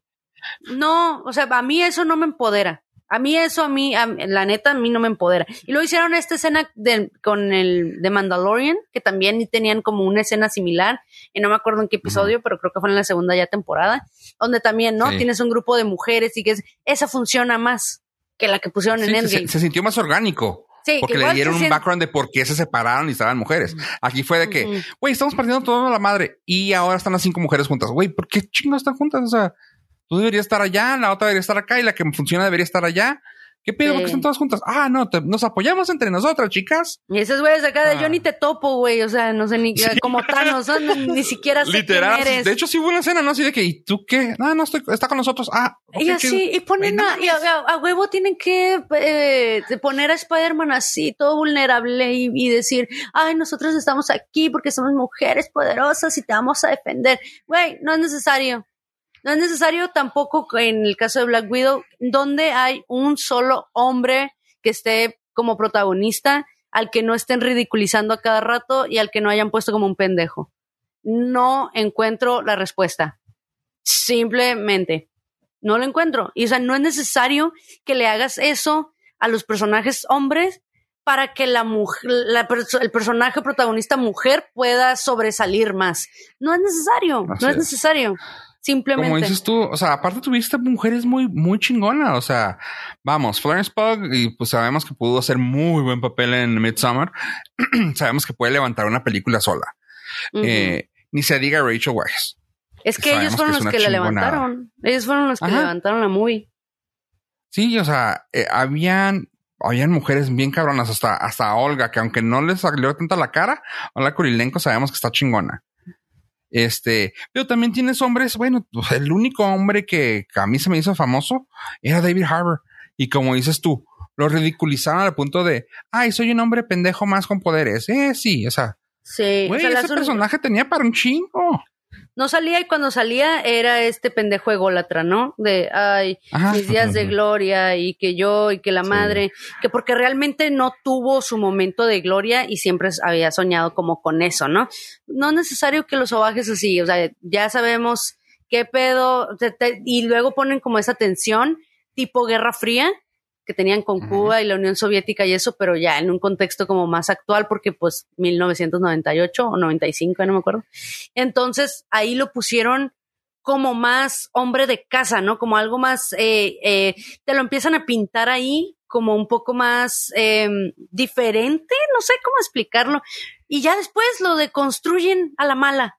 no, o sea, a mí eso no me empodera. A mí eso, a mí, a- la neta, a mí no me empodera. Y luego hicieron esta escena de- con el de Mandalorian, que también tenían como una escena similar, y no me acuerdo en qué episodio, pero creo que fue en la segunda ya temporada, donde también, ¿no? Sí. Tienes un grupo de mujeres y que es, esa funciona más que la que pusieron Sí, en se, Endgame. se sintió más orgánico. Sí, Porque le dieron un siente- background de por qué se separaron y estaban mujeres. Aquí fue de que, güey, estamos partiendo toda la madre y ahora están las cinco mujeres juntas. Güey, ¿por qué chingos están juntas? O sea, tú deberías estar allá, la otra debería estar acá y la que funciona debería estar allá. ¿Qué pedo? ¿Por Sí. qué están todas juntas? Ah, no, te- nos apoyamos entre nosotras, chicas. Y esos güeyes acá de Ah. yo ni te topo, güey. O sea, no sé ni como Thanos, ¿no? ni, ni siquiera sé Literal. quién eres. De hecho, sí hubo una escena, ¿no? Así de que, ¿y tú qué? Ah, no, estoy, está con nosotros. Ah, ok, y chido. así, y ponen no a, y a, a- huevo tienen que eh, poner a Spider-Man así, todo vulnerable y, y decir, ay, nosotros estamos aquí porque somos mujeres poderosas y te vamos a defender. Güey, no es necesario. No es necesario tampoco en el caso de Black Widow, donde hay un solo hombre que esté como protagonista, al que no estén ridiculizando a cada rato y al que no hayan puesto como un pendejo. No encuentro la respuesta. Simplemente no lo encuentro. Y o sea, no es necesario que le hagas eso a los personajes hombres para que la mujer, la el personaje protagonista mujer pueda sobresalir más. No es necesario, Así no es es. necesario. Simplemente. Como dices tú, o sea, aparte tuviste mujeres muy, muy chingona. O sea, vamos, Florence Pugh, y pues sabemos que pudo hacer muy buen papel en Midsommar. sabemos que puede levantar una película sola. Eh, ni se diga Rachel Weisz. Es que ellos fueron los que la levantaron. Ellos fueron los que levantaron la movie. Sí, o sea, eh, habían, habían mujeres bien cabronas, hasta, hasta Olga, que aunque no les salió tanta la cara, Hola Kurilenko sabemos que está chingona. Este, pero también tienes hombres, bueno, pues, el único hombre que, a mí se me hizo famoso era David Harbour. Y como dices tú, lo ridiculizaron al punto de, ay, soy un hombre pendejo más con poderes. Eh, sí, o sea. Sí, ese personaje tenía para un chingo no salía y cuando salía era este pendejo ególatra, ¿no? De, ay, mis días de gloria y que yo y que la madre, que porque realmente no tuvo su momento de gloria y siempre había soñado como con eso, ¿no? No es necesario que los sobajes así, o sea, ya sabemos qué pedo, y luego ponen como esa tensión tipo Guerra Fría, que tenían con Cuba y la Unión Soviética y eso, pero ya en un contexto como más actual, porque pues 1998 o 95, no me acuerdo. Entonces ahí lo pusieron como más hombre de casa, ¿no? Como algo más, eh, eh, te lo empiezan a pintar ahí como un poco más em, diferente, no sé cómo explicarlo. Y ya después lo deconstruyen a la mala.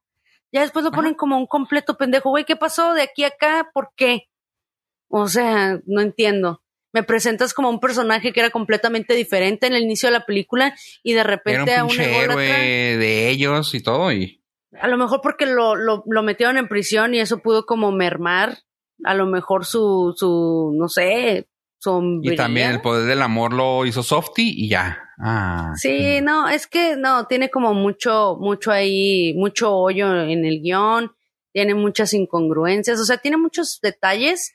Ya después lo ponen como un completo pendejo. Güey, ¿qué pasó de aquí a acá? ¿Por qué? O sea, no entiendo me presentas como un personaje que era completamente diferente en el inicio de la película y de repente a un héroe de ellos y todo y a lo mejor porque lo, lo, lo, metieron en prisión y eso pudo como mermar a lo mejor su su no sé y también el poder del amor lo hizo Softy y ya. Ah, sí no es que no tiene como mucho mucho ahí mucho hoyo en el guion tiene muchas incongruencias o sea tiene muchos detalles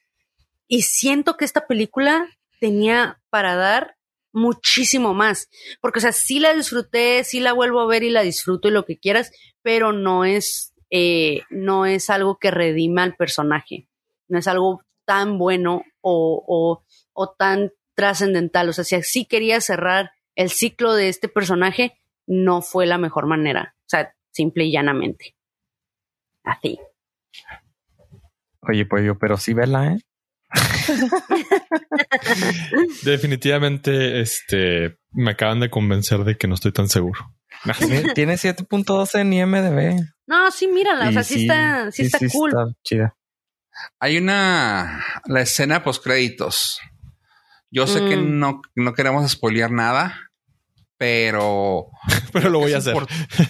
y siento que esta película tenía para dar muchísimo más. Porque, o sea, sí la disfruté, sí la vuelvo a ver y la disfruto y lo que quieras, pero no es, eh, no es algo que redima al personaje. No es algo tan bueno o, o, o tan trascendental. O sea, si así quería cerrar el ciclo de este personaje, no fue la mejor manera. O sea, simple y llanamente. Así. Oye, pues yo, pero sí vela, ¿eh? Definitivamente, este, me acaban de convencer de que no estoy tan seguro. Tiene 7.12 en IMDB. No, sí, mírala. o sea, sí, está, sí, está cool. chida. Hay una, la escena post créditos. Yo sé que mm. no, no queremos spoilear nada, pero. pero lo voy a hacer.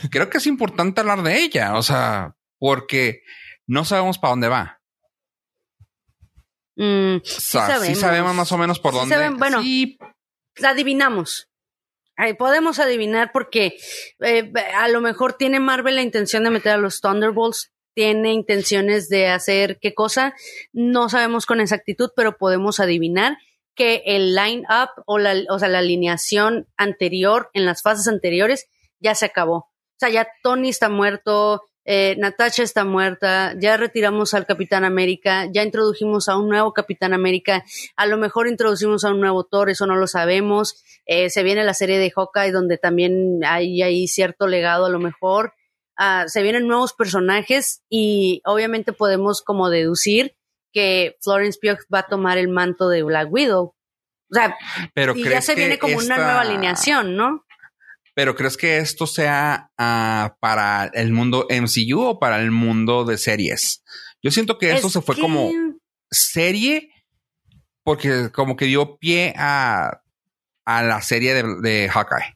Creo que es importante hablar de ella. O sea, porque no sabemos para dónde va. Mm, sí, sabemos. más o menos por dónde. bueno, la adivinamos. podemos adivinar porque eh, a lo mejor tiene Marvel la intención de meter a los Thunderbolts, tiene intenciones de hacer qué cosa, no sabemos con exactitud, pero podemos adivinar que el line-up o la, o sea, la alineación anterior en las fases anteriores ya se acabó. O sea, ya Tony está muerto, eh, Natasha está muerta, ya retiramos al Capitán América, ya introdujimos a un nuevo Capitán América, a lo mejor introducimos a un nuevo Thor, eso no lo sabemos. Eh, se viene la serie de Hawkeye donde también hay, hay cierto legado a lo mejor. Ah, se vienen nuevos personajes y obviamente podemos como deducir que Florence Pugh va a tomar el manto de Black Widow. O sea, Pero y ya se viene como una nueva alineación, ¿no? Pero ¿crees que esto sea ah, para el mundo MCU o para el mundo de series? Yo siento que esto se fue como serie porque como que dio pie a, a la serie de, de, Hawkeye.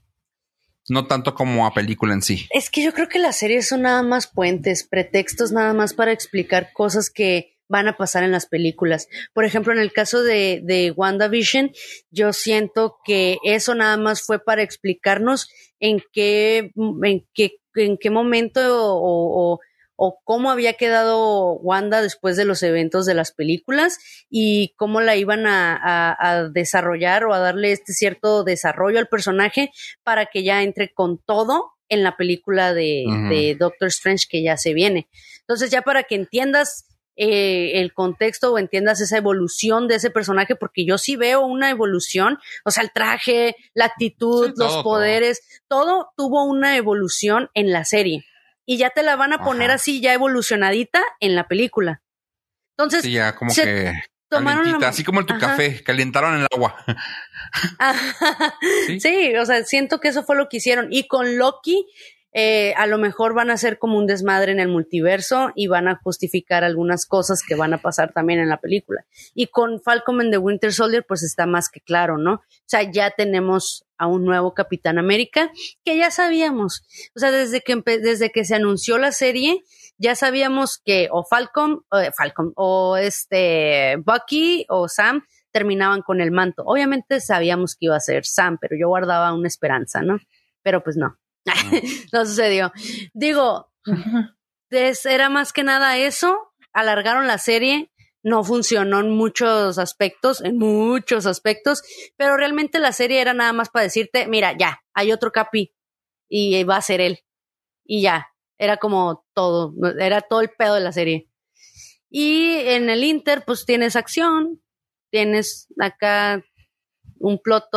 No tanto como a película en sí. Es que yo creo que las series son nada más puentes, pretextos nada más para explicar cosas que van a pasar en las películas. Por ejemplo, en el caso de, de WandaVision, yo siento que eso nada más fue para explicarnos en qué, en qué, en qué momento o, o, cómo había quedado Wanda después de los eventos de las películas y cómo la iban a, a, desarrollar o a darle este cierto desarrollo al personaje para que ya entre con todo en la película de, de Doctor Strange que ya se viene. Entonces, ya para que entiendas eh, el contexto o entiendas esa evolución de ese personaje, porque yo sí veo una evolución, o sea, el traje, la actitud, los poderes, todo. tuvo una evolución en la serie. Y ya te la van a poner así, ya evolucionadita en la película. Entonces, ya como que tomaron así como en tu café, calentaron el agua. ¿Sí? o sea, siento que eso fue lo que hicieron. Y con Loki, eh, a lo mejor van a ser como un desmadre en el multiverso y van a justificar algunas cosas que van a pasar también en la película. Y con Falcon and the Winter Soldier, pues está más que claro, ¿no? O sea, ya tenemos a un nuevo Capitán América que ya sabíamos. O sea, desde que, desde que se anunció la serie, ya sabíamos que o Falcon, eh, Falcon, o este Bucky o Sam terminaban con el manto. Obviamente sabíamos que iba a ser Sam, pero yo guardaba una esperanza, ¿no? Pero pues no. no sucedió. Digo, era más que nada eso. Alargaron la serie. No funcionó en muchos aspectos, en muchos aspectos, pero realmente la serie era nada más para decirte, mira, ya, hay otro capi y va a ser él. Y ya, era como todo, era todo el pedo de la serie. Y en el Inter, pues tienes acción, tienes acá un plot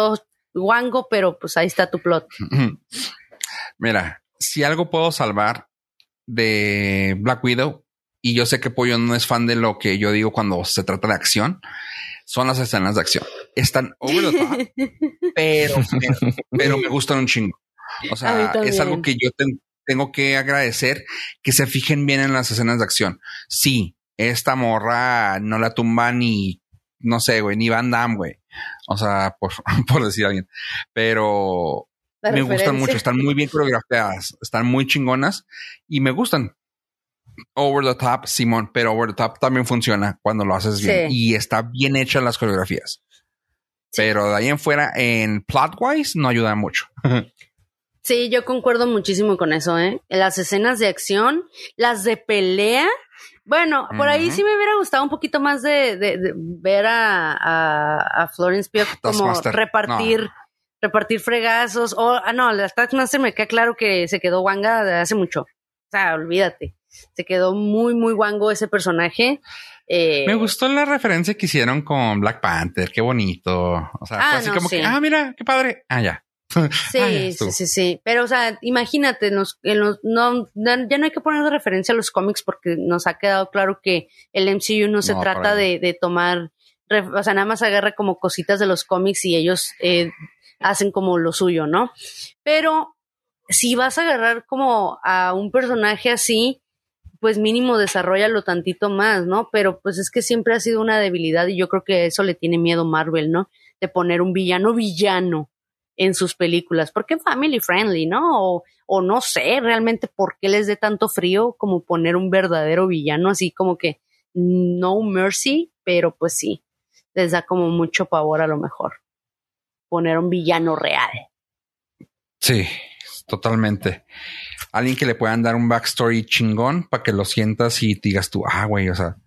guango, pero pues ahí está tu plot. Mira, si algo puedo salvar de Black Widow, y yo sé que Pollo no es fan de lo que yo digo cuando se trata de acción, son las escenas de acción. Están over the top, pero, pero me gustan un chingo. O sea, es algo que yo tengo que agradecer que se fijen bien en las escenas de acción. Sí, esta morra no la tumba ni, no sé, güey, ni Van Damme, güey. O sea, por, por decir a alguien. Pero me gustan mucho, están muy bien coreografiadas, están muy chingonas y me gustan. Over the top, Simón, pero over the top también funciona cuando lo haces bien y está bien hecha las coreografías. Pero de ahí en fuera, en plot wise, no ayuda mucho. sí, yo concuerdo muchísimo con eso, ¿eh? Las escenas de acción, las de pelea. Bueno, por ahí sí me hubiera gustado un poquito más de, ver a, Florence Pugh como repartir repartir fregazos, o, ah, no, la Taskmaster me queda claro que se quedó wanga de hace mucho. O sea, olvídate. Se quedó muy, muy wango ese personaje. Eh, me gustó la referencia que hicieron con Black Panther, qué bonito. O sea, fue ah, así como que, ah, mira, qué padre. Ah, ya. Sí, ah, sí, sí, sí. Pero, o sea, imagínate, nos, no, ya no hay que poner de referencia a los cómics porque nos ha quedado claro que el MCU no se trata de, de, tomar, o sea, nada más agarra como cositas de los cómics y ellos eh, hacen como lo suyo, ¿no? Pero si vas a agarrar como a un personaje así, pues mínimo desarrollalo tantito más, ¿no? Pero pues es que siempre ha sido una debilidad y yo creo que eso le tiene miedo Marvel, ¿no? De poner un villano villano en sus películas, porque family friendly, ¿no? O, o no sé realmente por qué les dé tanto frío como poner un verdadero villano, así como que no mercy, pero pues sí, les da como mucho pavor a lo mejor poner un villano real. Sí, totalmente. Alguien que le puedan dar un backstory chingón para que lo sientas y digas tú, ah, güey, o sea,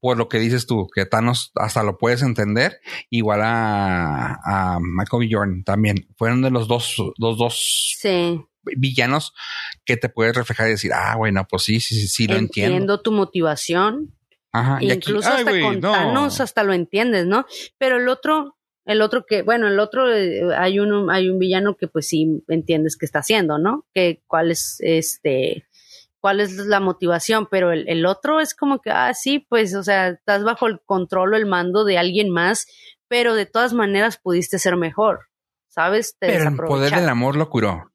por lo que dices tú, que Thanos hasta lo puedes entender, igual a, a Michael B. Jordan también. Fueron de los dos, los dos villanos que te puedes reflejar y decir, ah, bueno, pues sí, sí, sí, sí lo entiendo. Entiendo tu motivación. Ajá, Incluso hasta con Thanos hasta lo entiendes, ¿no? Pero el otro, el otro que, bueno, el otro eh, hay uno, hay un villano que pues sí entiendes que está haciendo, ¿no? Que cuál es este, cuál es la motivación, pero el, el, otro es como que, ah, sí, pues, o sea, estás bajo el control o el mando de alguien más, pero de todas maneras pudiste ser mejor, ¿sabes? pero el poder del amor lo curó.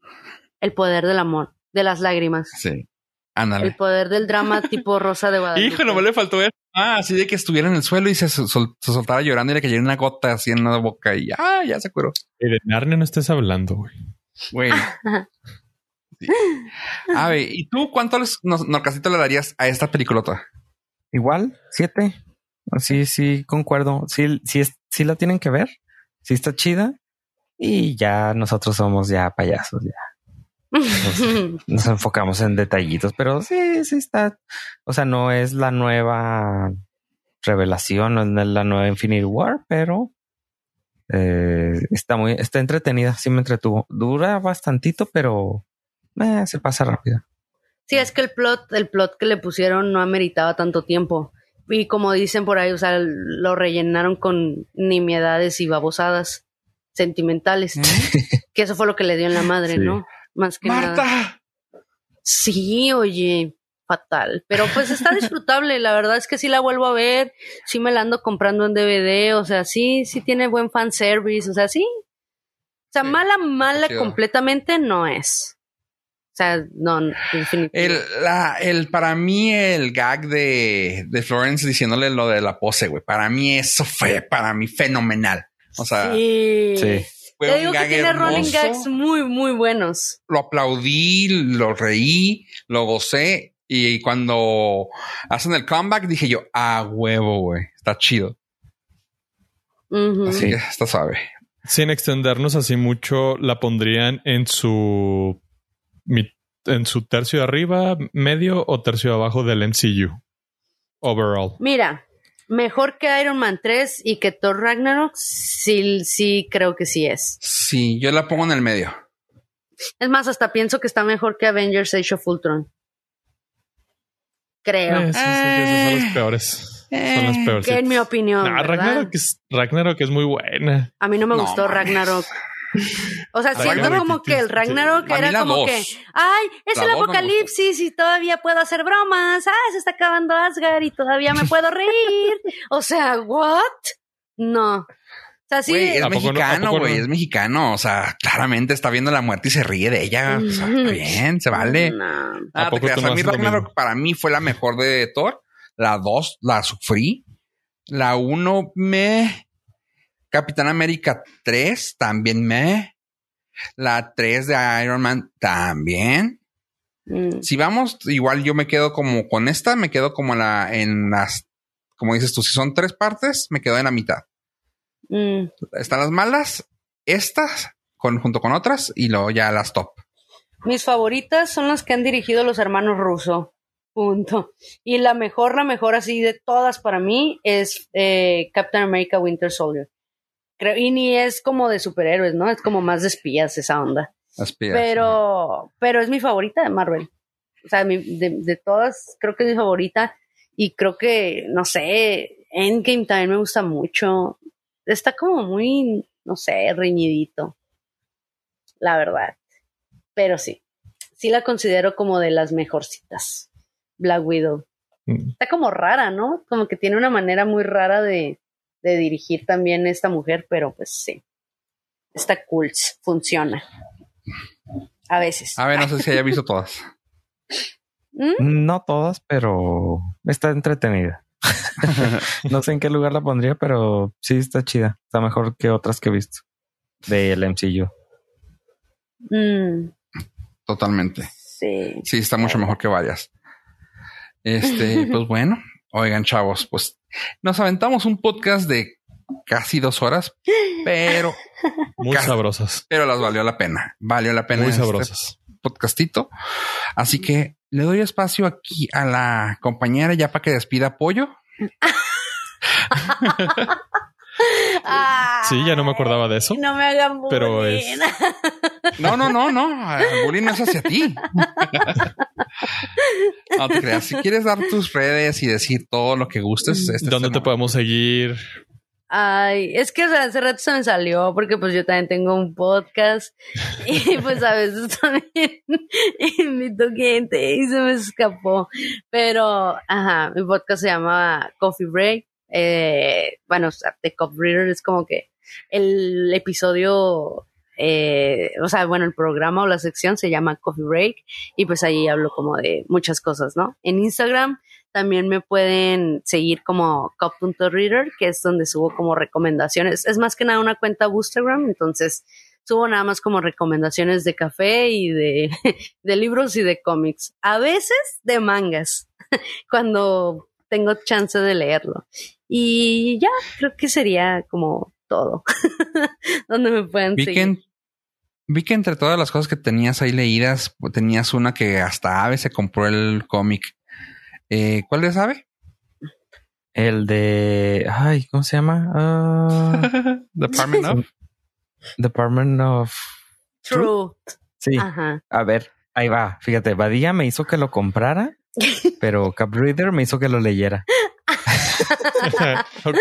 El poder del amor, de las lágrimas. Sí. El poder del drama tipo Rosa de Guadalupe. Hijo, no me le faltó eso. Ah, así de que estuviera en el suelo y se, soltaba llorando y le cayera una gota así en la boca y ah, ya se curó. Y de Narnia no estés hablando, güey. Güey. A ver, ¿y tú cuántos norcasitos le darías a esta peliculota? Igual, siete. Sí, sí, concuerdo. Sí, sí, sí la tienen que ver. Sí está chida. Y ya nosotros somos ya payasos, ya. Nos, enfocamos en detallitos, pero sí, sí está. O sea, no es la nueva revelación, no es la nueva Infinity War, pero eh, está muy, está entretenida. Sí me entretuvo. Dura bastantito, pero eh, se pasa rápido. Sí, es que el plot, el plot que le pusieron no ameritaba tanto tiempo. Y como dicen por ahí, o sea, lo rellenaron con nimiedades y babosadas sentimentales. que eso fue lo que le dio en la madre, ¿no? Más que ¡Marta! Sí, oye, fatal. Pero pues está disfrutable. la verdad es que sí la vuelvo a ver. Sí me la ando comprando en DVD. O sea, sí, sí tiene buen fanservice. O sea, sí. O sea, mala, mala completamente no es. O sea, no, definitivamente. El, la, el, para mí, el gag de, de Florence diciéndole lo de la pose, güey. Para mí, eso fue para mí fenomenal. O sea, sí. Sí. Fue Te un digo que tiene rolling hermoso. gags muy, muy buenos. Lo aplaudí, lo reí, lo gocé. Y cuando hacen el comeback, dije yo, ah, huevo, güey. Está chido. Así Sí. que está suave. Sin extendernos así mucho, la pondrían en su mi- en su tercio de arriba, medio o tercio de abajo del MCU. Overall. Mira, mejor que Iron Man 3 y que Thor Ragnarok, sí, sí creo que sí es. Sí, yo la pongo en el medio. Es más, hasta pienso que está mejor que Avengers Age of Ultron. Creo. Eh, sí, sí, esos son los peores. Son los peores. que en mi opinión. Ragnarok, es, Ragnarok es muy buena. A mí no me No, gustó mames. Ragnarok. O sea, siento como que el Ragnarok era como dos. que, ay, es La el apocalipsis y todavía puedo hacer bromas. Ah, se está acabando Asgard y todavía me puedo reír. O sea, ¿what? No. O sea, sí. Es ¿A poco no- a mexicano, güey, no? es mexicano. O sea, claramente está viendo la muerte y se ríe de ella. O sea, está bien, se vale. No. Ah, ¿A te poco creas. tú no A mí Ragnarok mismo? para mí fue la mejor de Thor. La dos la sufrí. La uno me. Capitán América 3 también me. La 3 de Iron Man también. Mm. Si vamos, igual yo me quedo como con esta, me quedo como la en las, como dices tú, si son tres partes, me quedo en la mitad. Mm. Están las malas, estas, con, junto con otras, y luego ya las top. Mis favoritas son las que han dirigido los hermanos Russo. Punto. Y la mejor, la mejor así de todas para mí es eh, Captain America Winter Soldier. Creo, y ni es como de superhéroes, ¿no? Es como más de espías esa onda. Piedras. Pero, pero es mi favorita de Marvel. O sea, mi- de, de todas, creo que es mi favorita. Y creo que, no sé, Endgame también me gusta mucho. Está como muy, no sé, reñidito. La verdad. Pero sí, sí la considero como de las mejorcitas. Black Widow. Mm. Está como rara, ¿no? Como que tiene una manera muy rara de, de dirigir también esta mujer, pero pues sí. Está cool, funciona. A veces. A ver, no sé si haya visto todas. ¿Mm? No todas, pero está entretenida. no sé en qué lugar la pondría, pero sí está chida. Está mejor que otras que he visto del MCU. Mm, Totalmente. sí. Sí, está mucho mejor que varias. Este, pues bueno, oigan, chavos, pues nos aventamos un podcast de casi dos horas, pero, Muy sabrosas. pero las valió la pena. Valió la pena Muy este sabrosas. podcastito. Así que le doy espacio aquí a la compañera ya para que despida Sí, ya no me acordaba de eso. No me hagan bullying. Pero es- No, no, no, no. El bullying no es hacia ti. No te creas. Si quieres dar tus redes y decir todo lo que gustes, este es ¿Dónde te podemos seguir? Ay, es que o sea, hace rato se me salió porque pues yo también tengo un podcast y pues a veces también invito gente y se me escapó. Pero, ajá, mi podcast se llama Coffee Break. Eh, bueno, The Cup Reader es como que el episodio, eh, o sea, bueno, el programa o la sección se llama Coffee Break y pues ahí hablo como de muchas cosas, ¿no? En Instagram también me pueden seguir como cup.reader, que es donde subo como recomendaciones. Es más que nada una cuenta Boostergram, entonces subo nada más como recomendaciones de café y de libros y de cómics. A veces de mangas, cuando tengo chance de leerlo. Y ya, creo que sería como todo. donde me pueden Vi que, seguir. en- vi que entre todas las cosas que tenías ahí leídas, tenías una que hasta Ave se compró el cómic. Eh, ¿Cuál es Ave? El de. Ay, ¿cómo se llama? Ah, Department of. Department of. True. Sí. Ajá. A ver, ahí va. Fíjate, Badía me hizo que lo comprara, pero Capreader me hizo que lo leyera. ok.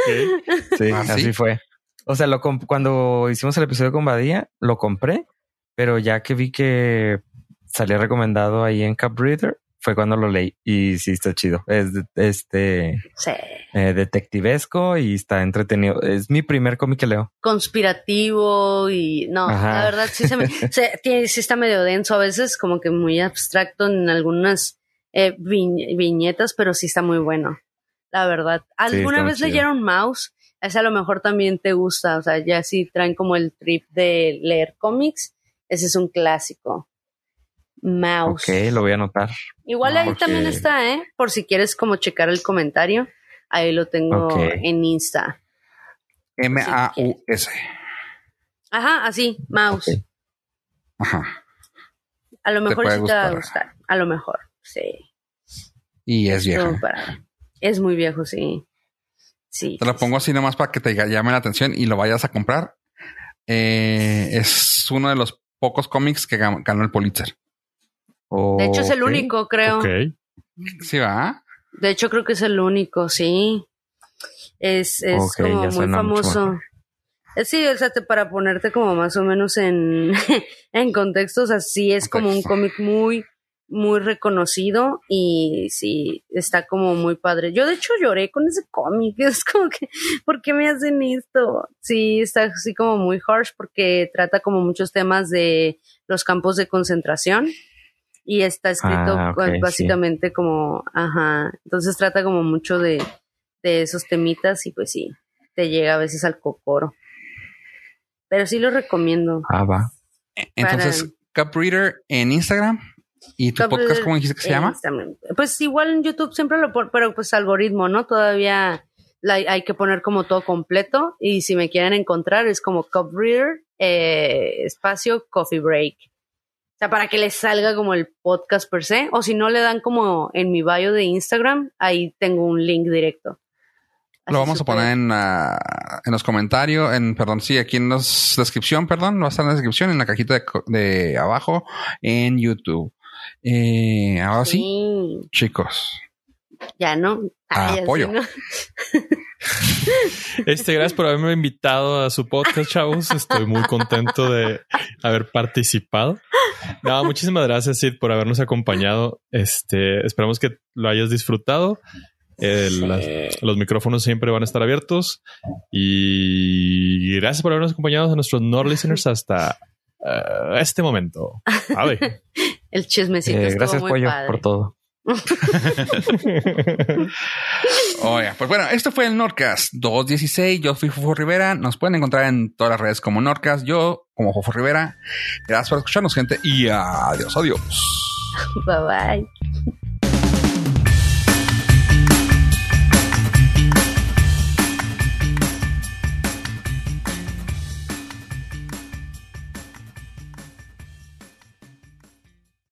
Sí, ¿Ah, sí? así fue. O sea, lo comp- cuando hicimos el episodio con Badía, lo compré, pero ya que vi que salía recomendado ahí en Capreader, fue cuando lo leí y sí está chido. Es de- este Sí. eh, detectivesco y está entretenido. Es mi primer cómic que leo. Conspirativo y no, Ajá. la verdad sí se me, se- tiene- sí está medio denso a veces, como que muy abstracto en algunas eh, vi- viñetas, pero sí está muy bueno. La verdad. ¿Alguna vez chido. leyeron Mouse? Ese a lo mejor también te gusta, o sea, ya si traen como el trip de leer cómics, ese es un clásico. Mouse. Ok, lo voy a anotar. Igual ahí también ok. está, ¿eh? Por si quieres como checar el comentario, ahí lo tengo en Insta. M-A-U-S. Ajá, así, Mouse. Ajá. A lo mejor sí te va a gustar. A lo mejor, sí. Y es vieja. Todo para- Es muy viejo, sí. Sí. Te lo pongo así nomás para que te llame la atención y lo vayas a comprar. Eh, es uno de los pocos cómics que gan- ganó el Pulitzer. De hecho, es el único, creo. Ok. Sí, va. De hecho, creo que es el único, sí. Es, es como muy famoso. Eh, Sí, o sea, te- para ponerte como más o menos en, en contexto, o sea, sí es como un cómic muy, muy reconocido y sí, está como muy padre. Yo de hecho lloré con ese cómic, es como que, ¿por qué me hacen esto? Sí, está así como muy harsh porque trata como muchos temas de los campos de concentración y está escrito Ah, sí. básicamente como, ajá, entonces trata como mucho de, de esos temitas y pues sí, te llega a veces al cocoro. Pero sí lo recomiendo. Ah, va. Entonces, Cup Reader en Instagram y tu Cup podcast, Reader ¿cómo dijiste que se llama? Pues igual en YouTube siempre lo pon, pero pues algoritmo, ¿no? Todavía la- hay que poner como todo completo y si me quieren encontrar es como Cup Reader, eh, espacio Coffee Break. O sea, para que les salga como el podcast per se, o si no le dan como en mi bio de Instagram, ahí tengo un link directo. Lo vamos a poner en, ah, en los comentarios, en, perdón, sí, aquí en la descripción, perdón, va a estar en la descripción, en la cajita de abajo, en YouTube. Eh, ahora sí, Sí, chicos. ya no. Ay, así, Apoyo. ¿no? Este, gracias por haberme invitado a su podcast, chavos. Estoy muy contento de haber participado. No, muchísimas gracias, Sid, por habernos acompañado. Este, esperamos que lo hayas disfrutado. El- las- los micrófonos siempre van a estar abiertos. Y gracias por habernos acompañado a nuestros Nord listeners hasta eh, este momento. Ave. El chismecito Eh, gracias, muy Pollo, padre. por todo. Oye, pues bueno, esto fue el Nordcast 216. Yo fui Fufo Rivera. Nos pueden encontrar en todas las redes como Nordcast. Yo como Fufo Rivera. Gracias por escucharnos, gente. Y adiós, adiós. Bye bye.